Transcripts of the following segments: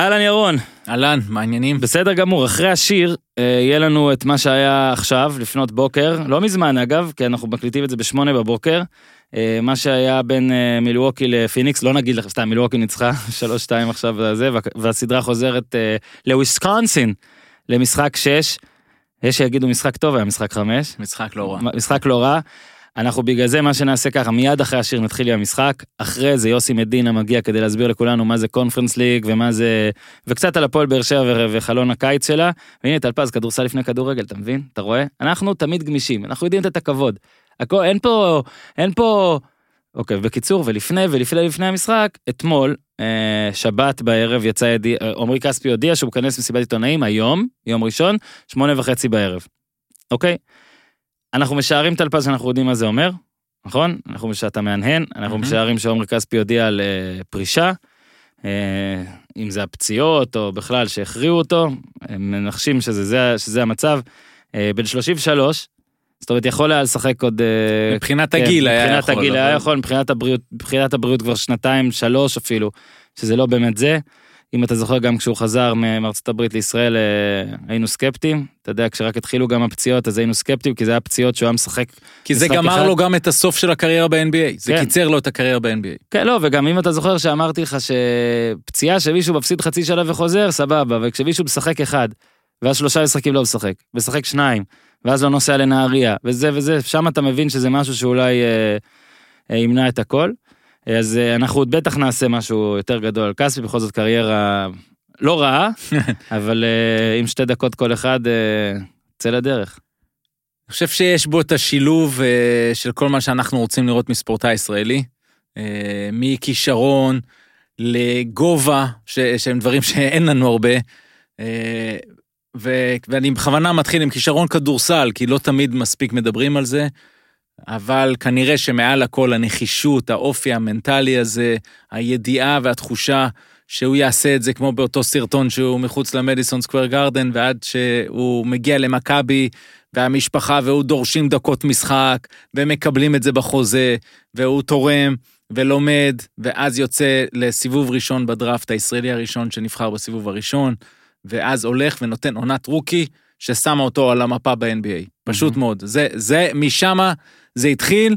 אהלן ירון. אהלן, מה העניינים? בסדר גמור, אחרי השיר אה, יהיה לנו את מה שהיה עכשיו, לפנות בוקר, לא מזמן אגב, כי אנחנו מקליטים את זה בשמונה בבוקר. אה, מה שהיה בין אה, מילווקי לפיניקס, לא נגיד לך, סתם, מילווקי ניצחה, שלוש שתיים עכשיו וזה, והסדרה חוזרת לוויסקונסין, למשחק שש. יש שיגידו משחק טוב, היה משחק חמש. משחק לא רע. משחק לא רע. אנחנו בגלל זה מה שנעשה ככה, מיד אחרי השיר נתחיל עם המשחק, אחרי זה יוסי מדינה מגיע כדי להסביר לכולנו מה זה קונפרנס ליג ומה זה, וקצת על הפועל באר שבע וחלון הקיץ שלה, והנה טלפז, כדורסל לפני כדורגל, אתה מבין? אתה רואה? אנחנו תמיד גמישים, אנחנו יודעים את הכבוד. הכל, אין פה, אין פה, אוקיי, בקיצור, ולפני ולפני לפני המשחק, אתמול, אה, שבת בערב יצא ידיע, עמרי כספי הודיע שהוא מכנס מסיבת עיתונאים היום, יום ראשון, שמונה וחצי בערב. אוקיי? אנחנו משערים טלפז שאנחנו יודעים מה זה אומר, נכון? אנחנו שאתה מהנהן, אנחנו משערים שעומר כספי הודיע על uh, פרישה, uh, אם זה הפציעות או בכלל שהכריעו אותו, הם מנחשים שזה זה, שזה המצב. Uh, בן 33, זאת אומרת יכול היה לשחק עוד... מבחינת כן, הגיל היה יכול. מבחינת הגיל היה יכול, מבחינת הבריאות, מבחינת הבריאות כבר שנתיים, שלוש אפילו, שזה לא באמת זה. אם אתה זוכר, גם כשהוא חזר מארצות הברית לישראל, אה, היינו סקפטיים. אתה יודע, כשרק התחילו גם הפציעות, אז היינו סקפטיים, כי זה היה פציעות שהוא היה משחק. כי זה גמר אחד. לו גם את הסוף של הקריירה ב-NBA. זה כן. קיצר לו את הקריירה ב-NBA. כן, לא, וגם אם אתה זוכר שאמרתי לך שפציעה שמישהו מפסיד חצי שנה וחוזר, סבבה, וכשמישהו משחק אחד, ואז שלושה משחקים לא משחק, משחק שניים, ואז לא נוסע לנהריה, וזה וזה, שם אתה מבין שזה משהו שאולי אה, אה, ימנע את הכל. אז אה, אנחנו עוד בטח נעשה משהו יותר גדול על כספי, בכל זאת קריירה לא רעה, אבל אה, עם שתי דקות כל אחד, אה, צא לדרך. אני חושב שיש בו את השילוב של כל מה שאנחנו רוצים לראות מספורטאי ישראלי, מכישרון לגובה, שהם דברים שאין לנו הרבה. ואני בכוונה מתחיל עם כישרון כדורסל, כי לא תמיד מספיק מדברים על זה. אבל כנראה שמעל הכל הנחישות, האופי המנטלי הזה, הידיעה והתחושה שהוא יעשה את זה כמו באותו סרטון שהוא מחוץ למדיסון סקוויר גרדן, ועד שהוא מגיע למכבי, והמשפחה והוא דורשים דקות משחק, ומקבלים את זה בחוזה, והוא תורם ולומד, ואז יוצא לסיבוב ראשון בדראפט הישראלי הראשון שנבחר בסיבוב הראשון, ואז הולך ונותן עונת רוקי, ששמה אותו על המפה ב-NBA. פשוט mm-hmm. מאוד. זה, זה, משמה זה התחיל,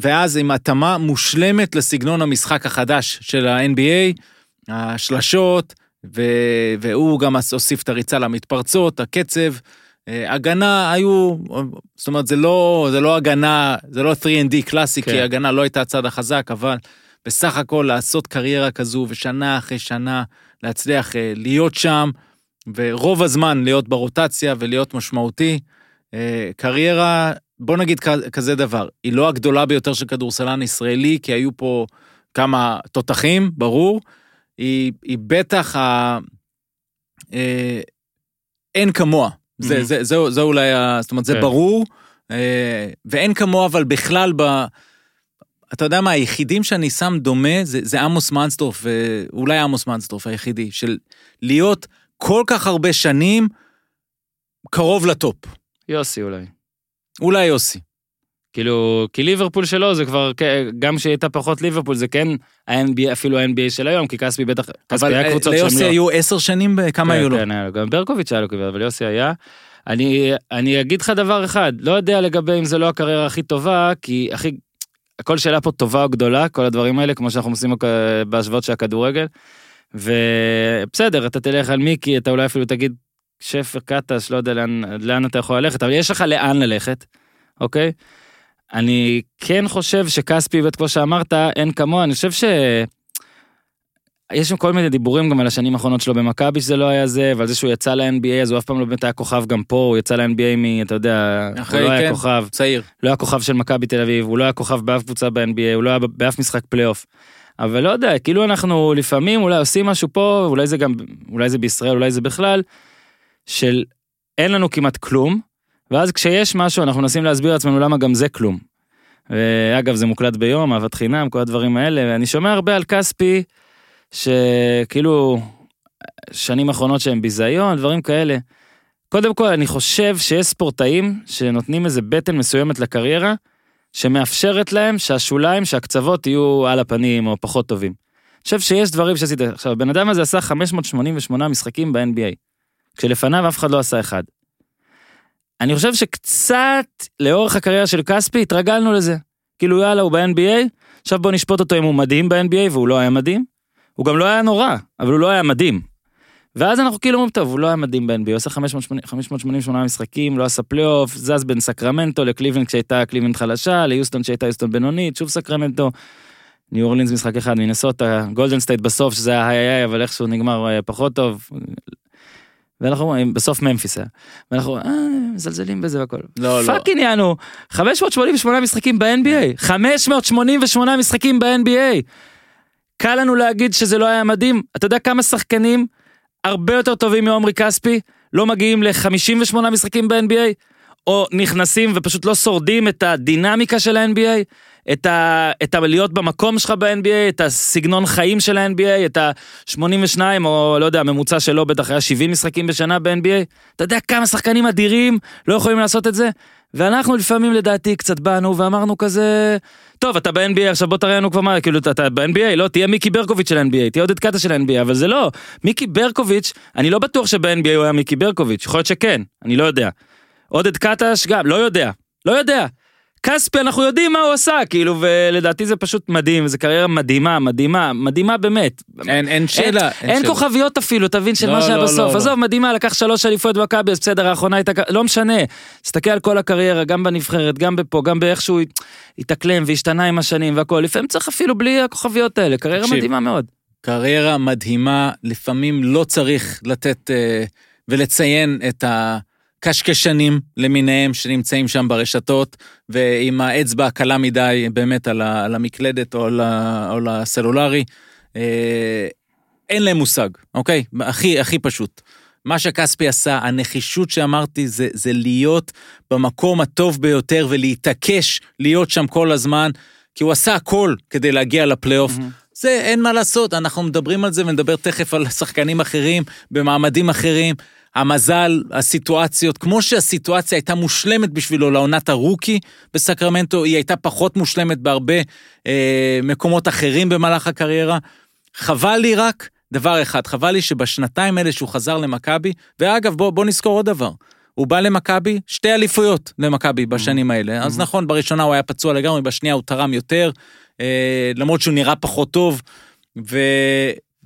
ואז עם התאמה מושלמת לסגנון המשחק החדש של ה-NBA, השלשות, ו... והוא גם הוסיף את הריצה למתפרצות, הקצב. אה, הגנה היו, זאת אומרת, זה לא, זה לא הגנה, זה לא 3&D קלאסי, כן. כי הגנה לא הייתה הצד החזק, אבל בסך הכל לעשות קריירה כזו, ושנה אחרי שנה להצליח אה, להיות שם, ורוב הזמן להיות ברוטציה ולהיות משמעותי. אה, קריירה בוא נגיד כזה דבר, היא לא הגדולה ביותר של כדורסלן ישראלי, כי היו פה כמה תותחים, ברור, היא, היא בטח ה... אה, אין כמוה. Mm-hmm. זה, זה, זה, זה אולי, ה, זאת אומרת, זה כן. ברור, אה, ואין כמוה, אבל בכלל, ב, אתה יודע מה, היחידים שאני שם דומה, זה, זה עמוס מנסטורף, אולי עמוס מנסטורף היחידי, של להיות כל כך הרבה שנים קרוב לטופ. יוסי אולי. אולי יוסי. כאילו, כי ליברפול שלו זה כבר, גם כשהיא הייתה פחות ליברפול, זה כן ה-NBA, אפילו ה-NBA של היום, כי כספי בטח, כספי היה אה, קבוצות שהם לא... אבל ליוסי היו עשר שנים, כמה כן, היו לו? כן, גם ברקוביץ' היה לו כבר, אבל יוסי היה. אני, אני אגיד לך דבר אחד, לא יודע לגבי אם זה לא הקריירה הכי טובה, כי הכי, הכל שאלה פה טובה או גדולה, כל הדברים האלה, כמו שאנחנו עושים בהשוואות של הכדורגל. ובסדר, אתה תלך על מיקי, אתה אולי אפילו תגיד שפר קטש, לא יודע לאן, לאן אתה יכול ללכת, אבל יש לך לאן ללכת, אוקיי? אני כן חושב שכספי, וכמו שאמרת, אין כמוה, אני חושב ש... יש שם כל מיני דיבורים גם על השנים האחרונות שלו במכבי שזה לא היה זה, ועל זה שהוא יצא ל-NBA אז הוא אף פעם לא באמת היה כוכב גם פה, הוא יצא ל-NBA מ... אתה יודע, אחרי, הוא לא כן, היה כוכב, צעיר. לא היה כוכב של מכבי תל אביב, הוא לא היה כוכב באף קבוצה ב-NBA, הוא לא היה באף משחק פלייאוף. אבל לא יודע, כאילו אנחנו לפעמים אולי עושים משהו פה, אולי זה גם, אולי זה בישראל, אולי זה בכלל, של אין לנו כמעט כלום, ואז כשיש משהו אנחנו מנסים להסביר לעצמנו למה גם זה כלום. ואגב זה מוקלט ביום, אהבת חינם, כל הדברים האלה, ואני שומע הרבה על כספי, שכאילו, שנים אחרונות שהם ביזיון, דברים כאלה. קודם כל אני חושב שיש ספורטאים שנותנים איזה בטן מסוימת לקריירה, שמאפשרת להם שהשוליים, שהקצוות יהיו על הפנים או פחות טובים. חושב שיש דברים שעשית. עכשיו, הבן אדם הזה עשה 588 משחקים ב-NBA, כשלפניו אף אחד לא עשה אחד. אני חושב שקצת לאורך הקריירה של כספי התרגלנו לזה. כאילו יאללה, הוא ב-NBA, עכשיו בוא נשפוט אותו אם הוא מדהים ב-NBA, והוא לא היה מדהים. הוא גם לא היה נורא, אבל הוא לא היה מדהים. ואז אנחנו כאילו אומרים, טוב, הוא לא היה מדהים ב-NBA, הוא עושה 588 משחקים, לא עשה פלייאוף, זז בין סקרמנטו לקליבלנד כשהייתה קליבלנד חלשה, ליוסטון כשהייתה יוסטון בינונית, שוב סקרמנטו. ניו אורלינס משחק אחד, מינסוטה, גולדן סטייט בסוף, שזה היה היי היי, אבל איכשהו נגמר אה, פחות טוב. ואנחנו אומרים, בסוף ממפיס היה. ואנחנו, אה, מזלזלים בזה והכל. לא, לא. fucking יענו, 588 משחקים ב-NBA, 588 משחקים ב-NBA. קל לנו להגיד שזה לא היה מדהים, אתה יודע כמה שחקנים הרבה יותר טובים מעומרי כספי לא מגיעים ל-58 משחקים ב-NBA, או נכנסים ופשוט לא שורדים את הדינמיקה של ה-NBA, את, ה, את הלהיות במקום שלך ב-NBA, את הסגנון חיים של ה-NBA, את ה-82 או לא יודע, הממוצע שלו בטח היה 70 משחקים בשנה ב-NBA. אתה יודע כמה שחקנים אדירים לא יכולים לעשות את זה? ואנחנו לפעמים לדעתי קצת באנו ואמרנו כזה, טוב אתה ב-NBA עכשיו בוא תראה לנו כבר מה, כאילו אתה ב-NBA, לא תהיה מיקי ברקוביץ' של NBA, תהיה עודד קאטה של NBA, אבל זה לא, מיקי ברקוביץ', אני לא בטוח שב-NBA הוא היה מיקי ברקוביץ', יכול להיות שכן, אני לא יודע. עודד קטש גם, לא יודע, לא יודע. כספי אנחנו יודעים מה הוא עשה כאילו ולדעתי זה פשוט מדהים זה קריירה מדהימה מדהימה מדהימה באמת. אין, אין שאלה. אין, אין כוכביות אפילו תבין של לא, מה שהיה לא, בסוף לא, לא. עזוב מדהימה לקח שלוש אליפויות במכבי אז בסדר האחרונה הייתה לא משנה. תסתכל על כל הקריירה גם בנבחרת גם בפה גם באיכשהו התאקלם והשתנה עם השנים והכל לפעמים צריך אפילו בלי הכוכביות האלה קריירה תקשיב. מדהימה מאוד. קריירה מדהימה, לפעמים לא צריך לתת אה, ולציין את הקשקשנים למיניהם שנמצאים שם ברשתות, ועם האצבע הקלה מדי באמת על, ה, על המקלדת או על, ה, או על הסלולרי. אה, אין להם מושג, אוקיי? הכי, הכי פשוט. מה שכספי עשה, הנחישות שאמרתי, זה, זה להיות במקום הטוב ביותר ולהתעקש להיות שם כל הזמן, כי הוא עשה הכל כדי להגיע לפלייאוף. זה אין מה לעשות, אנחנו מדברים על זה ונדבר תכף על שחקנים אחרים במעמדים אחרים. המזל, הסיטואציות, כמו שהסיטואציה הייתה מושלמת בשבילו לעונת הרוקי בסקרמנטו, היא הייתה פחות מושלמת בהרבה אה, מקומות אחרים במהלך הקריירה. חבל לי רק דבר אחד, חבל לי שבשנתיים האלה שהוא חזר למכבי, ואגב, בוא, בוא נזכור עוד דבר. הוא בא למכבי, שתי אליפויות למכבי בשנים האלה. אז נכון, בראשונה הוא היה פצוע לגמרי, בשנייה הוא תרם יותר, אה, למרות שהוא נראה פחות טוב, ו...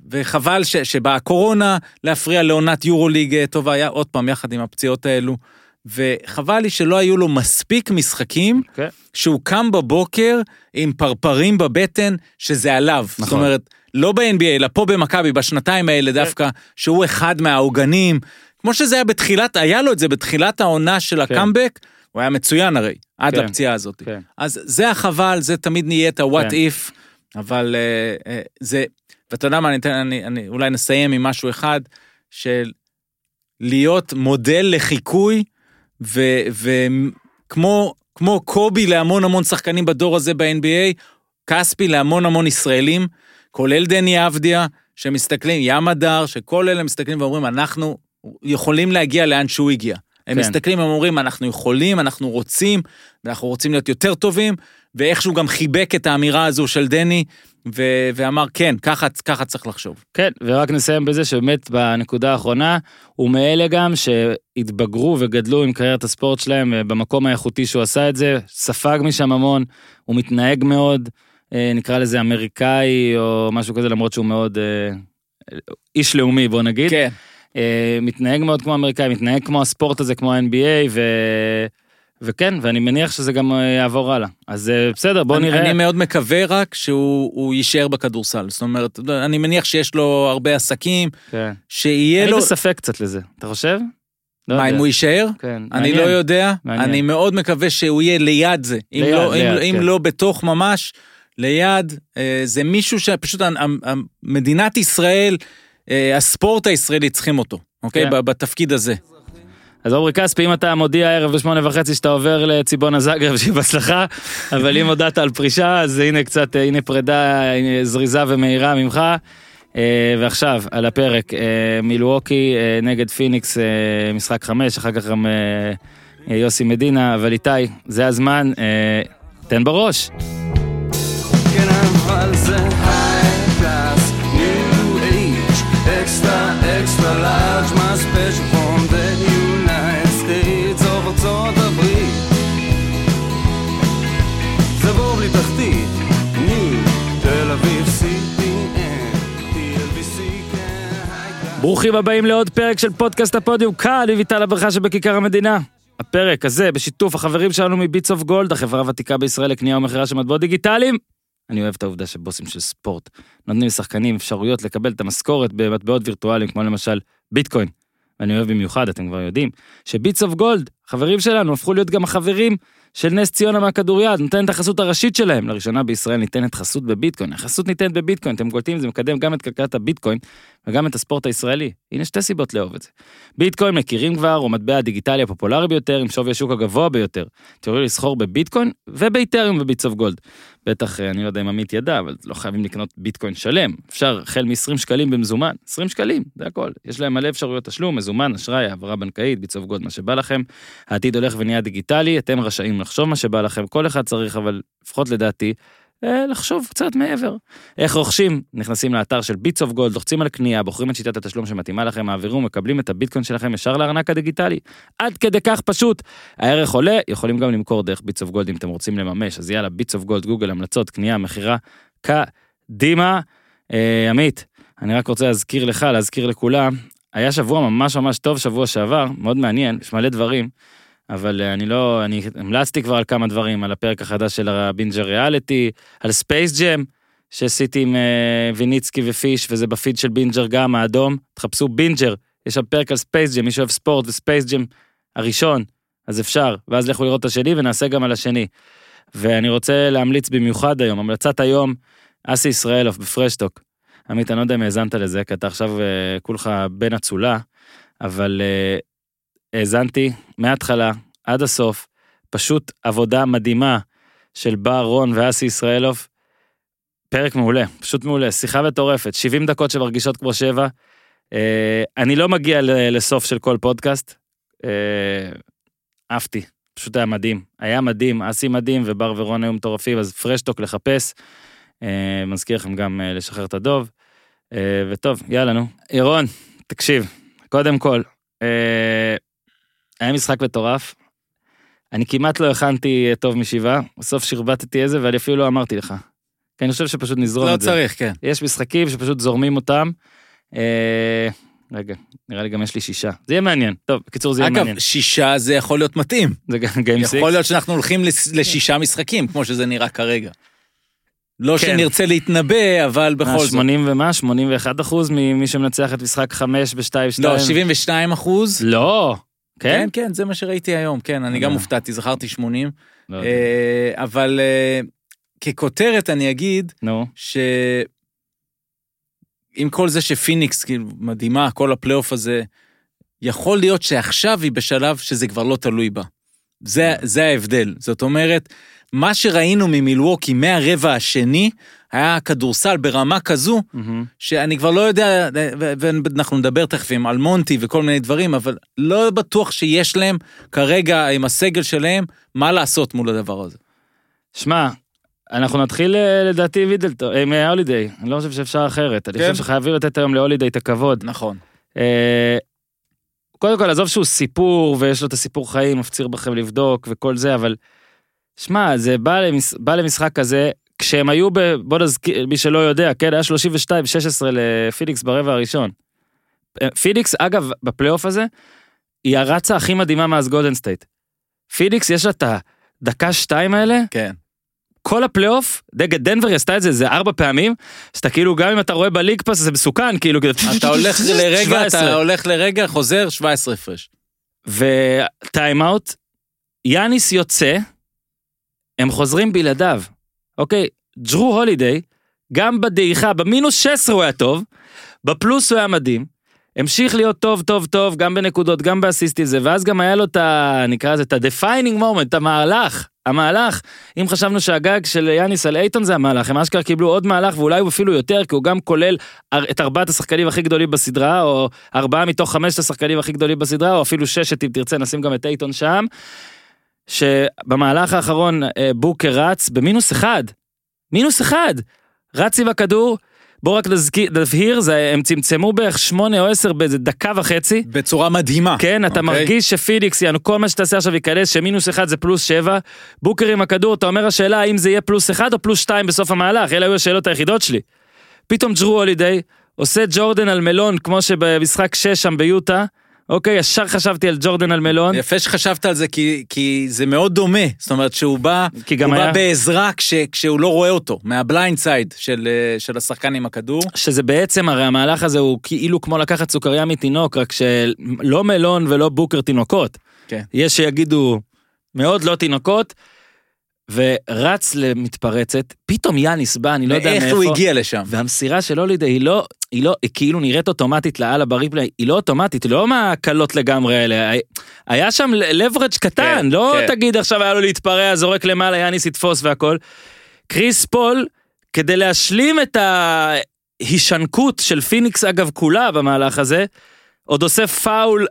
וחבל ש... שבאה הקורונה להפריע לעונת יורוליג אה, טובה, היה עוד פעם יחד עם הפציעות האלו. וחבל לי שלא היו לו מספיק משחקים, כן. שהוא קם בבוקר עם פרפרים בבטן, שזה עליו. נכון. זאת. אומרת, לא ב-NBA, אלא פה במכבי, בשנתיים האלה דווקא, שהוא אחד מהעוגנים. כמו שזה היה בתחילת, היה לו את זה בתחילת העונה של הקאמבק, הוא היה מצוין הרי, עד כן. לפציעה הזאת. כן. אז זה החבל, זה תמיד נהיה את ה-what כן. if, אבל אה, אה, זה, ואתה יודע מה, אני אני, אני אולי נסיים עם משהו אחד, של להיות מודל לחיקוי, וכמו כמו קובי להמון המון שחקנים בדור הזה ב-NBA, כספי להמון המון ישראלים, כולל דני אבדיה, שמסתכלים, ים הדר, שכל אלה מסתכלים ואומרים, אנחנו יכולים להגיע לאן שהוא הגיע. הם כן. מסתכלים, הם אומרים, אנחנו יכולים, אנחנו רוצים, ואנחנו רוצים להיות יותר טובים, ואיכשהו גם חיבק את האמירה הזו של דני, ו- ואמר, כן, ככה, ככה צריך לחשוב. כן, ורק נסיים בזה שבאמת בנקודה האחרונה, הוא מאלה גם שהתבגרו וגדלו עם קריירת הספורט שלהם אה, במקום האיכותי שהוא עשה את זה, ספג משם המון, הוא מתנהג מאוד, אה, נקרא לזה אמריקאי או משהו כזה, למרות שהוא מאוד אה, איש לאומי, בוא נגיד. כן. מתנהג מאוד כמו אמריקאי, מתנהג כמו הספורט הזה, כמו ה-NBA, ו... וכן, ואני מניח שזה גם אה, יעבור הלאה. אז אה, בסדר, בוא אני, נראה. אני מאוד מקווה רק שהוא הוא יישאר בכדורסל. זאת אומרת, אני מניח שיש לו הרבה עסקים, כן. שיהיה אני לו... בספק קצת לזה, אתה חושב? לא מה, יודע. אם הוא יישאר? כן, אני מעניין. לא יודע, מעניין. אני מאוד מקווה שהוא יהיה ליד זה. אם, ליד, לא, ליד, אם, אם כן. לא בתוך ממש, ליד, אה, זה מישהו שפשוט מדינת ישראל, הספורט הישראלי צריכים אותו, אוקיי? כן. בתפקיד הזה. אז עמרי כספי, אם אתה מודיע ערב בשמונה וחצי שאתה עובר לציבונה זגרב, שיהיה בהצלחה, אבל אם הודעת על פרישה, אז הנה קצת, אה, הנה פרידה זריזה ומהירה ממך. אה, ועכשיו, על הפרק, אה, מילווקי נגד פיניקס, משחק חמש, אחר כך גם יוסי מדינה, אבל איתי, זה הזמן, תן בראש. Extra, extra זה ברוכים הבאים לעוד פרק של פודקאסט הפודיום, כאן אביטל הברכה שבכיכר המדינה. הפרק הזה בשיתוף החברים שלנו מביטס אוף גולד, החברה הוותיקה בישראל לקנייה ומכירה של מטבעות דיגיטליים. אני אוהב את העובדה שבוסים של ספורט נותנים לשחקנים אפשרויות לקבל את המשכורת במטבעות וירטואליים, כמו למשל ביטקוין. ואני אוהב במיוחד, אתם כבר יודעים, שביטס אוף גולד, חברים שלנו, הפכו להיות גם החברים של נס ציונה מהכדוריד, נותן את החסות הראשית שלהם. לראשונה בישראל ניתנת חסות בביטקוין. החסות ניתנת בביטקוין, אתם קולטים, זה מקדם גם את כלכלת הביטקוין וגם את הספורט הישראלי. הנה שתי סיבות לאהוב את זה. ביטקוין מכירים כבר, הוא מטבע הדיגיטלי הפופולרי ביותר, עם שווי השוק הגבוה ביותר. תראו לסחור בביטקוין ובאית'ריום בביטס אוף גולד. בטח, אה, אני לא יודע אם עמית ידע, אבל לא חייבים לקנות ביטקוין שלם. אפשר החל מ-20 שקלים במזומן, 20 שקלים, זה הכל. יש להם מלא אפשרויות תשלום, מזומן, אשראי, העברה בנקאית, ביטס אוף גולד, מה שבא לכם. העתיד הולך ונהיה דיגיטלי, אתם רשאים לחשוב מה שבא לכם, כל אחד צריך, אבל לפחות לדעתי, לחשוב קצת מעבר. איך רוכשים? נכנסים לאתר של ביטס אוף גולד, לוחצים על קנייה, בוחרים את שיטת התשלום שמתאימה לכם, מעבירים, מקבלים את הביטקוין שלכם ישר לארנק הדיגיטלי. עד כדי כך פשוט. הערך עולה, יכולים גם למכור דרך ביטס אוף גולד אם אתם רוצים לממש, אז יאללה, ביטס אוף גולד, גוגל, המלצות, קנייה, מכירה, קדימה. אה, עמית, אני רק רוצה להזכיר לך, להזכיר לכולם, היה שבוע ממש ממש טוב שבוע שעבר, מאוד מעניין, יש מלא דברים. אבל אה, אני לא, אני המלצתי כבר על כמה דברים, על הפרק החדש של הבינג'ר ריאליטי, על Space Jam, שעשיתי עם אה, ויניצקי ופיש, וזה בפיד של בינג'ר גם, האדום, תחפשו בינג'ר, יש שם פרק על Space Jam, מי שאוהב ספורט ו Space Jam הראשון, אז אפשר, ואז לכו לראות את השני ונעשה גם על השני. ואני רוצה להמליץ במיוחד היום, המלצת היום, אסי ישראלוף בפרשטוק. עמית, אני לא יודע אם האזנת לזה, כי אתה עכשיו אה, כולך בן אצולה, אבל האזנתי מההתחלה עד הסוף, פשוט עבודה מדהימה של בר רון ואסי ישראלוף. פרק מעולה, פשוט מעולה, שיחה מטורפת, 70 דקות שמרגישות כמו שבע. אה, אני לא מגיע לסוף של כל פודקאסט. אה, עפתי, פשוט היה מדהים. היה מדהים, אסי מדהים ובר ורון היו מטורפים, אז פרשטוק לחפש. אה, מזכיר לכם גם לשחרר את הדוב. וטוב, יאללה נו. ירון, תקשיב, קודם כל, היה משחק מטורף. אני כמעט לא הכנתי טוב משבעה, בסוף שרבטתי איזה ואני אפילו לא אמרתי לך. כי אני חושב שפשוט נזרום לא את זה. לא צריך, כן. יש משחקים שפשוט זורמים אותם. אה, רגע, נראה לי גם יש לי שישה. זה יהיה מעניין. טוב, בקיצור זה יהיה מעניין. אגב, שישה זה יכול להיות מתאים. זה גיים סיקס. יכול להיות שאנחנו הולכים לשישה משחקים, כמו שזה נראה כרגע. לא כן. שנרצה להתנבא, אבל בכל זאת. 80 ומה? 81 אחוז ממי שמנצח את משחק 5 ב-2-2? לא, 72 אחוז. לא. כן? כן, כן, זה מה שראיתי היום, כן, אני גם הופתעתי, זכרתי 80. לא אה, אבל אה, ככותרת אני אגיד, נו. ש... עם כל זה שפיניקס כאילו מדהימה, כל הפלייאוף הזה, יכול להיות שעכשיו היא בשלב שזה כבר לא תלוי בה. זה, זה ההבדל. זאת אומרת, מה שראינו ממילווקי מהרבע השני, היה כדורסל ברמה כזו, mm-hmm. שאני כבר לא יודע, ואנחנו נדבר תכף עם אלמונטי וכל מיני דברים, אבל לא בטוח שיש להם כרגע עם הסגל שלהם מה לעשות מול הדבר הזה. שמע, אנחנו נתחיל אה, לדעתי וידלטון, עם הולידיי, אני לא חושב שאפשר אחרת, אני כן. חושב שחייבים לתת היום להולידיי את הכבוד. נכון. אה, קודם כל, עזוב שהוא סיפור ויש לו את הסיפור חיים, מפציר בכם לבדוק וכל זה, אבל שמע, זה בא, למש... בא למשחק כזה, כשהם היו ב... בוא נזכיר, מי שלא יודע, כן, היה 32-16 לפיניקס ברבע הראשון. פיניקס, אגב, בפלייאוף הזה, היא הרצה הכי מדהימה מאז גולדן סטייט. פיניקס, יש לה את הדקה שתיים האלה, כן. כל הפלייאוף, נגד דנבר עשתה את זה איזה ארבע פעמים, שאתה כאילו גם אם אתה רואה בליג פאס זה מסוכן, כאילו, אתה הולך לרגע, אתה הולך לרגע, חוזר 17 הפרש. וטיימאוט, יאניס יוצא, הם חוזרים בלעדיו. אוקיי, ג'רו הולידיי, גם בדעיכה, במינוס 16 הוא היה טוב, בפלוס הוא היה מדהים, המשיך להיות טוב טוב טוב גם בנקודות גם באסיסטי זה ואז גם היה לו את ה... נקרא לזה את ה-defining moment, את המהלך, המהלך, אם חשבנו שהגג של יאניס על אייטון זה המהלך, הם אשכרה קיבלו עוד מהלך ואולי הוא אפילו יותר כי הוא גם כולל את ארבעת השחקנים הכי גדולים בסדרה או ארבעה מתוך חמשת השחקנים הכי גדולים בסדרה או אפילו ששת אם תרצה נשים גם את אייטון שם. שבמהלך האחרון אה, בוקר רץ במינוס אחד. מינוס אחד. רץ עם הכדור, בוא רק נבהיר, זה, הם צמצמו בערך שמונה או עשר באיזה דקה וחצי. בצורה מדהימה. כן, אתה okay. אוקיי. מרגיש שפיניקס, יענו, כל מה שתעשה עכשיו ייכנס, שמינוס אחד זה פלוס שבע. בוקר עם הכדור, אתה אומר השאלה האם זה יהיה פלוס אחד או פלוס שתיים בסוף המהלך, אלה היו השאלות היחידות שלי. פתאום ג'רו הולידיי עושה ג'ורדן על מלון, כמו שבמשחק 6 שם ביוטה, אוקיי, ישר חשבתי על ג'ורדן על מלון. יפה שחשבת על זה, כי, כי זה מאוד דומה. זאת אומרת שהוא בא, הוא היה- בא בעזרה כש, כשהוא לא רואה אותו, מה blind side של, אה, של השחקן עם הכדור. שזה בעצם, הרי המהלך הזה הוא כאילו כמו לקחת סוכריה מתינוק, רק שלא מלון ולא בוקר תינוקות. כן. יש שיגידו מאוד לא תינוקות, ורץ למתפרצת, פתאום יאניס בא, אני לא יודע מאיפה. איך הוא הגיע לשם. והמסירה של הולידי היא לא, היא לא, היא כאילו נראית אוטומטית לאללה ב replay, היא לא אוטומטית, לא מהקלות לגמרי האלה. היה- היה שם leverage קטן, כן, לא כן. תגיד עכשיו היה לו להתפרע, זורק למעלה, יאניס יתפוס והכל. קריס פול, כדי להשלים את ההישנקות של פיניקס אגב כולה במהלך הזה, עוד עושה פאול,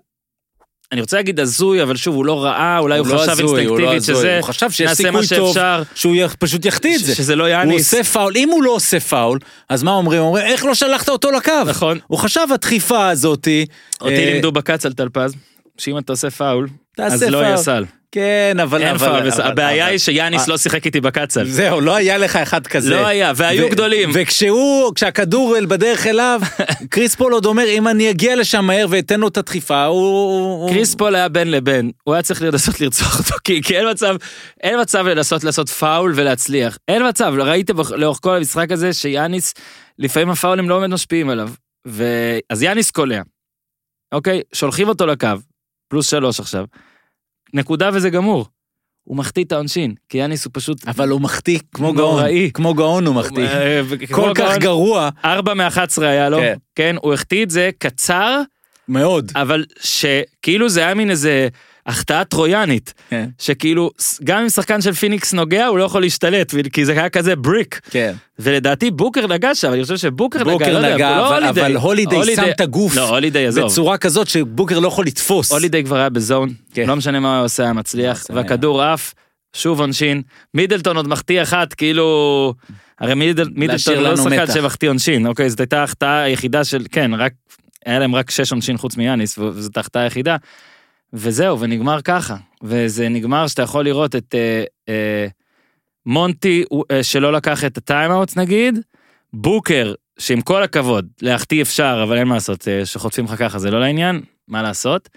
אני רוצה להגיד הזוי, אבל שוב, הוא לא ראה, אולי הוא, לא חשב הזוי, הוא לא אינסטינקטיבית הזוי, שזה, הוא חשב שיש סיכוי טוב שאפשר, שהוא יח- פשוט יחטיא את זה. שזה לא הוא יאניס. עושה פאול, אם הוא לא עושה פאול, אז מה אומרים? אומרים, איך לא שלחת אותו לקו? נכון. הוא חשב הדחיפה הזאתי. אותי אה, לימדו בקץ על טלפז, שאם אתה עושה פאול, אז לא. יהיה סל. כן, אבל... אין אבל- פאול. אבל- הבעיה אבל- היא שיאניס אה, לא שיחק איתי בקצ"ל. זהו, לא היה לך אחד כזה. לא היה, והיו ו- גדולים. וכשהוא, כשהכדור בדרך אליו, קריס פול עוד אומר, אם אני אגיע לשם מהר ואתן לו את הדחיפה, הוא... קריס פול היה בין לבין, הוא היה צריך לנסות לרצוח אותו, כי, כי אין מצב, אין מצב לנסות לעשות פאול ולהצליח. אין מצב, ראית בח- לאורך כל המשחק הזה שיאניס, לפעמים הפאולים לא באמת משפיעים עליו. ו... אז יאניס קולע, אוקיי? שולחים אותו לקו, פלוס שלוש עכשיו. נקודה וזה גמור. הוא מחטיא את העונשין, כי יאניס הוא פשוט... אבל הוא מחטיא כמו. גאון. כמו גאון הוא מחטיא. אה, וכמו כל כך גרוע. ארבע מ-11 היה לו, כן. כן, הוא החטיא את זה קצר, מאוד. אבל שכאילו זה היה מין איזה החטאה טרויאנית, כן. שכאילו גם אם שחקן של פיניקס נוגע הוא לא יכול להשתלט, כי זה היה כזה בריק, כן. ולדעתי בוקר נגע שם, אני חושב שבוקר נגע, לא בוקר יודע, נגע, לא אבל- הולידיי. אבל הולידיי שם את הגוף לא, הולידיי עזוב. בצורה כזאת שבוקר לא יכול לתפוס. הולידיי כבר היה בזון, כן. לא משנה מה הוא עושה, היה מצליח. והכדור עף, שוב עונשין, מידלטון עוד מחטיא אחת, כאילו, הרי מידל, מידלטון לא שחקן. שמחטיא עונשין, אוקיי, זאת הייתה ההחטאה היחידה של, כן, רק, היה להם רק שש עונשין חוץ מיאניס, וזאת ההחטאה היחידה, וזהו, ונגמר ככה, וזה נגמר שאתה יכול לראות את אה, אה, מונטי אה, שלא לקח את ה timeouts נגיד, בוקר, שעם כל הכבוד, להחטיא אפשר, אבל אין מה לעשות, אה, שחוטפים לך ככה זה לא לעניין, מה לעשות.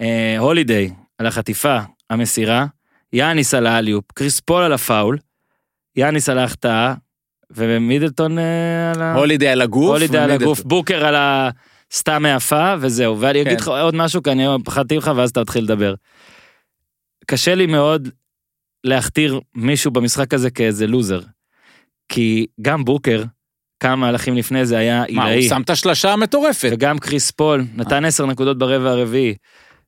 אה, הולידיי על החטיפה, המסירה, יאניס על ה alley-oop, קריס פול על הפאול, יאניס על ההחטאה, ומידלטון אה, על ה... הולידיי על הגוף. הולידיי על. הגוף, בוקר על הסתם מעפה, וזהו. ואני אגיד כן. לך עוד משהו, כי אני פחדתי ממך, ואז אתה תתחיל לדבר. קשה לי מאוד להכתיר מישהו במשחק הזה כאיזה לוזר. כי גם בוקר, כמה מהלכים לפני זה היה מה, הוא עילאי. שם את השלשה המטורפת. וגם קריס פול נתן אה. 10 נקודות ברבע הרביעי.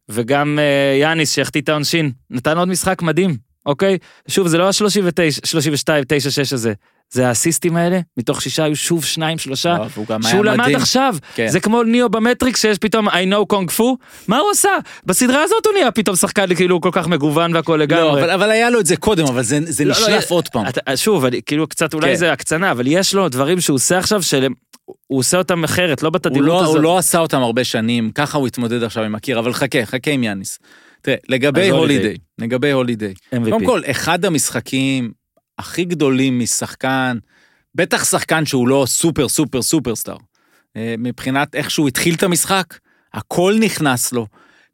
וגם אה, יאניס שהחטיא את העונשין, נתן עוד משחק מדהים, אוקיי? שוב, זה לא ה-32, 32, 9, 6 הזה. זה האסיסטים האלה, מתוך שישה היו שוב שניים, שלושה. לא, שהוא למד מדהים. עכשיו, כן. זה כמו ניאו במטריקס שיש פתאום I know קונג פו, מה הוא עשה? בסדרה הזאת הוא נהיה פתאום שחקן כאילו כל כך מגוון והכל לא, לגמרי. אבל, אבל היה לו את זה קודם, אבל זה, זה לא, לא, נשלף עוד פעם. אתה, שוב, אני, כאילו קצת אולי כן. זה הקצנה, אבל יש לו דברים שהוא עושה עכשיו שהוא עושה אותם אחרת, לא בתדירות לא, הזאת. הוא לא עשה אותם הרבה שנים, ככה הוא התמודד עכשיו עם הקיר, אבל חכה, חכה עם יאניס. תראה, לגבי הולידיי. לגבי הולידיי. קודם כל, אחד המשחקים הכי גדולים משחקן, בטח שחקן שהוא לא סופר סופר סופרסטאר, אה, מבחינת איך שהוא התחיל את המשחק, הכל נכנס לו.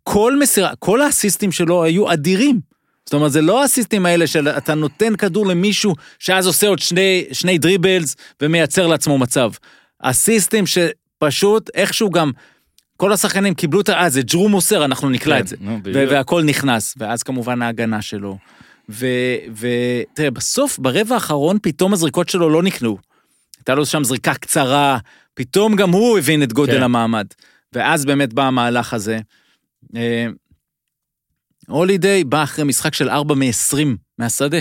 כל מסירה, כל האסיסטים שלו היו אדירים. זאת אומרת, זה לא האסיסטים האלה של אתה נותן כדור למישהו שאז עושה עוד שני, שני דריבלס ומייצר לעצמו מצב. אסיסטים שפשוט איכשהו גם, כל השחקנים קיבלו את ה... אה, זה ג'רו מוסר, אנחנו נקלע כן, את זה. נו. והכל נכנס, ואז כמובן ההגנה שלו. ותראה, בסוף, ברבע האחרון, פתאום הזריקות שלו לא נקלעו. הייתה לו שם זריקה קצרה, פתאום גם הוא הבין את גודל כן. המעמד. ואז באמת בא המהלך הזה. אה, הולידיי בא אחרי משחק של 4 מ-20 מהשדה.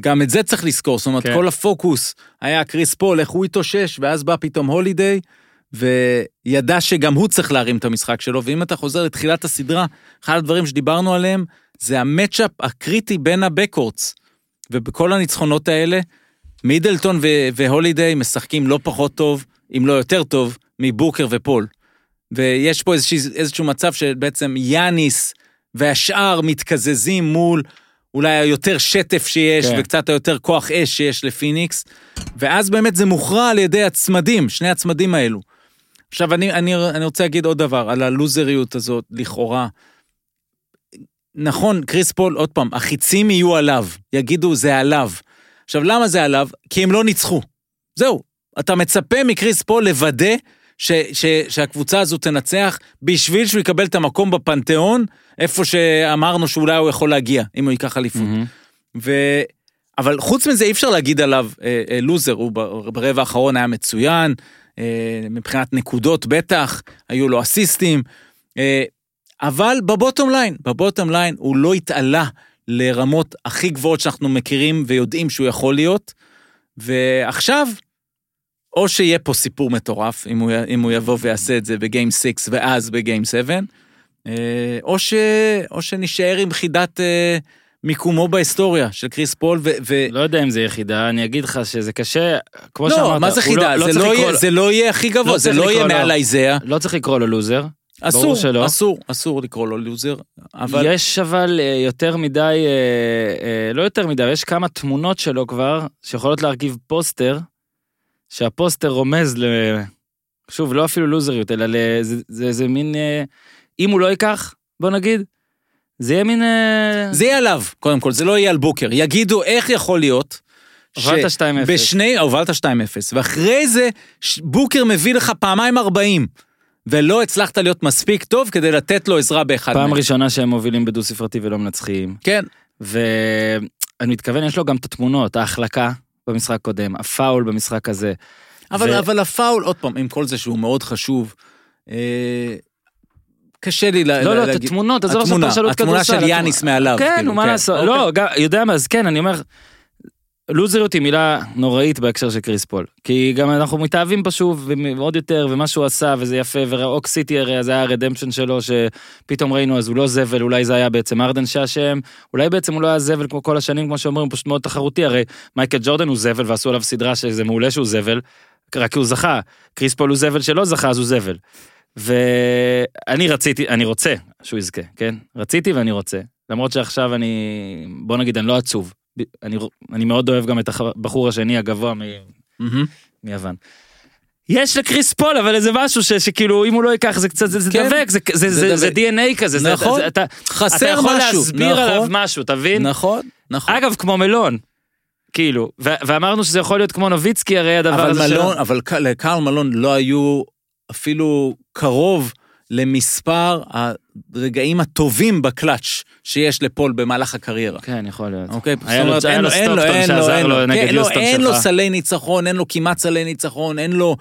גם את זה צריך לזכור, זאת אומרת, כן. כל הפוקוס היה קריס פול, איך הוא התאושש, ואז בא פתאום הולידיי, וידע שגם הוא צריך להרים את המשחק שלו, ואם אתה חוזר לתחילת הסדרה, אחד הדברים שדיברנו עליהם, זה המצ'אפ הקריטי בין הבקורטס. ובכל הניצחונות האלה, מידלטון ו- והולידיי משחקים לא פחות טוב, אם לא יותר טוב, מבוקר ופול. ויש פה איזשה, איזשהו מצב שבעצם יאניס והשאר מתקזזים מול אולי היותר שטף שיש, כן. וקצת היותר כוח אש שיש לפיניקס, ואז באמת זה מוכרע על ידי הצמדים, שני הצמדים האלו. עכשיו, אני, אני, אני רוצה להגיד עוד דבר על הלוזריות הזאת, לכאורה. נכון, קריס פול, עוד פעם, החיצים יהיו עליו, יגידו זה עליו. עכשיו, למה זה עליו? כי הם לא ניצחו. זהו, אתה מצפה מקריס פול לוודא ש, ש, שהקבוצה הזו תנצח בשביל שהוא יקבל את המקום בפנתיאון, איפה שאמרנו שאולי הוא יכול להגיע, אם הוא ייקח אליפות. מהמם. ו... אבל חוץ מזה אי אפשר להגיד עליו אה, אה, לוזר, הוא ברבע האחרון היה מצוין, אה, מבחינת נקודות בטח, היו לו אסיסטים, אה, אבל ב bottom line, ב bottom line הוא לא התעלה לרמות הכי גבוהות שאנחנו מכירים ויודעים שהוא יכול להיות, ועכשיו, או שיהיה פה סיפור מטורף, אם הוא, אם הוא יבוא ויעשה את זה ב game 6 ואז ב game 7, אה, או, ש, או שנשאר עם חידת אה, מיקומו בהיסטוריה של קריס פול, ו... ו... לא יודע אם זה חידה, אני אגיד לך שזה קשה, כמו לא, שאמרת. מה זה הוא חידה? זה, צריך לא לקרוא יהיה, לו- זה לא יהיה הכי גבוה, לא זה לא יהיה מעל האיזאה. לא צריך לקרוא לו לוזר. אסור, שלא. אסור, אסור לקרוא לו לוזר, אבל... יש אבל אה, יותר מדי, אה, אה, לא יותר מדי, יש כמה תמונות שלו כבר, שיכולות להרכיב פוסטר, שהפוסטר רומז ל... שוב, לא אפילו לוזריות, אלא ל... זה, זה, זה מין... אם הוא לא ייקח, בוא נגיד, זה יהיה מין... זה יהיה עליו, קודם כל, זה לא יהיה על בוקר. יגידו איך יכול להיות... הובלת 2-0. בשני, הובלת 2-0, ואחרי זה בוקר מביא לך פעמיים 40, ולא הצלחת להיות מספיק טוב כדי לתת לו עזרה באחד פעם מהם. ראשונה שהם מובילים בדו ספרתי ולא מנצחים. כן, ואני מתכוון, יש לו גם את התמונות, ההחלקה במשחק קודם, הפאול במשחק הזה. אבל, ו- אבל הפאול, עוד פעם, עם כל זה שהוא מאוד חשוב, אה, קשה לי לה- לא, לא, את להגיד- התמונות, עזוב עכשיו התמונה, פרשנות התמונה כדורסל, של יאניס התמונה- מעליו. כן, כאילו, נו, מה לעשות, אוקיי. לא, גם- יודע מה, אז כן, אני אומר, לוזריות היא מילה נוראית בהקשר של קריס פול. כי גם אנחנו מתאהבים בו שוב, ועוד יותר, ומה שהוא עשה, וזה יפה, ואוק סיטי הרי זה היה ה redemption שלו, שפתאום ראינו, אז הוא לא זבל, אולי זה היה בעצם הארדן שאשם, אולי בעצם הוא לא היה זבל כמו כל השנים, כמו שאומרים, הוא פשוט מאוד תחרותי, הרי מייקל ג'ורדן הוא זבל, ועשו עליו סדרה שזה מעולה שהוא זבל, רק כי הוא זכה. קריס פול הוא זבל שלא זכה, אז הוא זבל. ואני רציתי, אני רוצה שהוא יזכה, כן? רציתי ואני רוצה. למרות שעכשיו אני, בוא נגיד, אני לא עצוב. אני, אני מאוד אוהב גם את הבחור השני הגבוה מ, מהמם. מיוון. יש לקריס פול, אבל איזה משהו ש, שכאילו, אם הוא לא ייקח, זה קצת, זה, זה כן. דבק, זה, זה, זה זה, זה דבק. DNA כזה. זה- נכון. זה, אתה, חסר אתה יכול משהו. להסביר נכון, עליו משהו, אתה מבין? נכון, נכון. אגב, כמו מלון. כאילו, ו- ואמרנו שזה יכול להיות כמו נוביצקי, הרי הדבר אבל הזה מלון, אבל ק- לקרל מלון לא היו אפילו קרוב למספר הרגעים הטובים בקלאץ' שיש לפול במהלך הקריירה. כן, יכול להיות. אוקיי, היה לו- היה אין לו לו, אין לו, סטוקטון אין לו, שעזר אין לו נגד יוסטון אין לו שלך. סלי ניצחון, אין לו כמעט סלי ניצחון, אין לו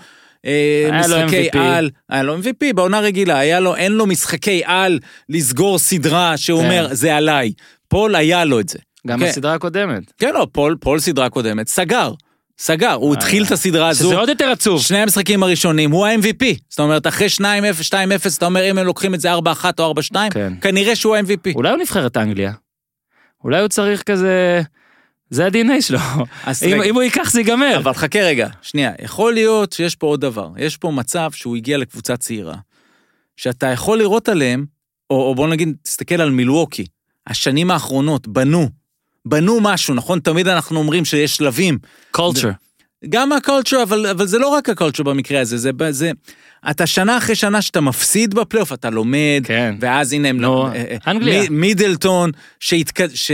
אה, משחקי. על, היה לו MVP בעונה רגילה, היה לו, אין לו משחקי על לסגור סדרה שהוא כן. אומר, זה עליי. פול היה לו את זה. גם. בסדרה הקודמת. כן, לא, פול, פול סדרה קודמת, סגר. סגר, הוא התחיל את הסדרה הזו. שזה עוד יותר עצוב. שני המשחקים הראשונים, הוא ה-MVP. זאת אומרת, אחרי 2-0, 2-0, אתה אומר, אם הם לוקחים את זה 4-1 או 4-2, כן. כנראה שהוא ה-MVP. אולי הוא נבחרת אנגליה. אולי הוא צריך כזה... זה ה-DNA שלו. אם, הוא ייקח זה ייגמר. אבל חכה רגע, שנייה, יכול להיות שיש פה עוד דבר. יש פה מצב שהוא הגיע לקבוצה צעירה, שאתה יכול לראות עליהם, או, או בוא נגיד, תסתכל על מילווקי, השנים האחרונות בנו, בנו משהו, נכון? תמיד אנחנו אומרים שיש שלבים. culture. גם ה culture, אבל, אבל זה לא רק ה culture במקרה הזה, זה, זה, אתה שנה אחרי שנה שאתה מפסיד בפלייאוף, אתה לומד, כן. ואז הנה הם... נו, אה, אה, אנגליה. מי- מידלטון, שהתק... ש...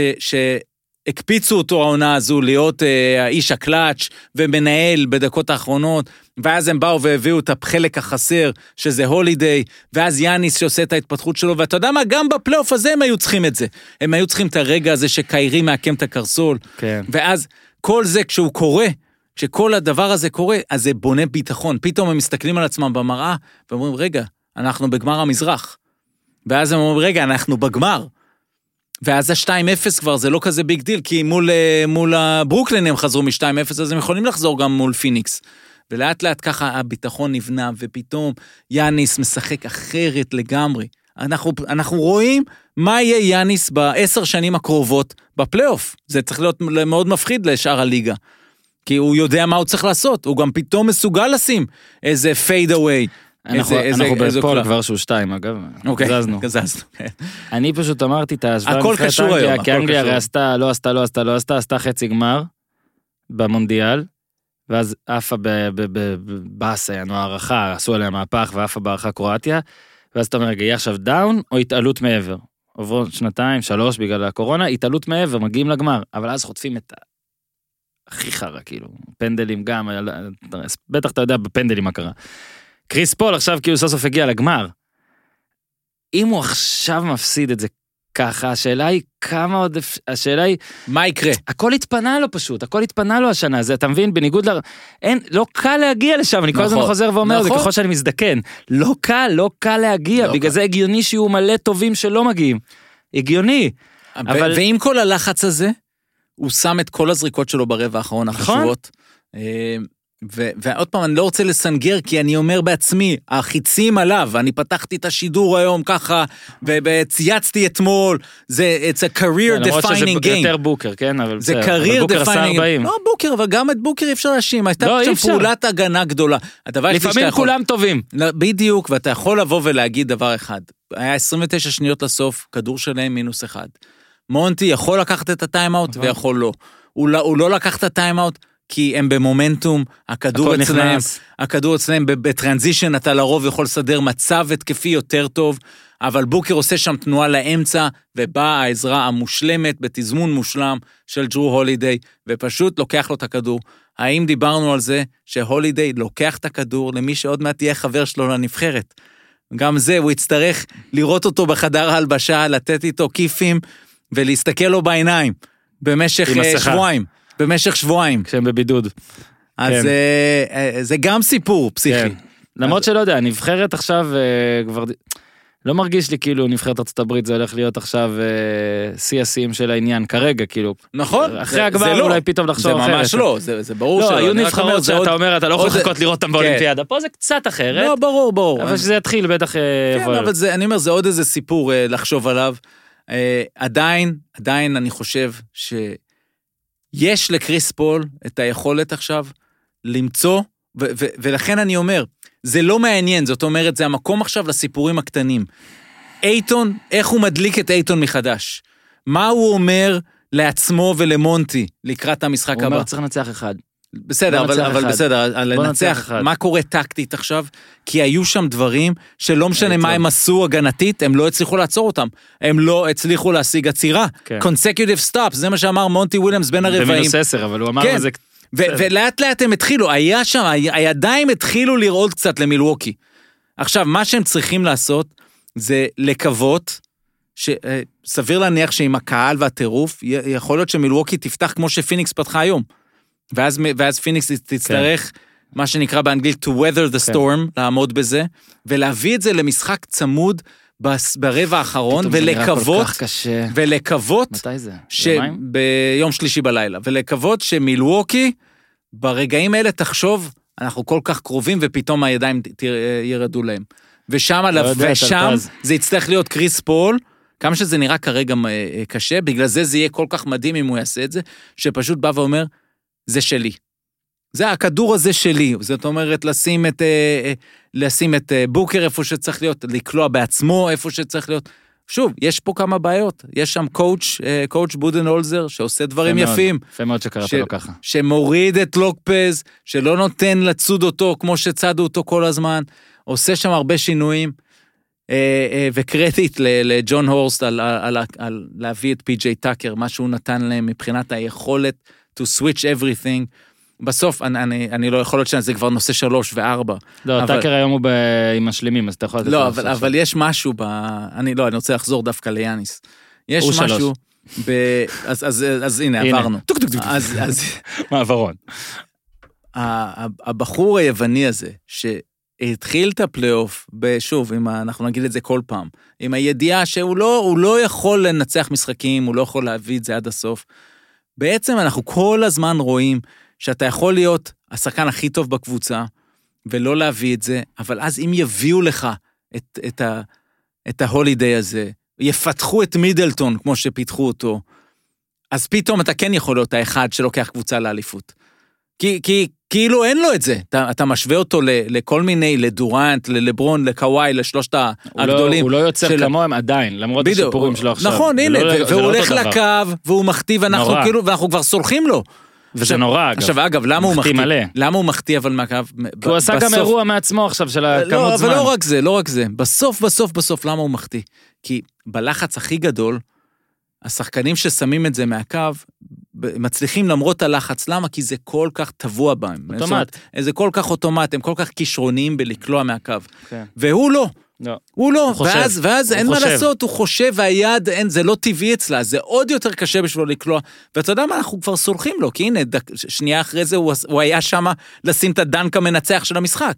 שהקפיצו אותו העונה הזו להיות אה, האיש הקלאץ' ומנהל בדקות האחרונות, ואז הם באו והביאו את החלק החסר, שזה הולידיי, ואז יאניס שעושה את ההתפתחות שלו, ואתה יודע מה, גם בפלייאוף הזה הם היו צריכים את זה. הם היו צריכים את הרגע הזה שקיירי מעקם את הקרסול, כן. ואז כל זה כשהוא קורה, כשכל הדבר הזה קורה, אז זה בונה ביטחון. פתאום הם מסתכלים על עצמם במראה ואומרים, רגע, אנחנו בגמר המזרח. ואז הם אומרים, רגע, אנחנו בגמר. ואז ה-2-0 כבר זה לא כזה big deal, כי מול, אה, מול הברוקלין הם חזרו מ-2-0, אז הם יכולים לחזור גם מול פיניקס. ולאט לאט ככה הביטחון נבנה, ופתאום יאניס משחק אחרת לגמרי. אנחנו, אנחנו רואים מה יהיה יאניס בעשר שנים הקרובות בפלייאוף. זה צריך להיות מאוד מפחיד לשאר הליגה. כי הוא יודע מה הוא צריך לעשות, הוא גם פתאום מסוגל לשים איזה fade away. אנחנו איזה- אנחנו איזה בפול קלף? כבר שהוא שתיים, אגב. אוקיי, זזנו. זזנו. כן. אני פשוט אמרתי את ההשוואה הכל קשור אנגליה, היום, כי אנגליה. הרי עשתה, לא עשתה, לא עשתה, לא עשתה, עשתה חצי גמר במונדיאל, ואז עפה בבאסה, יענו הערכה, עשו עליה מהפך ועפה בערכה קרואטיה, ואז אתה אומר, רגע, יהיה עכשיו down או התעלות מעבר? עוברות שנתיים, שלוש בגלל הקורונה, התעלות מעבר, מגיעים לגמר, אבל אז חוטפים את ה... הכי חרא, כאילו, פנדלים גם, בטח אתה יודע בפנדלים מה קרה. קריס פול עכשיו כאילו סוף סוף הגיע לגמר. אם הוא עכשיו מפסיד את זה ככה, השאלה היא כמה עוד, השאלה היא, מה יקרה? הכל התפנה לו פשוט, הכל התפנה לו השנה, זה אתה מבין, בניגוד ל... אין, לא קל להגיע לשם, אני כל הזמן נכון, חוזר ואומר, זה נכון. ככל שאני מזדקן. לא קל, לא קל להגיע, לא בגלל קל. זה הגיוני שיהיו מלא טובים שלא מגיעים. הגיוני. אבל... אבל- ועם כל הלחץ הזה, הוא שם את כל הזריקות שלו ברבע האחרון נכון. החשובות. ו- ועוד פעם, אני לא רוצה לסנגר, כי אני אומר בעצמי, החיצים עליו, אני פתחתי את השידור היום ככה, וצייצתי אתמול, זה, it's a career למרות שזה defining game. יותר בוקר, כן? אבל זה אבל career עשה defining 40. לא בוקר, אבל גם את בוקר אי אפשר להאשים, הייתה לא, שם אפשר. פעולת הגנה גדולה. לפעמים יכול... כולם טובים. לא, בדיוק, ואתה יכול לבוא ולהגיד דבר אחד. היה 29 שניות לסוף, כדור שלהם מינוס אחד. מונטי יכול לקחת את הטיים-אאוט נכון. ויכול לא. הוא, לא. הוא לא לקח את הטיים-אאוט כי הם במומנטום, הכדור נכנס. הכדור אצלהם ב- בטרנזישן, אתה לרוב יכול לסדר מצב התקפי יותר טוב, אבל בוקר עושה שם תנועה לאמצע, ובאה העזרה המושלמת בתזמון מושלם של ג'רו הולידיי, ופשוט לוקח לו את הכדור. האם דיברנו על זה שהולידיי לוקח את הכדור למי שעוד מעט יהיה חבר שלו לנבחרת? גם זה, הוא יצטרך לראות אותו בחדר ההלבשה, לתת איתו כיפים ולהסתכל לו בעיניים במשך אה. שבועיים. במשך שבועיים. כשהם בבידוד. אז כן. אה, אה, זה גם סיפור פסיכי. כן. למרות שלא יודע, הנבחרת עכשיו אה, כבר... לא מרגיש לי כאילו נבחרת ארצות הברית זה הולך להיות עכשיו אה, שיא השיאים של העניין כרגע כאילו. נכון. אחרי זה- הגמר זה לא. אולי פתאום לחשוב זה אחרת. ממש לא, זה זה ברור לא, שלא. היו נבחרות זה עוד- שאתה אומר אתה לא יכול לחכות לראות אותם כן. באולימפיאדה, פה זה קצת אחרת, לא, ברור, ברור. אבל כשזה יתחיל בטח כן, יבוא. אבל זה, אני אומר, זה עוד איזה סיפור אה, לחשוב עליו. אה, עדיין, עדיין אני חושב שיש לקריס פול את היכולת עכשיו למצוא, ו- ו- ולכן אני אומר, זה לא מעניין, זאת אומרת, זה המקום עכשיו לסיפורים הקטנים. אייטון, איך הוא מדליק את אייטון מחדש? מה הוא אומר לעצמו ולמונטי לקראת המשחק הוא הבא? אומר צריך לנצח אחד. בסדר, אבל, אבל אחד. בסדר, לנצח. מה קורה טקטית עכשיו? כי היו שם דברים שלא משנה היי, מה. הם עשו הגנתית, הם לא הצליחו לעצור אותם. הם לא הצליחו להשיג עצירה. כן. consecutive stops, זה מה שאמר מונטי וויליאמס בין הרבעים. במינוס 10 אבל הוא אמר כן. זה. ו- ולאט לאט הם התחילו, היה שם, הידיים התחילו לרעוד קצת למילווקי. עכשיו, מה שהם צריכים לעשות זה לקוות, שסביר להניח שעם הקהל והטירוף, יכול להיות שמילווקי תפתח כמו שפיניקס פתחה היום. ואז, ואז פיניקס תצטרך, מה שנקרא באנגלית to weather the כן. storm, לעמוד בזה, ולהביא את זה למשחק צמוד ברבע האחרון, ולקוות. ולקוות מתי זה? ש... יומיים? ביום שלישי בלילה, ולקוות שמילווקי, ברגעים האלה תחשוב, אנחנו כל כך קרובים ופתאום הידיים ת- ירדו להם. ושם, לא יודע, ושם. זה יצטרך להיות קריס פול, כמה שזה נראה כרגע אה, אה, קשה, בגלל זה זה יהיה כל כך מדהים אם הוא יעשה את זה, שפשוט בא ואומר, זה שלי. זה הכדור הזה שלי, זאת אומרת לשים את, אה, אה, לשים את אה, בוקר איפה שצריך להיות, לקלוע בעצמו איפה שצריך להיות. שוב, יש פה כמה בעיות, יש שם coach, coach בודנהולזר, שעושה דברים מאוד, יפים, יפה מאוד שקראת ש- לו ככה. שמוריד את לופז, שלא נותן לצוד אותו כמו שצדו אותו כל הזמן, עושה שם הרבה שינויים, וקרדיט לג'ון הורסט על, על, על, על להביא את פי.ג'יי טאקר, מה שהוא נתן להם מבחינת היכולת to switch everything. בסוף, אני, אני, אני לא יכול להיות שזה כבר נושא שלוש וארבע. לא, אבל- טאקר היום הוא ב- עם משלימים, אז אתה יכול לא. אבל, אבל יש משהו ב... אני לא, אני רוצה לחזור דווקא ליאניס. יש הוא שלוש. משהו ב... אז, אז, אז, אז הנה, הנה. עברנו. טוק, טוק, טוק. אז, אז מעברון. הבחור היווני הזה, שהתחיל את הפלייאוף, שוב, ה- אנחנו נגיד את זה כל פעם, עם הידיעה שהוא לא, לא יכול לנצח משחקים, הוא לא יכול להביא את זה עד הסוף. בעצם אנחנו כל הזמן רואים שאתה יכול להיות השחקן הכי טוב בקבוצה, ולא להביא את זה, אבל אז אם יביאו לך את, את, ה, את ההולידיי הזה, יפתחו את מידלטון כמו שפיתחו אותו, אז פתאום אתה כן יכול להיות האחד שלוקח קבוצה לאליפות. כי, כי כאילו אין לו את זה. אתה, אתה משווה אותו ל, לכל מיני, לדורנט, ללברון, לקוואי, לשלושת הוא לא- הגדולים. הוא לא יוצר של- כמוהם עדיין, למרות בדיוק. השיפורים שלו עכשיו. נכון, הנה, לא- זה והוא לא הולך דבר. לקו, והוא מכתיב, ואנחנו נורא. כאילו, ואנחנו כבר סולחים לו. וזה עכשיו- נורא, אגב. עכשיו, אגב, למה הוא מחטיא? מלא. למה הוא מחטיא אבל מהקו? כי הוא עשה גם אירוע מעצמו עכשיו של הכמות לא, זמן. אבל לא רק זה, לא רק זה. בסוף, בסוף, בסוף, למה הוא מחטיא? כי בלחץ הכי גדול, השחקנים ששמים את זה מהקו, מצליחים למרות הלחץ. למה? כי זה כל כך טבוע בהם. זאת אומרת, אוטומט. זה כל כך אוטומט, הם כל כך כישרוניים בלקלוע מהקו. כן. והוא לא. לא. הוא לא, הוא חושב. ואז, ואז הוא אין מה חושב. לעשות, הוא חושב והיד, אין, זה לא טבעי אצלה, זה עוד יותר קשה בשבילו לקלוע. ואתה יודע מה, אנחנו כבר סולחים לו, כי הנה, דק, שנייה אחרי זה הוא, הוא היה שם לשים את הדנק המנצח של המשחק.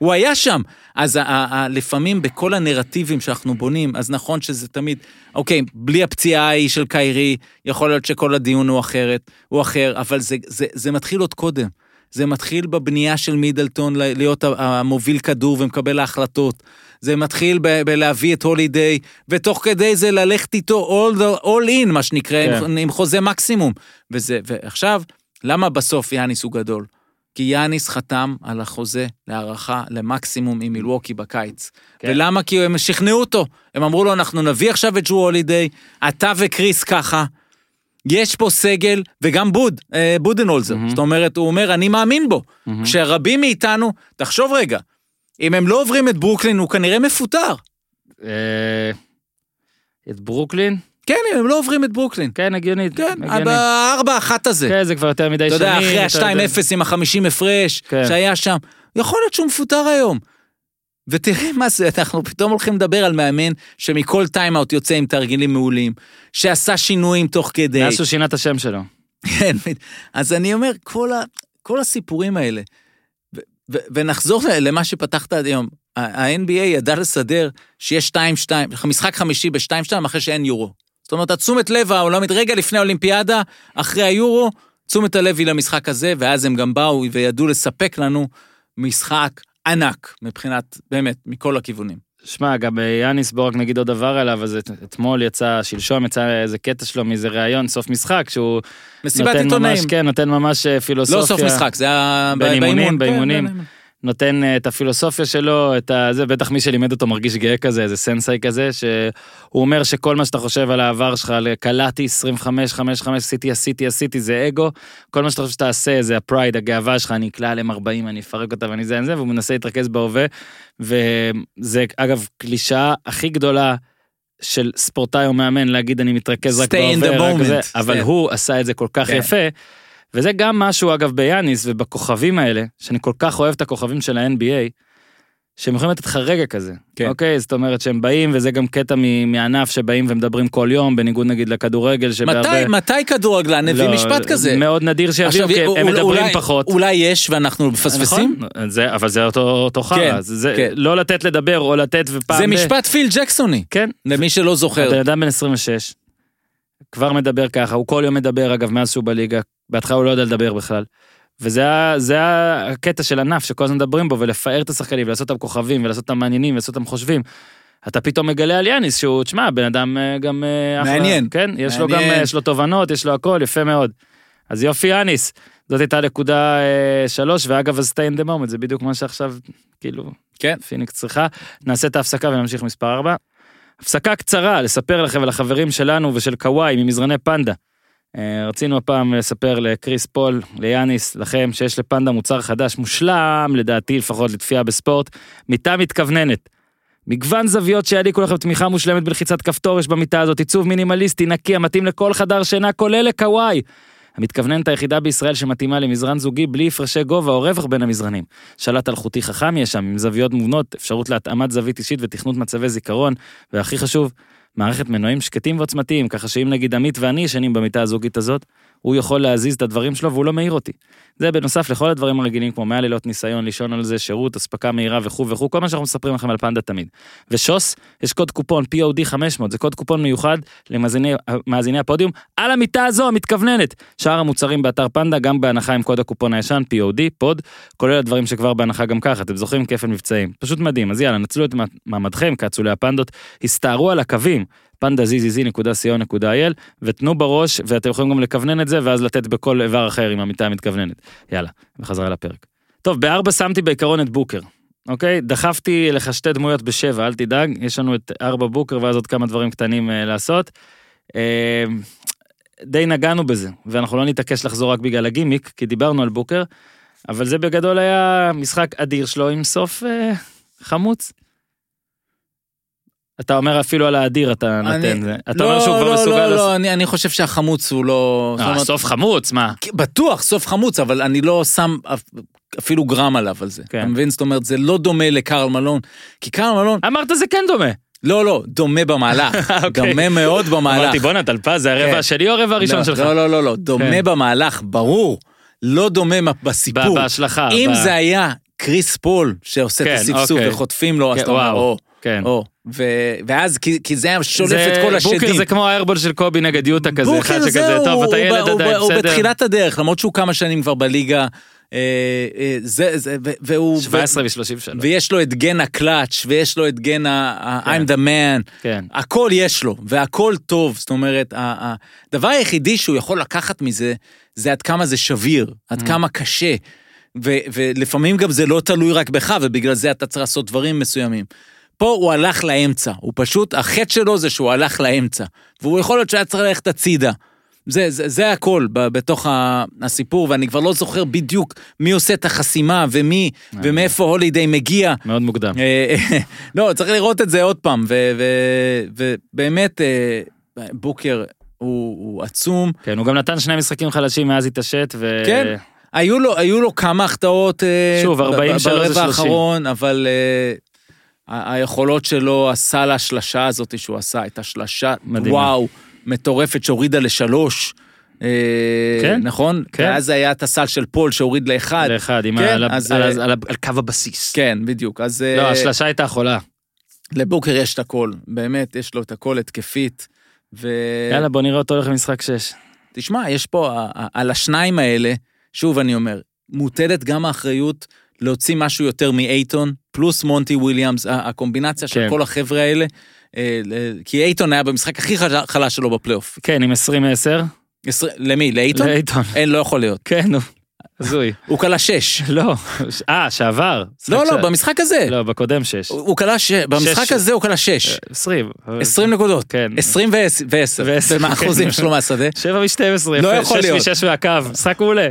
הוא היה שם. אז ה, ה, ה, לפעמים בכל הנרטיבים שאנחנו בונים, אז נכון שזה תמיד, אוקיי, בלי הפציעה ההיא של קיירי, יכול להיות שכל הדיון הוא אחרת, הוא אחר, אבל זה, זה, זה מתחיל עוד קודם. זה מתחיל בבנייה של מידלטון להיות המוביל כדור ומקבל ההחלטות. זה מתחיל ב- בלהביא את הולידיי, ותוך כדי זה ללכת איתו all, the, all in, מה שנקרא, כן. עם, עם חוזה מקסימום. וזה, ועכשיו, למה בסוף יאניס הוא גדול? כי יאניס חתם על החוזה להערכה למקסימום עם מילווקי בקיץ. כן. ולמה? כי הם שכנעו אותו. הם אמרו לו, אנחנו נביא עכשיו את ג'רו הולידיי, אתה וקריס ככה. יש פה סגל, וגם בוד, אה, בודנולזר. מהמם. זאת אומרת, הוא אומר, אני מאמין בו. מהמם. כשרבים מאיתנו, תחשוב רגע, אם הם לא עוברים את ברוקלין, הוא כנראה מפוטר. אה, את ברוקלין? כן, הם לא עוברים את ברוקלין. כן, הגיוני. כן. בארבע אחת הזה. כן, זה כבר יותר מדי אתה שנים. יודע, אחרי אתה יודע. ה-2-0 עם ה-50 הפרש, כן. שהיה שם, יכול להיות שהוא מפוטר היום. ותראה מה זה, אנחנו פתאום הולכים לדבר על מאמן שמכל טיימאוט יוצא עם תרגילים מעולים, שעשה שינויים תוך כדי. מאז שהוא שינה את השם שלו. כן, אז אני אומר, כל, ה, כל הסיפורים האלה, ו, ו, ונחזור למה שפתחת עד היום, ה-NBA ידע לסדר שיש 2-2, משחק חמישי ב-2-2 אחרי שאין יורו. זאת אומרת, התשומת לב העולמית, רגע לפני האולימפיאדה, אחרי היורו, תשומת הלב היא למשחק הזה, ואז הם גם באו וידעו לספק לנו משחק ענק, מבחינת, באמת, מכל הכיוונים. שמע, גם אה, יאניס, בוא רק נגיד עוד דבר עליו, אז את- אתמול יצא, שלשום יצא איזה קטע שלו מאיזה ראיון, סוף משחק, שהוא מסיבת עיתונאים. ממש, כן, נותן ממש אה, פילוסופיה. לא סוף משחק, זה היה באימונים. כן, באימונים. באימון. נותן אה, את הפילוסופיה שלו, את ה... זה בטח מי שלימד אותו מרגיש גאה כזה, איזה סנסאי כזה, שהוא אומר שכל מה שאתה חושב על העבר שלך, על קלעתי 25, 5, 5, עשיתי, עשיתי, עשיתי, זה אגו, כל מה שאתה חושב שתעשה זה ה pride, הגאווה שלך, אני אקלע עליהם 40, אני אפרק אותה ואני זה אני זה, והוא מנסה להתרכז בהווה, וזה אגב קלישאה הכי גדולה. של ספורטאי או מאמן להגיד אני מתרכז רק moment. אבל כן. הוא עשה את זה כל כך כן. יפה, וזה גם משהו אגב ביאניס ובכוכבים האלה, שאני כל כך אוהב את הכוכבים של ה-NBA, שהם יכולים לתת לך רגע כזה. כן. אוקיי, זאת אומרת שהם באים, וזה גם קטע מענף שבאים ומדברים כל יום, בניגוד נגיד לכדורגל, שבהרבה... מתי, מתי כדורגלן הביא לא, משפט כזה? מאוד נדיר שיביאו, כי הם מדברים אולי- פחות. אולי יש ואנחנו מפספסים? נכון? זה, אבל זה אותו, אותו חרא, כן, זה, זה כן. לא לתת לדבר או לתת ופעם... זה ב- משפט פיל ג'קסוני, כן, למי שלא זוכר. הבן אדם בן 26, כבר מדבר ככה, הוא כל יום מדבר אגב מאז שהוא בליגה, בהתחלה הוא לא יודע לדבר בכלל. וזה זה הקטע של ענף שכל הזמן מדברים בו ולפאר את השחקנים ולעשות אותם כוכבים ולעשות אותם מעניינים ולעשות אותם חושבים. אתה פתאום מגלה על יאניס שהוא, תשמע, בן אדם אה, גם אה, אחלה. מעניין. כן, יש לו גם, מעניין. אה, יש לו תובנות, יש לו הכל, יפה מאוד. אז יופי יאניס, זאת הייתה נקודה אה, שלוש, ואגב, אז stay in the moment, זה בדיוק מה שעכשיו, כאילו, כן. פיניקס צריכה. נעשה את ההפסקה ונמשיך מספר 4. הפסקה קצרה, לספר לכם ולחברים שלנו ושל קוואי ממזרני פנדה. אה, רצינו הפעם לספר לקריס פול, ליאניס, לכם, שיש לפנדה מוצר חדש מושלם, לדעתי לפחות לתפייה בספורט, מיטה מתכווננת. מגוון זוויות שיעניקו לכם תמיכה מושלמת בלחיצת כפתור יש במיטה הזאת, עיצוב מינימליסטי, נקי, המתאים לכל חדר שינה, כולל לקוואי. המתכווננת היחידה בישראל שמתאימה למזרן זוגי בלי הפרשי גובה או רווח בין המזרנים. שלט אלחוטי חכם יש שם, עם זוויות מובנות, אפשרות להתאמת זווית אישית ותכנות מצבי זיכרון, והכי חשוב, מערכת מנועים שקטים ועוצמתיים, ככה שאם נגיד עמית ואני ישנים במיטה הזוגית הזאת, הוא יכול להזיז את הדברים שלו והוא לא מעיר אותי. זה בנוסף לכל הדברים הרגילים כמו 100 לילות ניסיון לישון על זה, שירות, אספקה מהירה וכו' וכו', כל מה שאנחנו מספרים לכם על פנדה תמיד. ושוס, יש קוד קופון POD 500, זה קוד קופון מיוחד למאזיני מאזיני הפודיום, על המיטה הזו המתכווננת. שאר המוצרים באתר פנדה גם בהנחה עם קוד הקופון הישן POD, פוד, כולל הדברים שכבר בהנחה גם ככה, אתם זוכרים כפל מבצעים. פשוט מדהים, אז יאללה, נצלו את מעמדכם כאצולי הפנדות, הסתערו על הקווים. pandazz.co.il, ותנו בראש, ואתם יכולים גם לכוונן את זה, ואז לתת בכל איבר אחר עם המיטה המתכווננת. יאללה, בחזרה לפרק. טוב, בארבע שמתי בעיקרון את בוקר. אוקיי? דחפתי לך שתי דמויות בשבע, אל תדאג, יש לנו את ארבע בוקר ואז עוד כמה דברים קטנים אה, לעשות. אה, די נגענו בזה, ואנחנו לא נתעקש לחזור רק בגלל הגימיק, כי דיברנו על בוקר, אבל זה בגדול היה משחק אדיר שלו עם סוף אה, חמוץ. אתה אומר אפילו על האדיר אתה אני- נותן זה. אתה לא, אומר שהוא כבר לא, מסוגל... לא, לס- לא, אני, אני חושב שהחמוץ הוא לא... אה, אומרת, סוף חמוץ, מה? בטוח סוף חמוץ, אבל אני לא שם אפ- אפילו גרם עליו על זה. כן. אתה מבין? זאת אומרת, זה לא דומה לקרל מלון, כי קרל מלון, אמרת זה כן דומה. לא, לא, דומה במהלך. אוקיי. דומה מאוד במהלך. אמרתי בואנה טלפז זה הרבע כן. השני או הרבע הראשון לא, שלך? לא, לא, לא, לא, דומה כן. במהלך, ברור. לא דומה בסיפור. בהשלכה. אם זה היה קריס פול שעושה כן, את הספסוף אוקיי. וחוטפים לו, אז כן, אתה אומר. או, כן. או. ו- ואז, כי כי זה היה שולף זה- את כל השדים. בוקר זה כמו האיירבול של קובי נגד יוטה כזה, אחד שכזה, זהו, טוב, אתה הוא ילד ב- הוא עדיין, הוא בסדר. בתחילת הדרך, למרות שהוא כמה שנים כבר בליגה, אה, אה, זה, זה, ו- והוא... 17 ו-33. ויש לו את גן הקלאץ', ויש לו את גן ה- כן. I'm the man, כן. הכל יש לו, והכל טוב, זאת אומרת, הדבר היחידי שהוא יכול לקחת מזה, זה עד כמה זה שביר, Mm. עד כמה קשה, ו- ולפעמים גם זה לא תלוי רק בך, ובגלל זה אתה צריך לעשות דברים מסוימים. פה הוא הלך לאמצע, הוא פשוט, החטא שלו זה שהוא הלך לאמצע, והוא יכול להיות שהיה צריך ללכת הצידה. זה, זה, זה הכל ב- בתוך הסיפור, ואני כבר לא זוכר בדיוק מי עושה את החסימה ומי, ומאיפה הולידיי מגיע. מאוד מוקדם. אה, לא, צריך לראות את זה עוד פעם, ובאמת, אה, בוקר הוא, הוא עצום. כן, הוא גם נתן שני משחקים חלשים מאז התעשת, ו... כן. היו לו, היו לו כמה החטאות אה, שוב, ב- 40 ב- שלו זה ברבע 30. האחרון, אבל אה, היכולות שלו, הסל השלשה הזאת שהוא עשה, הייתה שלשה, מדהימה. וואו, מטורפת שהורידה לשלוש. אה, כן, נכון? כן. ואז היה את הסל של פול שהוריד לאחד. לאחד, כן, על אז, על אה, על ה- על קו הבסיס. כן, בדיוק. אז אה, לא, השלשה הייתה חולה. לבוקר יש את הכל, באמת, יש לו את הכל התקפית. ו... יאללה, בוא נראה אותו הולך למשחק 6. תשמע, יש פה, על השניים האלה, שוב אני אומר, מוטלת גם האחריות להוציא משהו יותר מאייטון, פלוס מונטי וויליאמס, הקומבינציה של כן. כל החבר'ה האלה, אה, כי אייטון היה במשחק הכי חל- חלש שלו בפלייאוף. כן, עם 20-10. עשרה- למי? לאייטון? לאייטון. אין, לא יכול להיות. כן, נו. הזוי. הוא כלה שש. לא. אה, שעבר. לא, לא, במשחק הזה. לא, בקודם 6. הוא כלה ש... במשחק שש. הזה הוא כלה שש. 20. 20 נקודות. כן. 20 ועשר. ועשר, ומה האחוזים כן. שלו מהשדה? 7 מ-12. לא יכול להיות. 6 מ-6 מהקו. משחק מעולה.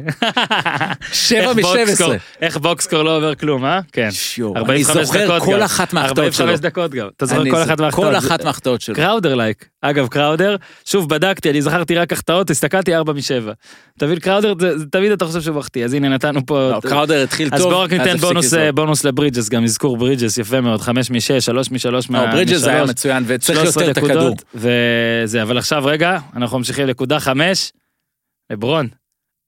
7 איך מ-12. בוקסקור- איך בוקסקור לא עובר כלום, אה? כן. שיו, אני 45 זוכר כל. אחת מההחטאות שלו. 45 דקות גם. אתה זוכר. כל אחת מההחטאות שלו. קראודר לייק. אגב, קראודר, שוב בדקתי, אני זכרתי רק החטאות, הסתכלתי 4 מ-7. תבין, קראודר, תמיד אתה חושב שהוא מחטיא, אז הנה נתנו פה... לא, קראודר התחיל טוב. אז בואו רק ניתן בונוס. בונוס לברידג'ס, גם אזכור ברידג'ס, יפה מאוד, 5 מ-6, 3 מ-3 לא, ברידג'ס היה מצוין, וצריך יותר את הכדור. וזה, אבל עכשיו רגע, אנחנו ממשיכים לנקודה 5, לברון,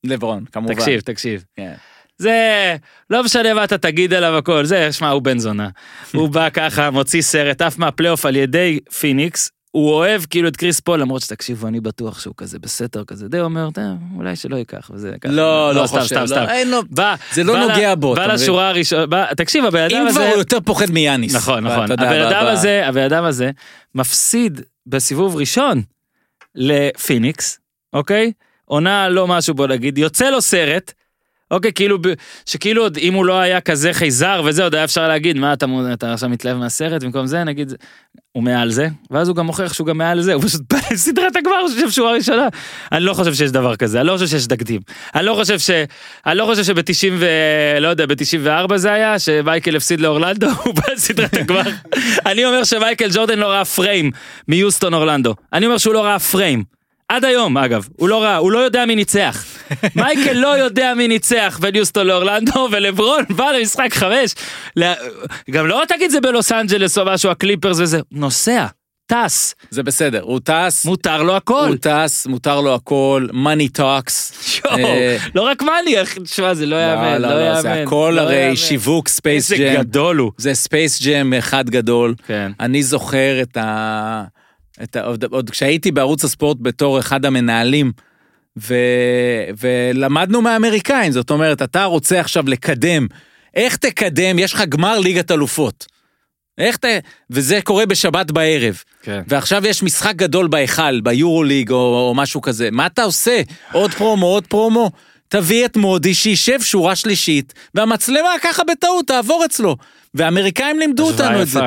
לברון, כמובן. תקשיב, תקשיב. כן. זה, לא משנה מה אתה תגיד עליו הכל, זה, שמע, הוא בן זונה. הוא בא ככה, מוציא סרט, עף מהפלייאוף על ידי פיניקס, הוא אוהב כאילו את קריס פול, למרות שתקשיבו, אני בטוח שהוא כזה בסתר כזה, די אומר, "טוב, אולי שלא ייקח, וזה ככה. לא, לא סתם, חושב, סתם, לא, סתם. אין לו... בא, זה לא בא נוגע בו, בא אתה מבין? לשורה הראשונה, תקשיב, הבן אדם אם הזה... כבר הוא יותר פוחד מיאניס. נכון, נכון. הבן אדם הזה, הבן אדם הזה, מפסיד בסיבוב ראשון לפיניקס, אוקיי? עונה לא משהו בוא נגיד, יוצא לו סרט, אוקיי, כאילו, שכאילו עוד אם הוא לא היה כזה חייזר וזה, עוד היה אפשר להגיד, מה אתה, אתה עכשיו מתלהב מהסרט, במקום זה נגיד, הוא מעל זה, ואז הוא גם מוכיח שהוא גם מעל זה, הוא פשוט בא לסדרת הגמר, הוא חושב שהוא הראשונה. אני לא חושב שיש דבר כזה, אני לא חושב שיש תקדים. אני לא חושב ש... אני לא חושב שב-90 ו... לא יודע, ב-94 זה היה, שמייקל הפסיד לאורלנדו, הוא בא לסדרת הגמר. אני אומר שמייקל ג'ורדן לא ראה פריים מיוסטון אורלנדו. אני אומר שהוא לא ראה פריים. עד היום, אגב, הוא לא ראה, הוא לא יודע מי ניצח. מייקל לא יודע מי ניצח בין יוסטון לאורלנדו, ולברון בא למשחק חמש. גם לא תגיד זה בלוס אנג'לס או משהו, הקליפרס וזה, נוסע, טס, זה בסדר, הוא טס, מותר לו הכל. הוא טס, מותר לו הכל, money talks. אה, לא רק מאני, אחי, תשמע, זה לא יאמן, לא יאמן. זה הכל לא הרי. שיווק ספייס איזה ג'ם. גדול הוא. זה ספייס ג'ם אחד גדול. כן. אני זוכר את ה... את ה... עוד, עוד כשהייתי בערוץ הספורט בתור אחד המנהלים, ו... ולמדנו מהאמריקאים, זאת אומרת, אתה רוצה עכשיו לקדם, איך תקדם, יש לך גמר ליגת אלופות. איך אתה... וזה קורה בשבת בערב. כן. ועכשיו יש משחק גדול בהיכל, ביורוליג או, או משהו כזה. מה אתה עושה? עוד פרומו, עוד פרומו? תביא את מודי שישב שורה שלישית, והמצלמה ככה בטעות תעבור אצלו. והאמריקאים לימדו אותנו את זה.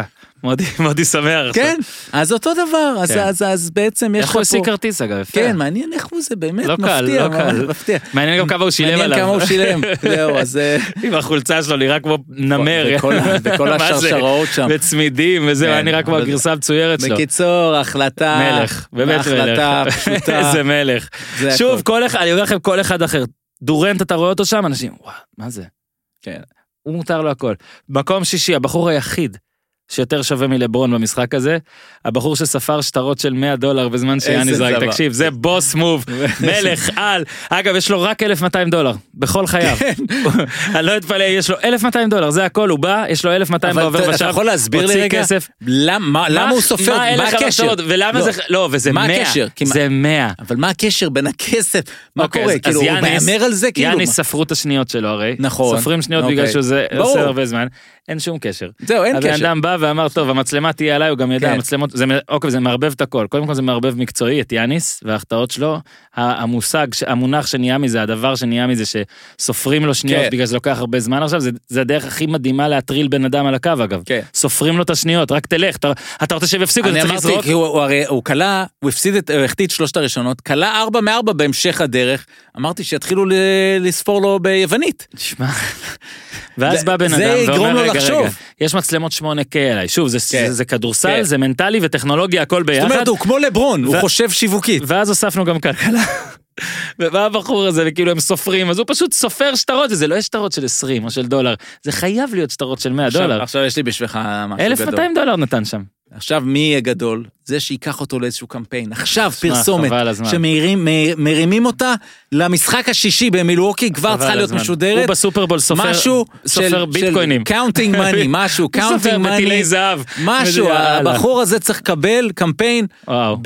מודי, מודי שמח. כן, אז אותו דבר, אז, כן. אז, אז בעצם יש איך לך הוא פה... השיג כרטיס אגב, יפה. כן, מעניין איך הוא זה, באמת לא מפתיע, קל, לא קל. מפתיע. מעניין גם כמה הוא שילם מעניין עליו. כמה הוא שילם, זהו, אז... אה, עם החולצה שלו נראה כמו נמר. וכל? השרשראות שם. וצמידים וזה, כן, היה נראה כמו הגרסה המצוירת שלו. בקיצור, החלטה... מלך, באמת החלטה מלך. פשוטה. איזה מלך. שוב. כל אחד, אני אומר לכם, כל אחד אחר. דורנט, אתה רואה אותו שם, אנשים, וואו, מה זה? כן. הוא מותר לו הכל. מקום שישי, הבחור היחיד שיותר שווה מלברון במשחק הזה, הבחור שספר שטרות של 100 דולר בזמן שיאני זרק. תקשיב, זה בוס מוב, מלך על. אגב, יש לו רק 1,200 דולר, בכל חייו. כן. אני לא אתפלא, יש לו 1,200 דולר, זה הכל, הוא בא, יש לו 1,200 אבל בעובר אתה- אתה ושב, יכול להסביר לי רגע? כסף. למה למה הוא סופר? מה הקשר? ולמה לא. זה, לא, וזה מה 100, הקשר? כי מה- זה 100. אבל מה הקשר בין הכסף? מה אוקיי, קורה? כאילו, הוא מהמר על זה? כאילו, יאניס מה? ספרו את השניות שלו הרי. נכון. סופרים שניות אוקיי. בגלל שזה ברור. עושה הרבה זמן. אין שום קשר. זהו, אין הבן קשר. אדם בא ואמר, טוב, המצלמה תהיה עליי, הוא גם ידע, כן. המצלמות, זה, אוקיי, זה מערבב את הכל. קודם כל זה מערבב מקצועי, את יאניס וההחטאות שלו. המושג, המונח שנהיה מזה, הדבר שנהיה מזה, שסופרים לו שניות כן. בגלל שזה לוקח הרבה זמן עכשיו, זה, זה הדרך הכי מדהימה להטריל בן אדם על הקו אגב. כן. סופרים לו את השניות, רק תלך, אתה, אתה רוצה שהם יפסיקו, אתה אני צריך אמרתי, לזרוק. כי הוא הוא הרי, הוא כלה, הוא הפסיד את, הוא החטיא את שלושת הראשונות, כלה ארבע מארבע בהמשך הדרך, אמרתי שיתחילו ל- לספור לו ביוונית. תשמע, ואז בא בן אדם ואומר, רגע, לחשוב." רגע, יש מצלמות 8K עליי, שוב, זה, כן. זה, זה כדורסל, כן. זה מנטלי וטכנולוגיה, הכל זאת ביחד. אומרת, הוא כמו לברון, הוא ו- חושב שיווקית. ואז הוספנו גם כלכלה. ובא הבחור הזה וכאילו הם סופרים אז הוא פשוט סופר שטרות וזה לא יש שטרות של 20 או של דולר זה חייב להיות שטרות של 100 עכשיו- דולר. עכשיו יש לי בשבילך משהו גדול. 1200 דולר נתן שם. עכשיו מי יהיה גדול? זה שייקח אותו לאיזשהו קמפיין. עכשיו שמע, פרסומת. שמרימים אותה למשחק השישי במילווקי, כבר צריכה להיות. משודרת. הוא בסופרבול סופר משהו סופר ביטקוינים. counting money, משהו, counting money. משהו. הבחור הזה צריך לקבל קמפיין וואו.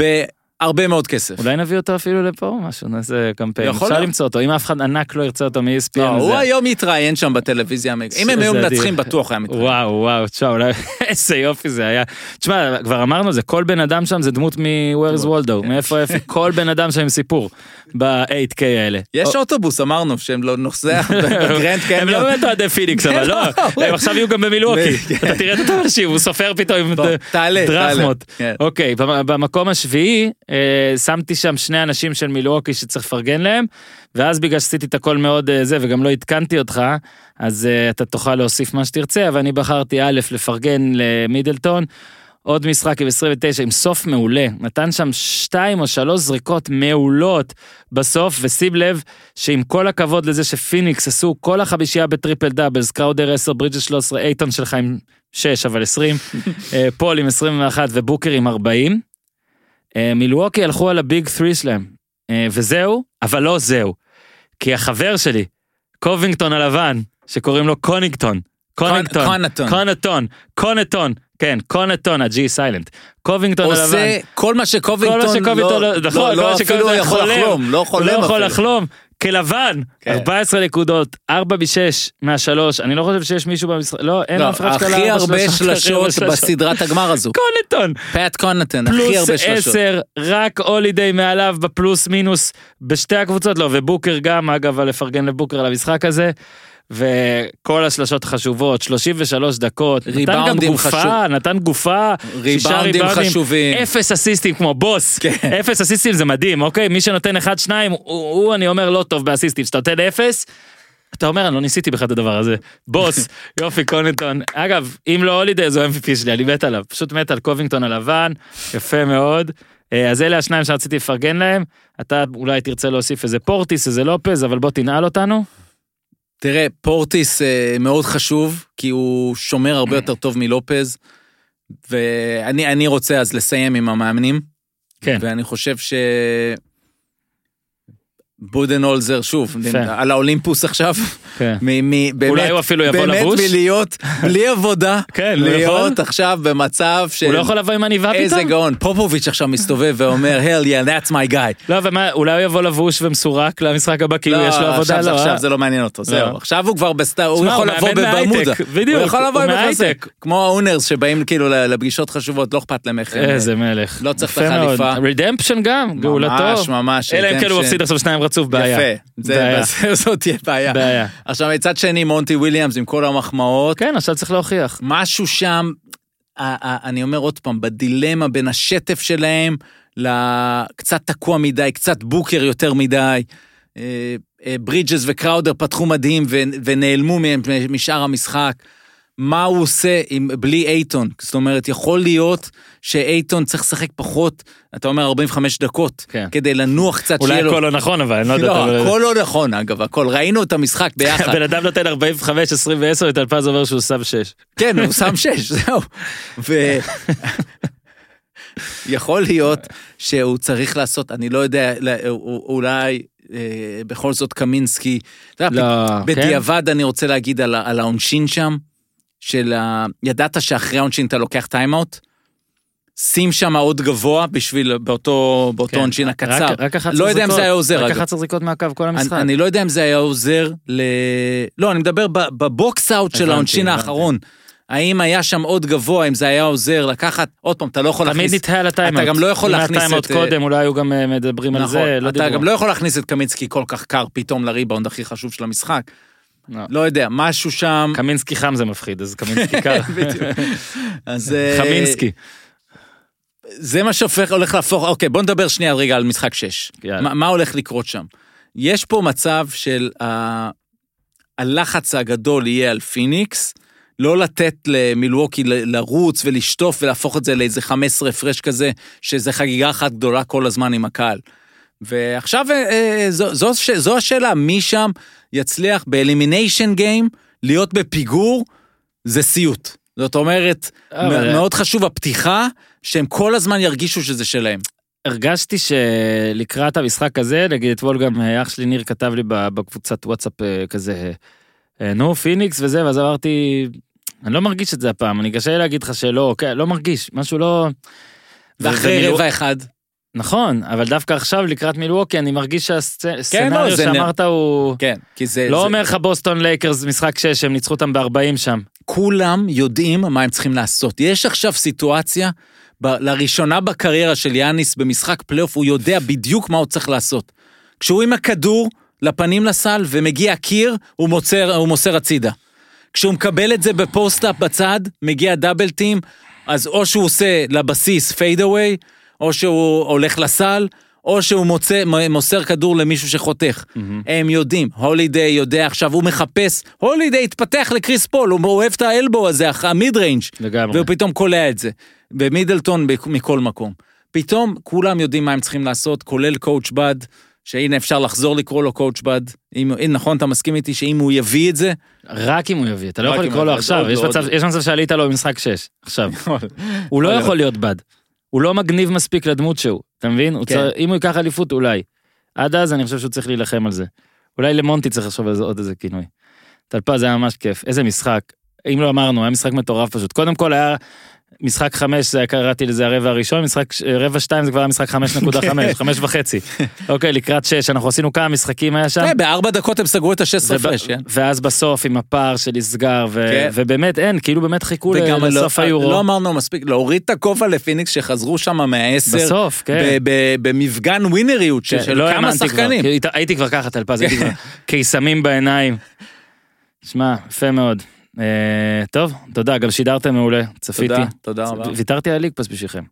בהרבה מאוד כסף. אולי נביא אותו אפילו לפה או משהו נעשה קמפיין. יכול אפשר. למצוא אותו אם אף אחד ענק לא ירצה אותו מ-ESPN. לא, הוא היום יתראיין שם בטלוויזיה. אם הם היו. מנצחים, בטוח היה מתראיין. וואו וואו תשמע אולי איזה יופי זה היה. תשמע כבר אמרנו זה כל בן אדם שם זה דמות מ-Where's Waldo. מאיפה איפה כל בן אדם שם עם סיפור ב-8K האלה. יש אוטובוס, אמרנו, שהם לא נוסע בגרנד הם לא קניון. באמת אוהדי פיניקס אבל לא לא. הם עכשיו יהיו גם במילואוקי כן. אתה תראה את אנשים הוא סופר פתאום עם דרחמות. כן. אוקיי במ- במקום השביעי שמתי שם שני אנשים של מילואוקי שצריך לפרגן להם ואז בגלל שעשיתי את הכל מאוד אה, זה וגם לא עדכנתי אותך אז אה, אתה תוכל להוסיף מה שתרצה אבל אני בחרתי א' לפרגן למידלטון. עוד משחק עם 29 עם סוף מעולה נתן שם שתיים או שלוש זריקות מעולות בסוף ושים לב שעם כל הכבוד לזה שפיניקס עשו כל החמישייה ב triple doubles קראודר 10 ברידג'ס 13 אייטון שלך עם 6 אבל 20 אה, פול עם 21 ובוקר עם 40. אה, מילווקי הלכו על ה big 3 שלהם אה, וזהו אבל לא זהו. כי החבר שלי קובינגטון הלבן שקוראים לו קונינגטון. קונינגטון. קונטון. קונטון. קונטון. כן קונטון הג'י silent. קובינגטון הלבן. עושה כל מה שקובינגטון שקובינגטון לא, לא, נכון, לא, לא אפילו יכול. לחלום, לא חולם לא יכול אפילו. לחלום. כלבן, כן. 14 נקודות, 4 ב-6 מהשלוש, אני לא חושב שיש מישהו במשחק, לא, אין לא, אף אחד שקלע הכי הרבה שלשות, בסדרת הגמר הזו. קונטון, פאט קונטון, הכי פלוס הרבה שלשות. 10, רק הולידיי מעליו בפלוס מינוס בשתי הקבוצות, לא, ובוקר גם, אגב, לפרגן לבוקר על המשחק הזה. וכל השלשות חשובות, 33 דקות, נתן גם גופה, חשוב. נתן גופה, שישה ריבאונדים חשובים. אפס אסיסטים כמו בוס, כן. אפס אסיסטים זה מדהים, אוקיי? מי שנותן אחד שניים, הוא, הוא אני אומר לא טוב באסיסטים, שאתה נותן אפס, אתה אומר אני לא ניסיתי בכלל את הדבר הזה, בוס, יופי קונינגטון, אגב, אם לא הולידי זו MVP שלי, אני מת עליו, פשוט מת על קובינגטון הלבן, יפה מאוד. אה, אז אלה השניים שרציתי לפרגן להם, אתה אולי תרצה להוסיף איזה פורטיס, איזה לופז, אבל בוא תנעל אותנו. תראה, פורטיס אה, מאוד חשוב, כי הוא שומר הרבה יותר טוב מלופז, ואני אני רוצה אז לסיים עם המאמנים, כן. ואני חושב ש... בודנהולזר, שוב. על האולימפוס עכשיו. כן. אולי הוא אפילו יבוא לבוש? באמת מלהיות, בלי עבודה, כן, הוא להיות. עכשיו במצב של... הוא לא יכול לבוא עם עניבה איזה פתאום? גאון. פופוביץ' עכשיו מסתובב ואומר, hell yeah, that's my guy. לא, ומה, אולי הוא יבוא לבוש ומסורק למשחק הבא, כאילו יש לו עבודה, עכשיו, זה- לא, עכשיו אה? זה לא מעניין אותו, זהו. לא. עכשיו הוא כבר בסטאר, הוא יכול לבוא בברמודה. הוא יכול לבוא עם. מההייטק. כמו ה owners שבאים כאילו לפגישות חשובות, לא אכפת להם איך... איזה מלך. לא צריך את. החליפה. רדמפשן גם, גאולתו. ממש, ממש. אלא אם כן הוא redemption. מפסיד עכשיו שניים רצוף, בעיה. יפה. זה- בעיה. זאת תהיה בעיה. בעיה. עכשיו מצד שני מונטי וויליאמס עם כל המחמאות, כן, עכשיו צריך להוכיח. משהו שם, אני אומר עוד פעם, בדילמה בין השטף שלהם לקצת תקוע מדי, קצת בוקר יותר מדי. אה, אה, ברידג'ס וקראודר פתחו מדהים ונעלמו מהם משאר המשחק. מה הוא עושה עם, בלי אייטון? זאת אומרת, יכול להיות שאייטון צריך לשחק פחות, אתה אומר 45 דקות, כן. כדי לנוח קצת, אולי לו... הכל לא נכון, אבל אני לא יודע. לא, הכל לא נכון, אגב, הכל. ראינו את המשחק ביחד. הבן אדם נותן 45, 20 ו-10, וטלפז אומר שהוא שם 6. כן, הוא שם שש, זהו. ו... יכול להיות שהוא צריך לעשות, אני לא יודע, אולי אה, בכל זאת קמינסקי, לא, בדיעבד אני רוצה להגיד על, על העונשין שם, של ה... ידעת שאחרי העונשין אתה לוקח טיימאוט? שים שם עוד גבוה בשביל, באותו, באותו כן. עונשין הקצר. רק- רק 11 לא יודע אם זה. היה עוזר, רק אגב. 11 זריקות מהקו כל המשחק. אני, אני לא יודע אם זה היה עוזר ל... לא, אני מדבר ב box out של העונשין. האחרון. האם היה שם עוד גבוה, אם זה היה עוזר לקחת, עוד פעם, אתה לא יכול תמיד להכניס... נתהה על הטיימאוט. אתה גם לא יכול להכניס אם היה טיימאוט את, אה, קודם, אולי היו גם אה, מדברים על נכון, זה, לא אתה דיברו. גם לא יכול להכניס את קמינסקי כל כך קר פתאום לריבאונד הכי חשוב של המשחק. לא. לא יודע, משהו שם... קמינסקי חם זה מפחיד, אז קמינסקי קר. אז... אה, חמינסקי. זה מה שהופך, הולך להפוך, אוקיי, בוא נדבר שנייה רגע על משחק 6. יאללה. מה, מה הולך לקרות שם? יש פה מצב של ה... הלחץ הגדול יהיה על פיניקס, לא לתת למילווקי לרוץ ולשטוף ולהפוך את זה לאיזה 15 הפרש כזה, שזה חגיגה אחת גדולה כל הזמן עם הקהל. ועכשיו אה, אה, זו, זו, זו השאלה, מי שם יצליח ב elimination game להיות בפיגור, זה סיוט. זאת אומרת, אבל- מאוד חשוב הפתיחה, שהם כל הזמן ירגישו שזה שלהם. הרגשתי שלקראת המשחק הזה, נגיד אתמול גם אה, אח שלי ניר כתב לי בקבוצת וואטסאפ אה, כזה, אה, נו פיניקס וזה, ואז אמרתי, אני לא מרגיש את זה הפעם, אני קשה לי להגיד לך שלא, כן, לא מרגיש, משהו לא... ואחרי רבע אחד, נכון, אבל דווקא עכשיו לקראת מילווקי אני מרגיש כן, לא, שה scenario זה נ- שאמרת הוא... כן, כי זה... לא זה- אומר לך בוסטון לייקרס משחק 6 הם ניצחו אותם ב-40 שם. כולם יודעים מה הם צריכים לעשות. יש עכשיו סיטואציה, ב- לראשונה בקריירה של יאניס במשחק פלייאוף, הוא יודע בדיוק מה הוא צריך לעשות. כשהוא עם הכדור לפנים לסל ומגיע קיר, הוא מוסר, הוא מוסר הצידה. כשהוא מקבל את זה ב post-up בצד, מגיע double team, אז או שהוא עושה לבסיס fade away, או שהוא הולך לסל, או שהוא מוצא, מוסר כדור למישהו שחותך. הם יודעים, הולידיי יודע עכשיו, הוא מחפש, הולידיי התפתח לקריס פול, הוא אוהב את האלבו הזה, ה mid range, לגמרי. והוא פתאום קולע את זה. במידלטון בכ- מכל מקום. פתאום כולם יודעים מה הם צריכים לעשות, כולל coach Bud, שהנה אפשר לחזור לקרוא לו coach Bud. אם, אם נכון, אתה מסכים איתי שאם הוא יביא את זה, רק אם הוא יביא, אתה לא יכול לקרוא לו עכשיו, עוד יש מצב- שעלית לו במשחק 6, עכשיו. הוא לא יכול להיות בד. הוא לא מגניב מספיק לדמות שהוא, אתה מבין? הוא כן. צריך- אם הוא ייקח אליפות אולי. עד אז אני חושב שהוא צריך להילחם על זה. אולי למונטי צריך לחשוב על זה עוד איזה כינוי. טלפז זה היה ממש כיף, איזה משחק. אם לא אמרנו, היה משחק מטורף פשוט. קודם כל היה משחק חמש, זה קראתי לזה הרבע הראשון, משחק רבע שתיים זה כבר היה משחק חמש נקודה כן. חמש, חמש וחצי. אוקיי, לקראת שש, אנחנו עשינו כמה משחקים היה שם. כן, בארבע דקות הם סגרו את ה-16 וב- הפרש, כן? ואז בסוף עם הפער שנסגר, כן. ובאמת אין, כאילו באמת חיכו לא, לסוף היורו. לא אמרנו מספיק, להוריד את הכובע לפיניקס שחזרו שם מהעשר, בסוף, כן. במפגן ווינריות של לא כמה שחקנים. הייתי כבר ככה טלפז, קיסמים בעיניים. שמע, יפה מאוד. אה, טוב, תודה, גם שידרתם מעולה, צפיתי. תודה, תודה רבה. ויתרתי על ליקפס בשבילכם.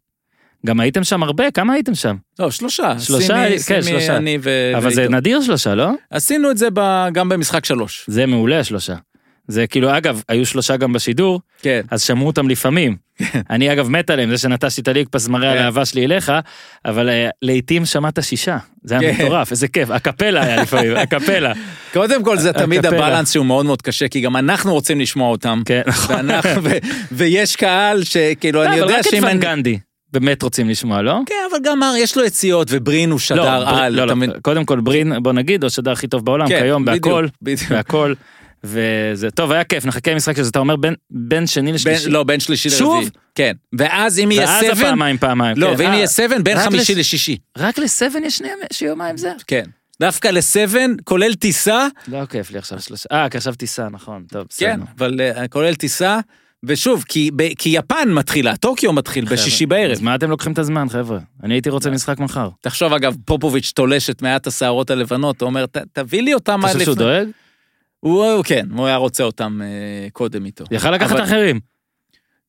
גם הייתם שם הרבה, כמה הייתם שם? לא, שלושה. שלושה, סימי- כן, סימי, שלושה. אני ו... אבל זה. נדיר שלושה, לא? עשינו את זה ב- גם במשחק שלוש. זה מעולה שלושה. זה כאילו, אגב, היו שלושה גם בשידור, כן. אז שמעו אותם לפעמים. אני אגב מת עליהם, זה שנטשתי את הליקפס מראה על כן. האהבה שלי אליך, אבל אה, לעיתים שמעת שישה. זה היה כן. מטורף, איזה כיף. הקפלה היה לפעמים, הקפלה. קודם כל זה תמיד. הבלנס שהוא מאוד מאוד קשה, כי גם אנחנו רוצים לשמוע אותם. כן, נכון. ויש קהל שכאילו, אני לא, אבל יודע רק את שאם ון אני... גנדי. באמת רוצים לשמוע, לא? כן, אבל גם יש לו יציאות, וברין הוא שדר לא, על. לא, לא, מבין? קודם כל ברין, בוא נגיד, הוא השדר הכי טוב בעולם כן, כיום, בדיוק, בהכל, בדיוק. בהכל. וזה טוב, היה כיף, נחכה למשחק שזה, אתה אומר בין- בין שני בין- לשלישי. לא, בין שלישי שוב? לרביעי. כן. ואז אם יהיה ואז סבן, הפעמיים פעמיים. לא, כן. ואם אה, יהיה סבן, בין חמישי לס- לשישי. רק לסבן יש שני שיומיים זה? כן. דווקא לסבן, כולל טיסה, לא כיף לי עכשיו שלושה. אה, כי עכשיו טיסה, נכון, טוב, בסדר. כן, אבל אה, כולל טיסה, ושוב, כי ב- כי יפן מתחילה, טוקיו מתחיל בשישי בערב. אז מה אתם לוקחים את הזמן, חבר'ה? אני הייתי רוצה משחק מחר. תחשוב, אגב, פופוביץ' תולש את מעט השערות הלבנות, הוא אומר, "ת- תביא לי אותם אתה חושב שהוא לפני." דואג? הוא, כן, הוא היה רוצה אותם אה, קודם איתו. יכל לקחת אבל- אחרים.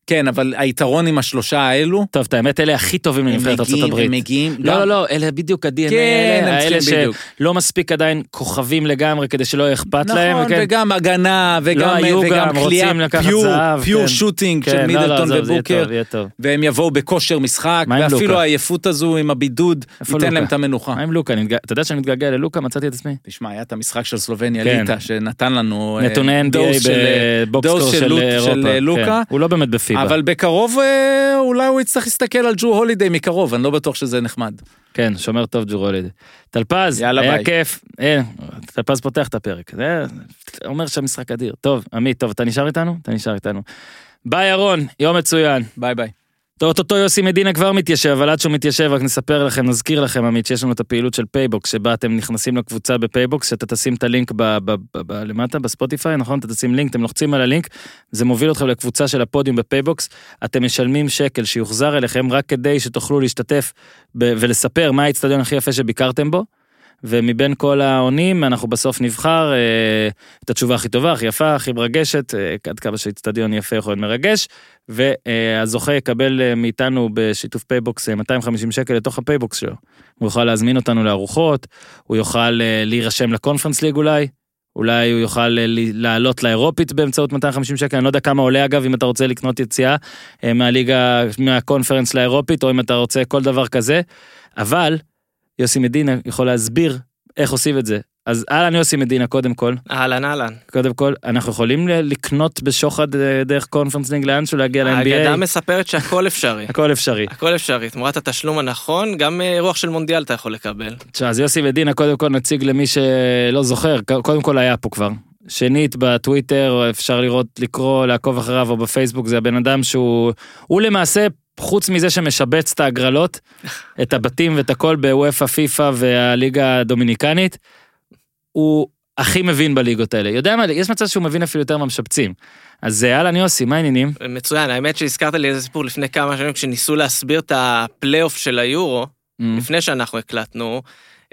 כן, אבל היתרון עם השלושה האלו, טוב, את האמת, אלה הכי טובים הם לנבחרת מגיעים, הברית. הם מגיעים, לא, גם- לא, לא, אלה בדיוק ה-DNA כן, הם האלה, האלה. שלא מספיק עדיין כוכבים לגמרי כדי שלא יהיה אכפת להם. נכון, כן? וגם הגנה, וגם, היו וגם לקחת פיור, זהב, פיור כן. שוטינג של כן, לא, לא, מידלטון זה יהיה ובוקר, טוב, טוב. והם יבואו בכושר משחק, ואפילו? העייפות הזו עם הבידוד, ייתן? להם את המנוחה. מה עם לוקה? אתה יודע שאני מתגעגע ללוקה? מצאתי את עצמי. תשמע, היה את המשחק של סלובניה כן. ליטא, שנתן לנו... אה, נתוני NBA של, ב box score של אירופה. של אה, לוקה. כן. הוא לא באמת בפיבה. אבל בקרוב אה, אולי הוא יצטרך להסתכל על ג'רו הולידיי מקרוב, אני לא בטוח שזה נחמד. כן, שומר טוב ג'רו הולידיי. טלפז, יאללה, היה ביי. כיף. אה, טלפז פותח את הפרק. זה אומר שהמשחק אדיר. טוב, עמית, טוב, אתה נשאר איתנו? אתה נשאר איתנו. ביי ירון, יום מצוין. ביי ביי. אוטוטו יוסי מדינה כבר מתיישב, אבל עד שהוא מתיישב, רק נספר לכם, נזכיר לכם, עמית, שיש לנו את הפעילות של פייבוקס, שבה אתם נכנסים לקבוצה בפייבוקס, שאתה תשים את הלינק ב, ב, ב, ב, למטה, בספוטיפיי, נכון? אתה תשים לינק, אתם לוחצים על הלינק, זה מוביל אתכם לקבוצה של הפודיום בפייבוקס, אתם משלמים שקל שיוחזר אליכם רק כדי שתוכלו להשתתף ב, ולספר מה האיצטדיון הכי יפה שביקרתם בו. ומבין כל העונים אנחנו בסוף נבחר אה, את התשובה הכי טובה, הכי יפה, הכי מרגשת, אה, עד כמה שאיצטדיון יפה יכול להיות מרגש, והזוכה יקבל אה, מאיתנו בשיתוף פייבוקס אה, 250 שקל לתוך הפייבוקס שלו. הוא יוכל להזמין אותנו לארוחות, הוא יוכל אה, להירשם לקונפרנס ליג אולי, אולי הוא יוכל אה, לעלות לאירופית באמצעות 250 שקל, אני לא יודע כמה עולה אגב אם אתה רוצה לקנות יציאה אה, מהליגה, מהקונפרנס לאירופית, או אם אתה רוצה כל דבר כזה, אבל יוסי מדינה יכול להסביר איך עושים את זה. אז אהלן יוסי מדינה קודם כל, אהלן אהלן. קודם כל, אנחנו יכולים לקנות בשוחד אה, דרך קונפרנס ליג לאנשהו להגיע האגדה ל-NBA, מספרת שהכל אפשרי. הכל אפשרי. הכל אפשרי, תמורת התשלום הנכון, גם אה, אירוח של מונדיאל אתה יכול לקבל. תשמע, אז יוסי מדינה קודם כל נציג למי שלא זוכר, קודם כל היה פה כבר. שנית, בטוויטר אפשר לראות, לקרוא, לעקוב אחריו, או בפייסבוק, זה הבן אדם שהוא, הוא למעשה, חוץ מזה שמשבץ את ההגרלות, את הבתים ואת הכל בוופא, פיפא והליגה הדומיניקנית, הוא הכי מבין בליגות האלה. יודע מה, יש מצב שהוא מבין אפילו יותר מהמשבצים. אז אה, אהלן יוסי, מה העניינים? מצוין, האמת שהזכרת לי איזה סיפור לפני כמה שנים, כשניסו להסביר את הפלייאוף של היורו, Mm. לפני שאנחנו הקלטנו,